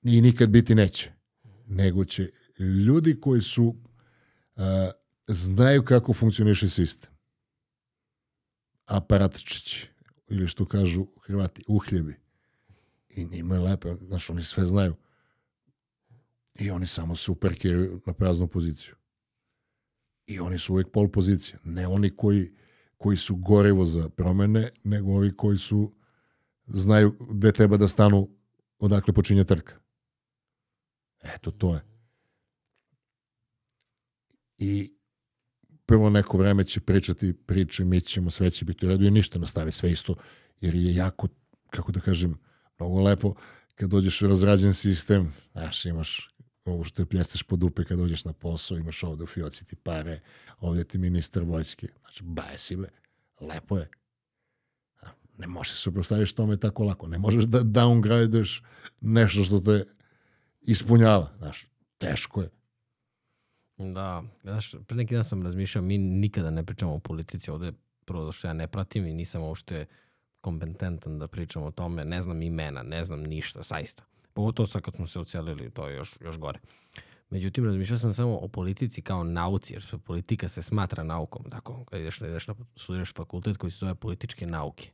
[SPEAKER 2] i nikad biti neće. Nego će ljudi koji su uh, znaju kako funkcioniše sistem. Aparatčići, ili što kažu Hrvati, uhljebi. I njima je lepo, znaš, oni sve znaju. I oni samo se uperkiraju na praznu poziciju. I oni su uvek pol pozicija. Ne oni koji koji su gorevo za promene, nego ovi koji su znaju gde treba da stanu odakle počinje trka. Eto, to je. I prvo neko vreme će pričati priče, mi ćemo, sve će biti u redu i ništa nastavi sve isto, jer je jako, kako da kažem, mnogo lepo kad dođeš u razrađen sistem, znaš, imaš ovo što je pljesteš po dupe kad dođeš na posao, imaš ovde u fioci ti pare, ovde ti ministar vojske, znači, baje si be, lepo je. Ne možeš suprostaviš tome tako lako, ne možeš da downgradeš nešto što te ispunjava, znaš, teško je.
[SPEAKER 1] Da, znaš, pre neki dan sam razmišljao, mi nikada ne pričamo o politici ovde, prvo što ja ne pratim i nisam uopšte kompetentan da pričam o tome, ne znam imena, ne znam ništa, saista. Pogotovo sad kad smo se ocelili, to je još, još gore. Međutim, razmišljao sam samo o politici kao nauci, jer politika se smatra naukom, tako, kad ideš, ideš na studiraš fakultet koji se zove političke nauke.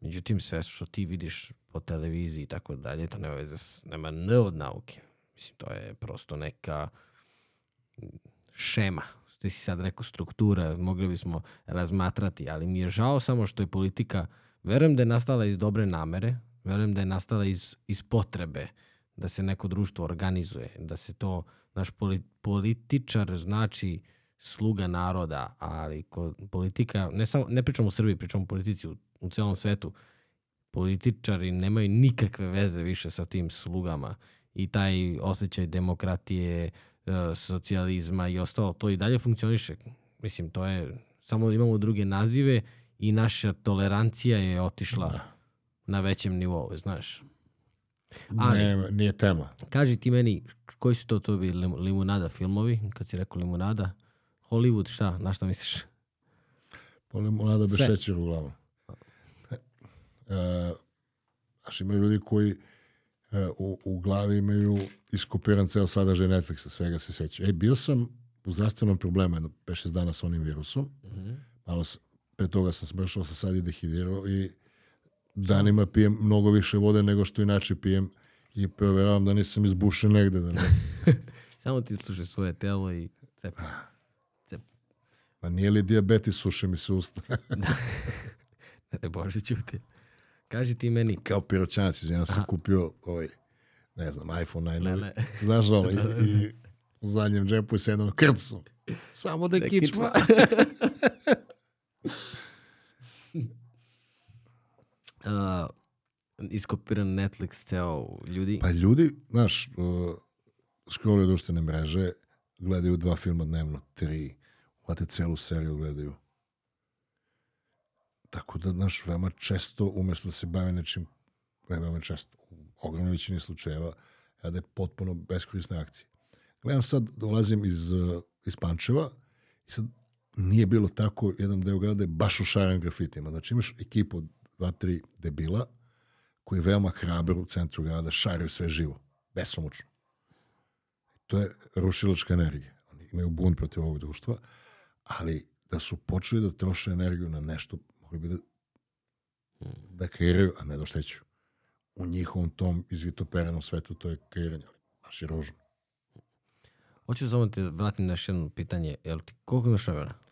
[SPEAKER 1] Međutim, sve što ti vidiš po televiziji i tako dalje, to nema veze, s, nema n od nauke. Mislim, to je prosto neka šema. Ti si sad rekao struktura, mogli bismo razmatrati, ali mi je žao samo što je politika, verujem da je nastala iz dobre namere, verujem da je nastala iz, iz potrebe da se neko društvo organizuje, da se to, naš poli, političar znači sluga naroda, ali kod politika, ne, samo, ne pričamo u Srbiji, pričamo o politici u, u celom svetu, političari nemaju nikakve veze više sa tim slugama i taj osjećaj demokratije, e, socijalizma i ostalo, to i dalje funkcioniše. Mislim, to je, samo imamo druge nazive i naša tolerancija je otišla da. Na većem nivou, znaš.
[SPEAKER 2] Ali, ne, nije tema.
[SPEAKER 1] Kaži ti meni, koji su to to bili limunada filmovi, kad si rekao limunada? Hollywood, šta, na šta misliš?
[SPEAKER 2] Pa limunada bez šećera uglavnom. E, znaš, imaju ljudi koji e, u, u glavi imaju iskopiran ceo sadržaj Netflixa, svega se sveća. E, bio sam u zdravstvenom problemu jedno 5-6 dana sa onim virusom. Mm -hmm. Malo pre toga sam smršao sa sad i dehidirao i danima pijem mnogo više vode nego što inače pijem i proveravam da nisam izbušen negde. Da ne.
[SPEAKER 1] Samo ti slušaj svoje telo i cep.
[SPEAKER 2] cep. Ma nije li diabetes suše mi se usta?
[SPEAKER 1] da. Ne, Bože, ćuti. Kaži ti meni.
[SPEAKER 2] Kao piroćanac, ja sam Aha. kupio ovaj, ne znam, iPhone najnovi. Ne, ne. Znaš ono, i, i u zadnjem džepu je se jednom krcu. Samo da je kičma.
[SPEAKER 1] Uh, iskopiran Netflix ceo ljudi.
[SPEAKER 2] Pa ljudi, znaš, uh, scrolluju društvene mreže, gledaju dva filma dnevno, tri, hvate celu seriju gledaju. Tako da, znaš, veoma često, umesto da se bave nečim, ne veoma često, u ogromnoj većini slučajeva, je potpuno beskorisne akcije. Gledam sad, dolazim iz, uh, iz Pančeva i sad nije bilo tako, jedan deo grada je baš u šaran grafitima. Znači imaš ekipu od dva, tri debila koji veoma hrabar u centru grada, šaraju sve živo, besomučno. To je rušilačka energija. Oni imaju bunt protiv ovog društva, ali da su počeli da troše energiju na nešto, mogli bi da, da kreiraju, a ne da šteću. U njihovom tom izvitoperenom svetu to je kreiranje, ali baš je ružno.
[SPEAKER 1] Hoću samo te vratim na još jedno pitanje. Jel ti, koliko imaš vremena?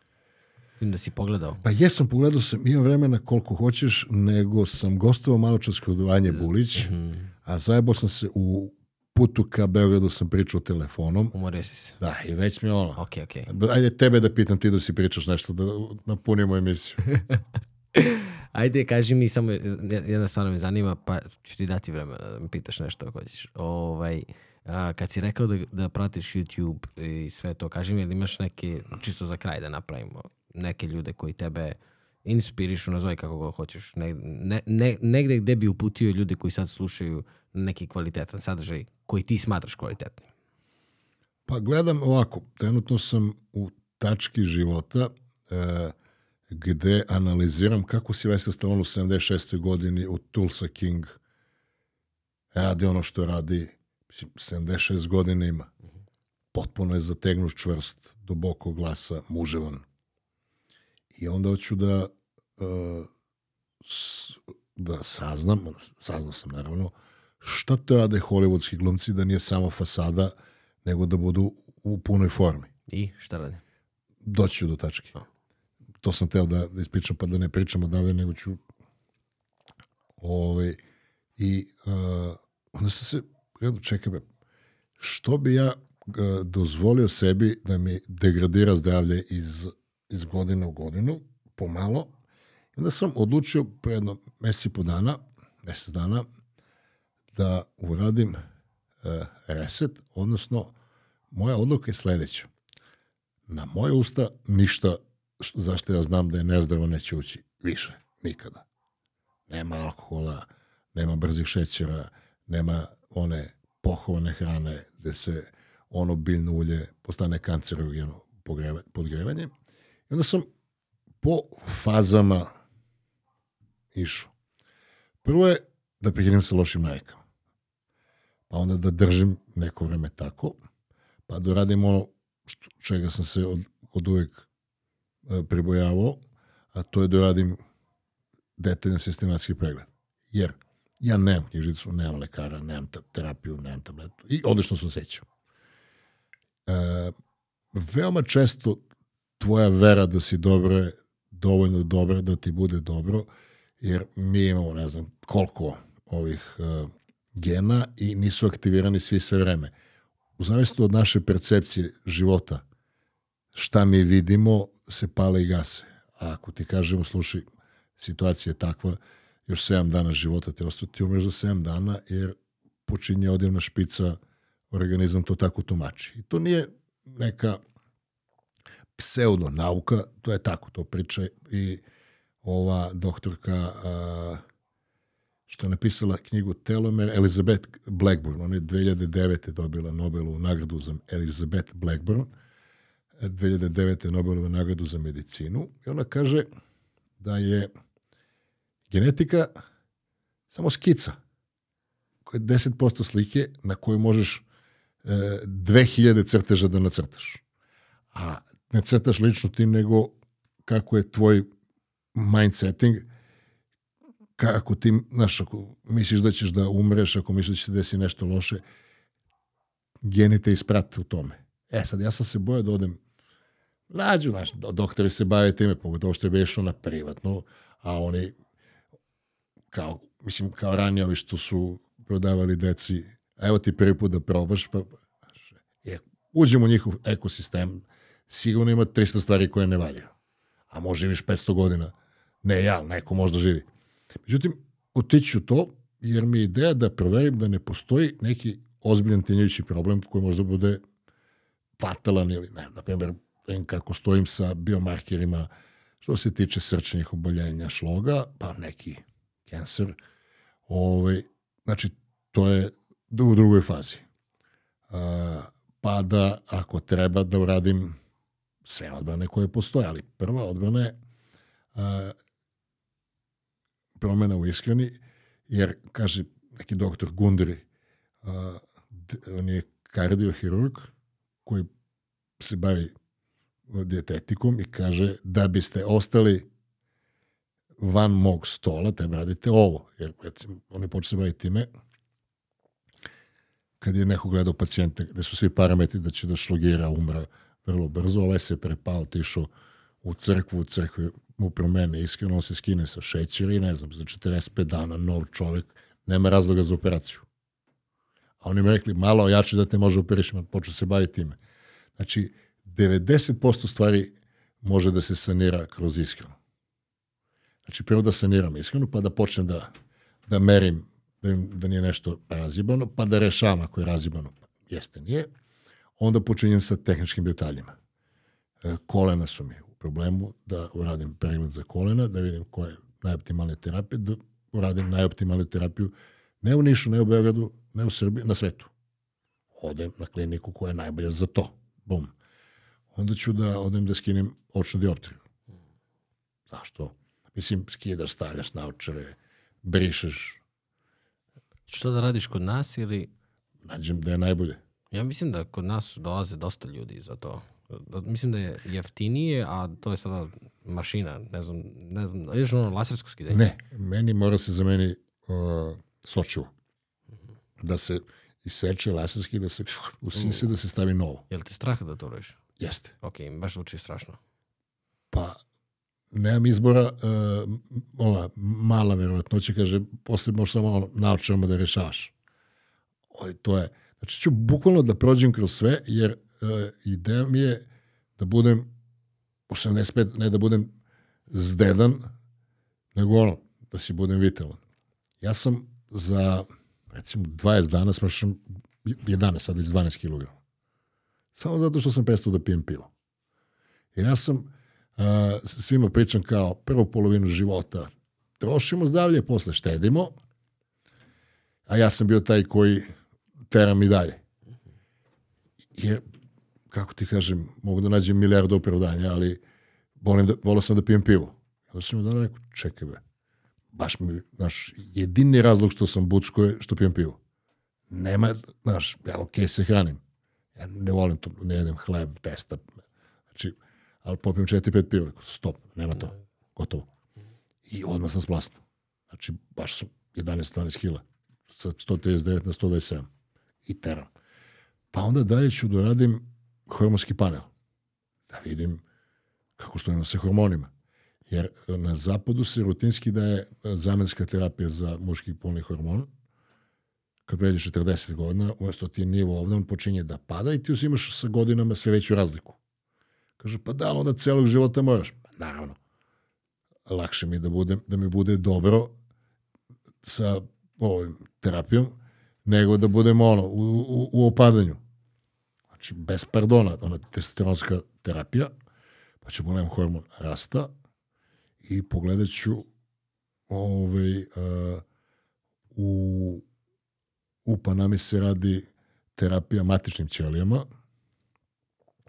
[SPEAKER 1] Da si pogledao.
[SPEAKER 2] Pa jesam, pogledao sam, imam vremena koliko hoćeš, nego sam gostovao malo čas kod Vanje Bulić, mm -hmm. a zajebao sam se u putu ka Beogradu sam pričao telefonom.
[SPEAKER 1] Umorio si se.
[SPEAKER 2] Da, i već mi ono.
[SPEAKER 1] Ok, ok.
[SPEAKER 2] Ajde tebe da pitam ti da si pričaš nešto, da napunimo emisiju.
[SPEAKER 1] Ajde, kaži mi samo, jedna stvar me zanima, pa ću ti dati vremena da mi pitaš nešto ako hoćeš. Ovaj, a, kad si rekao da, da pratiš YouTube i sve to, kaži mi, ili imaš neke, čisto za kraj da napravimo, neke ljude koji tebe inspirišu, nazvaj kako god hoćeš, ne, ne, ne, negde gde bi uputio ljude koji sad slušaju neki kvalitetan sadržaj koji ti smatraš kvalitetnim?
[SPEAKER 2] Pa gledam ovako, trenutno sam u tački života e, gde analiziram kako si Sylvester Stallone u 76. godini u Tulsa King radi ono što radi, mislim, 76 godina ima. Potpuno je zategnut čvrst, duboko glasa, muževan I onda hoću da, uh, da saznam, saznao sam naravno, šta to rade hollywoodski glumci da nije samo fasada, nego da budu u punoj formi.
[SPEAKER 1] I šta rade?
[SPEAKER 2] Doći do tačke. A. To sam teo da, da ispričam, pa da ne pričam odavde, nego ću... Ove, ovaj, I uh, onda sam se gledao, čekaj, što bi ja uh, dozvolio sebi da mi degradira zdravlje iz iz godine u godinu, pomalo. I onda sam odlučio pre jedno mesec i po dana, mesec dana, da uradim e, reset, odnosno moja odluka je sledeća. Na moje usta ništa zašto ja znam da je nezdravo neće ući više, nikada. Nema alkohola, nema brzih šećera, nema one pohovane hrane gde se ono biljno ulje postane kancerogeno podgrevanje. Onda sam po fazama išao. Prvo je da prekinem sa lošim navikama. Pa onda da držim neko vreme tako, pa da radim ono što, čega sam se od, od uvek e, pribojavao, a to je da radim detaljan sistematski pregled. Jer ja nemam knjižicu, nemam lekara, nemam terapiju, nemam tabletu i odlično se osjećam. E, veoma često tvoja vera da si dobro je dovoljno dobra da ti bude dobro, jer mi imamo, ne znam, koliko ovih uh, gena i nisu aktivirani svi sve vreme. U zavisnosti od naše percepcije života, šta mi vidimo, se pale i gase. A ako ti kažemo, slušaj, situacija je takva, još 7 dana života te ostati, ti umreš za 7 dana, jer počinje odjevna špica, organizam to tako tumači. I to nije neka pseudo nauka, to je tako, to priča i ova doktorka a, što je napisala knjigu Telomer, Elizabeth Blackburn. Ona je 2009. dobila Nobelovu nagradu za Elizabeth Blackburn, 2009. Nobelovu nagradu za medicinu i ona kaže da je genetika samo skica koja je 10% slike na kojoj možeš e, 2000 crteža da nacrtaš. A ne crtaš lično ti, nego kako je tvoj mind setting, kako ti, znaš, ako misliš da ćeš da umreš, ako misliš da će se desi nešto loše, geni te isprate u tome. E sad, ja sam se bojao da odem nađu, znaš, doktori se bave time, pogotovo što je bešao na privatno, a oni kao, mislim, kao ranije ovi što su prodavali deci, evo ti prvi put da probaš, pa, je, uđemo u njihov ekosistem, sigurno ima 300 stvari koje ne valjaju. A može živiš 500 godina. Ne ja, neko možda živi. Međutim, otiću to, jer mi je ideja da proverim da ne postoji neki ozbiljan tinjajući problem koji možda bude fatalan ili ne, na primjer, kako stojim sa biomarkerima što se tiče srčnih oboljenja šloga, pa neki cancer. Ovaj, znači, to je u drugoj fazi. Uh, pa da, ako treba da uradim sve odbrane koje postoje, ali prva odbrana je uh, promena u ishrani, jer, kaže neki doktor Gundri, uh, on je kardiohirurg koji se bavi dijetetikom i kaže da biste ostali van mog stola, treba radite ovo. Jer, recimo, on je počeo baviti time kad je neko gledao pacijente gde su svi parametri da će da šlogira, umra vrlo brzo, ovaj se prepao, otišao u crkvu, u crkvi mu promene iskreno, on se skine sa šećera i ne znam, za 45 dana nov čovek, nema razloga za operaciju. A oni mi rekli, malo jače da te može operišiti, počeo se baviti time. Znači, 90% stvari može da se sanira kroz iskreno. Znači, prvo da saniram iskreno, pa da počnem da, da merim da, im, da nije nešto razjebano, pa da rešavam ako je razjebano. Jeste, nije. Onda počinjem sa tehničkim detaljima. E, kolena su mi u problemu, da uradim pregled za kolena, da vidim koja je najoptimalnija terapija, da uradim najoptimalniju terapiju ne u Nišu, ne u Beogradu, ne u Srbiji, na svetu. Odem na kliniku koja je najbolja za to. Bum. Onda ću da odem da skinem očnu dioptriju. Zašto? Mislim, skidaš, stavljaš naočare, brišeš.
[SPEAKER 1] Što da radiš kod nas ili...
[SPEAKER 2] Nađem da je najbolje.
[SPEAKER 1] Ja mislim da kod nas dolaze dosta ljudi za to. Mislim da je jeftinije, a to je sada mašina, ne znam, ne znam, još ono lasersko skidanje?
[SPEAKER 2] Ne, meni mora se za meni uh, sočivo. Da se iseče laserski, da se usise, da se stavi novo.
[SPEAKER 1] Je li ti strah da to radiš?
[SPEAKER 2] Jeste.
[SPEAKER 1] Ok, baš zvuči strašno.
[SPEAKER 2] Pa, nemam izbora, uh, ova mala verovatnoća kaže, posle možeš samo ono, da rešavaš. O, to je, znači ću bukvalno da prođem kroz sve, jer uh, ideja mi je da budem 85, ne da budem zdedan, nego ono, da si budem vitalan. Ja sam za, recimo, 20 dana smršam 11, sad već 12 kg. Samo zato što sam prestao da pijem pivo. Jer ja sam uh, svima pričam kao prvu polovinu života trošimo zdravlje, posle štedimo, a ja sam bio taj koji teram i dalje. Jer, kako ti kažem, mogu da nađem milijardu opravdanja, ali volim da, volio sam da pijem pivo. Onda sam mi da rekao, čekaj be, baš mi, znaš, jedini razlog što sam bučko je što pijem pivo. Nema, znaš, ja okay, se hranim. Ja ne volim to, ne jedem hleb, testa. Znači, ali popijem četiri, pet piva. Stop, nema to. Gotovo. I odmah sam splasnuo. Znači, baš su 11-12 kila. Sa 139 na 127. I teram. Pa onda dalje ću da radim hormonski panel. Da vidim kako stojimo sa hormonima. Jer na zapadu se rutinski daje zamenska terapija za muški polni hormon, kad pređeš 40 godina, umjesto ti nivo ovde, on počinje da pada i ti uzimaš sa godinama sve veću razliku. Kaže, pa da, onda celog života moraš. Pa naravno, lakše mi da, bude, da mi bude dobro sa ovim terapijom, nego da budemo ono, u, u, u opadanju. Znači, bez pardona, ona testosteronska terapija, pa ću budem hormon rasta i pogledat ću ovaj, uh, u, u Panami se radi terapija matičnim ćelijama.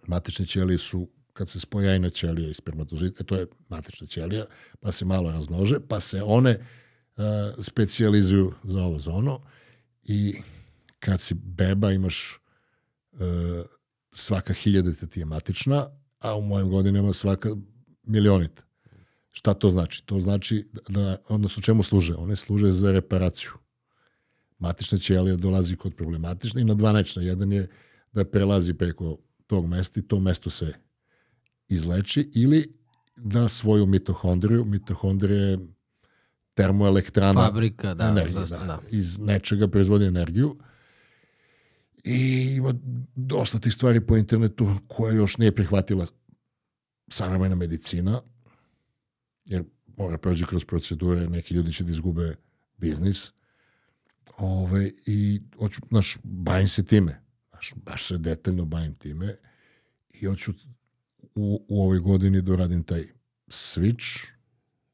[SPEAKER 2] Matične ćelije su kad se spoja jajna ćelija i spermatozite, to je matična ćelija, pa se malo razmnože, pa se one uh, specijalizuju za ovo, za ono. I kad si beba imaš uh, svaka hiljadeta ti je matična, a u mojim godinama svaka milionita. Šta to znači? To znači da, odnosno čemu služe? One služe za reparaciju. Matična ćelija dolazi kod problematična i na dva načina. Jedan je da prelazi preko tog mesta i to mesto se izleči ili da svoju mitohondriju, mitohondrija je termoelektrana
[SPEAKER 1] Fabrika, da,
[SPEAKER 2] energije, da,
[SPEAKER 1] da.
[SPEAKER 2] iz nečega proizvodi energiju i ima dosta tih stvari po internetu koje još nije prihvatila savremena medicina, jer mora prođe kroz procedure, neki ljudi će da izgube biznis. Ove, I hoću, znaš, bavim se time. Znaš, baš se detaljno bavim time i hoću u, u ovoj godini da uradim taj switch.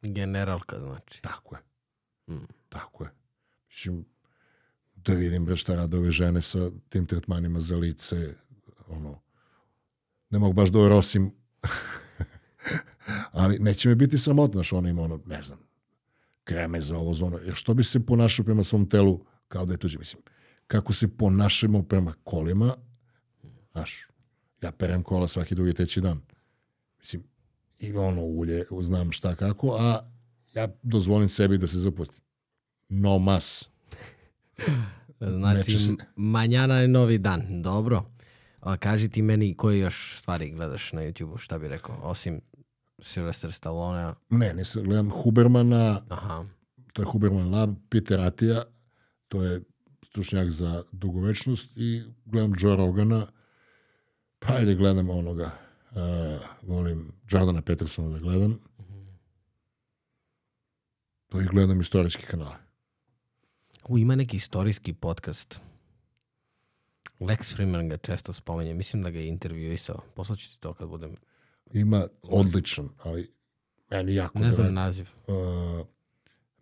[SPEAKER 1] Generalka, znači.
[SPEAKER 2] Tako je.
[SPEAKER 1] Mm.
[SPEAKER 2] Tako je. Mislim, da vidim bre šta rade ove žene sa tim tretmanima za lice, ono, ne mogu baš da orosim, ali neće mi biti sramotno, znaš, ono ima ono, ne znam, kreme za ovo, za ono, jer što bi se ponašao prema svom telu kao da je tuđe, mislim, kako se ponašamo prema kolima, znaš, ja perem kola svaki drugi treći dan, mislim, ima ono ulje, znam šta kako, a ja dozvolim sebi da se zapustim. No mas.
[SPEAKER 1] Znači,
[SPEAKER 2] se-
[SPEAKER 1] manjana je novi dan. Dobro. A, kaži ti meni koje još stvari gledaš na YouTube-u, šta bi rekao, osim Sylvester Stallone.
[SPEAKER 2] Ne, nisam, gledam Hubermana,
[SPEAKER 1] Aha.
[SPEAKER 2] to je Huberman Lab, Peter Atija, to je stručnjak za dugovečnost i gledam Joe Rogana, pa ajde gledam onoga, uh, volim Jordana Petersona da gledam, to i gledam istorijski kanale.
[SPEAKER 1] U, ima neki istorijski podcast. Lex Freeman ga često spomenje. Mislim da ga je intervjuisao. Poslaću ti to kad budem...
[SPEAKER 2] Ima odličan, ali meni jako
[SPEAKER 1] Ne znam naziv.
[SPEAKER 2] uh,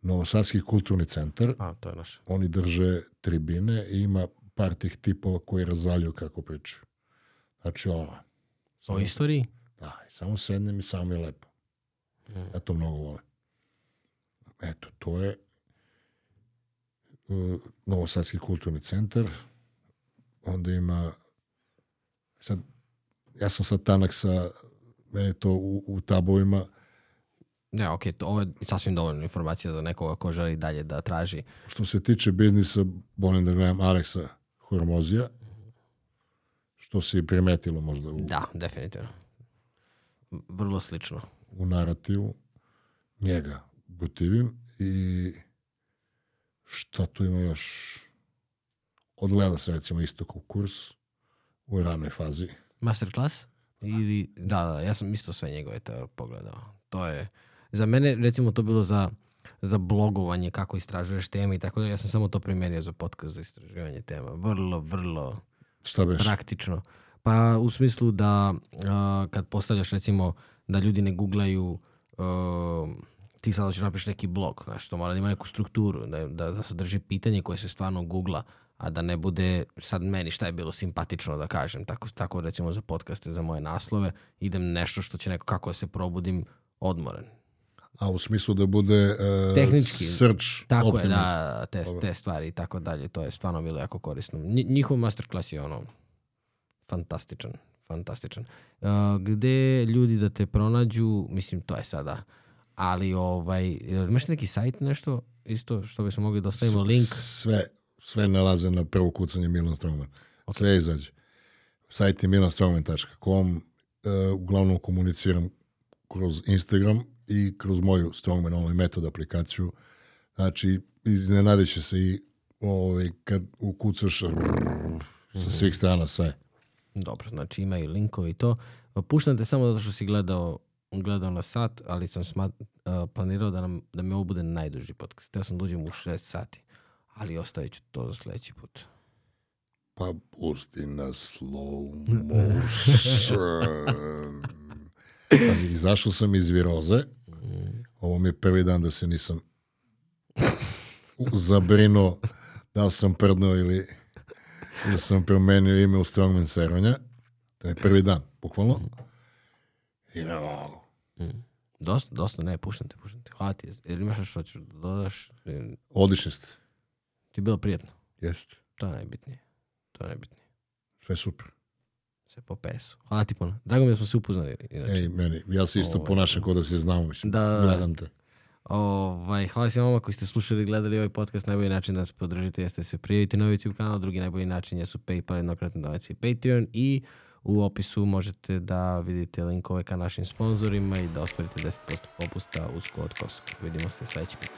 [SPEAKER 2] Novosadski kulturni centar,
[SPEAKER 1] A, to je naš.
[SPEAKER 2] oni drže tribine i ima par tih tipova koji razvaljuju kako pričaju. Znači ono,
[SPEAKER 1] O istoriji?
[SPEAKER 2] da, samo sednem i samo mi je lepo. Ja to mnogo volim. Eto, to je uh, Novosadski kulturni centar. Onda ima sad, ja sam sad tanak sa meni je to u, u tabovima
[SPEAKER 1] Ne, ok, to, ovo je sasvim dovoljno informacija za nekoga ko želi dalje da traži.
[SPEAKER 2] Što se tiče biznisa, volim da gledam Aleksa Hormozija, što se i primetilo možda u,
[SPEAKER 1] Da, definitivno. Vrlo slično.
[SPEAKER 2] u narativu. Njega gotivim i šta tu ima još? Odgledao sam recimo Istokov kurs u ranoj fazi.
[SPEAKER 1] Masterclass? Ili, da, da, ja sam isto sve njegove to pogledao. To je, za mene recimo to bilo za, za blogovanje, kako istražuješ teme i tako da, ja sam samo to primenio za podcast za istraživanje tema. Vrlo, vrlo
[SPEAKER 2] Šta beš?
[SPEAKER 1] praktično. Pa u smislu da a, kad postavljaš recimo da ljudi ne googlaju a, ti sad hoćeš napiš neki blog, znaš, to mora da ima neku strukturu, da, da, da sadrži pitanje koje se stvarno googla, a da ne bude sad meni šta je bilo simpatično da kažem. Tako, tako recimo za podcaste, za moje naslove, idem nešto što će neko, kako da se probudim, odmoran.
[SPEAKER 2] A u smislu da bude uh,
[SPEAKER 1] Tehnički.
[SPEAKER 2] search
[SPEAKER 1] Tako je,
[SPEAKER 2] optimized.
[SPEAKER 1] da, te, te stvari i tako dalje, to je stvarno bilo jako korisno. Nji- njihov masterclass je ono, fantastičan, fantastičan. Uh, gde ljudi da te pronađu, mislim, to je sada, ali ovaj, imaš neki sajt nešto isto što bismo mogli da ostavimo link?
[SPEAKER 2] Sve, sve nalaze na prvo kucanje Milan Strongman. Sve izađe. Sajt je milanstrongman.com. E, uglavnom komuniciram kroz Instagram i kroz moju Strongman Only Method aplikaciju. Znači, iznenadit će se i ovaj, kad ukucaš sa svih strana sve.
[SPEAKER 1] Dobro, znači imaju linkove i to. Puštam te samo zato što si gledao, gledao na sat, ali sam smat, uh, planirao da, nam, da mi ovo bude najduži podcast. Teo sam da uđem u 6 sati, ali ostavit ću to za sledeći put.
[SPEAKER 2] Pa pusti na slow motion. Pazi, izašao sam iz viroze. Ovo mi je prvi dan da se nisam zabrinuo da li sam prdno ili, ili sam promenio ime u Strongman Seronja. To je prvi dan, bukvalno. I ne mogu.
[SPEAKER 1] Dosta, dosta, ne, puštam te, puštam te. Hvala ti. Jel imaš što ćeš da dodaš?
[SPEAKER 2] Odlični ste.
[SPEAKER 1] Ti je bilo prijetno?
[SPEAKER 2] Jeste.
[SPEAKER 1] To je najbitnije. To je najbitnije.
[SPEAKER 2] Sve super.
[SPEAKER 1] Sve po pesu. Hvala ti puno. Drago mi da smo se upoznali. Inače.
[SPEAKER 2] Ej, meni, ja se isto
[SPEAKER 1] Ovaj.
[SPEAKER 2] ponašam kao da se znamo, mislim.
[SPEAKER 1] Da, da, da.
[SPEAKER 2] Gledam te.
[SPEAKER 1] Ovaj, hvala svima vama koji ste slušali i gledali ovaj podcast. Najbolji način da nas podržite jeste da se prijavite na YouTube kanal. Drugi najbolji način jesu PayPal, jednokratne donacije i Patreon. I u opisu možete da vidite linkove ka našim sponzorima i da ostvarite 10% popusta uz kod Kosovo. Vidimo se sledeći put.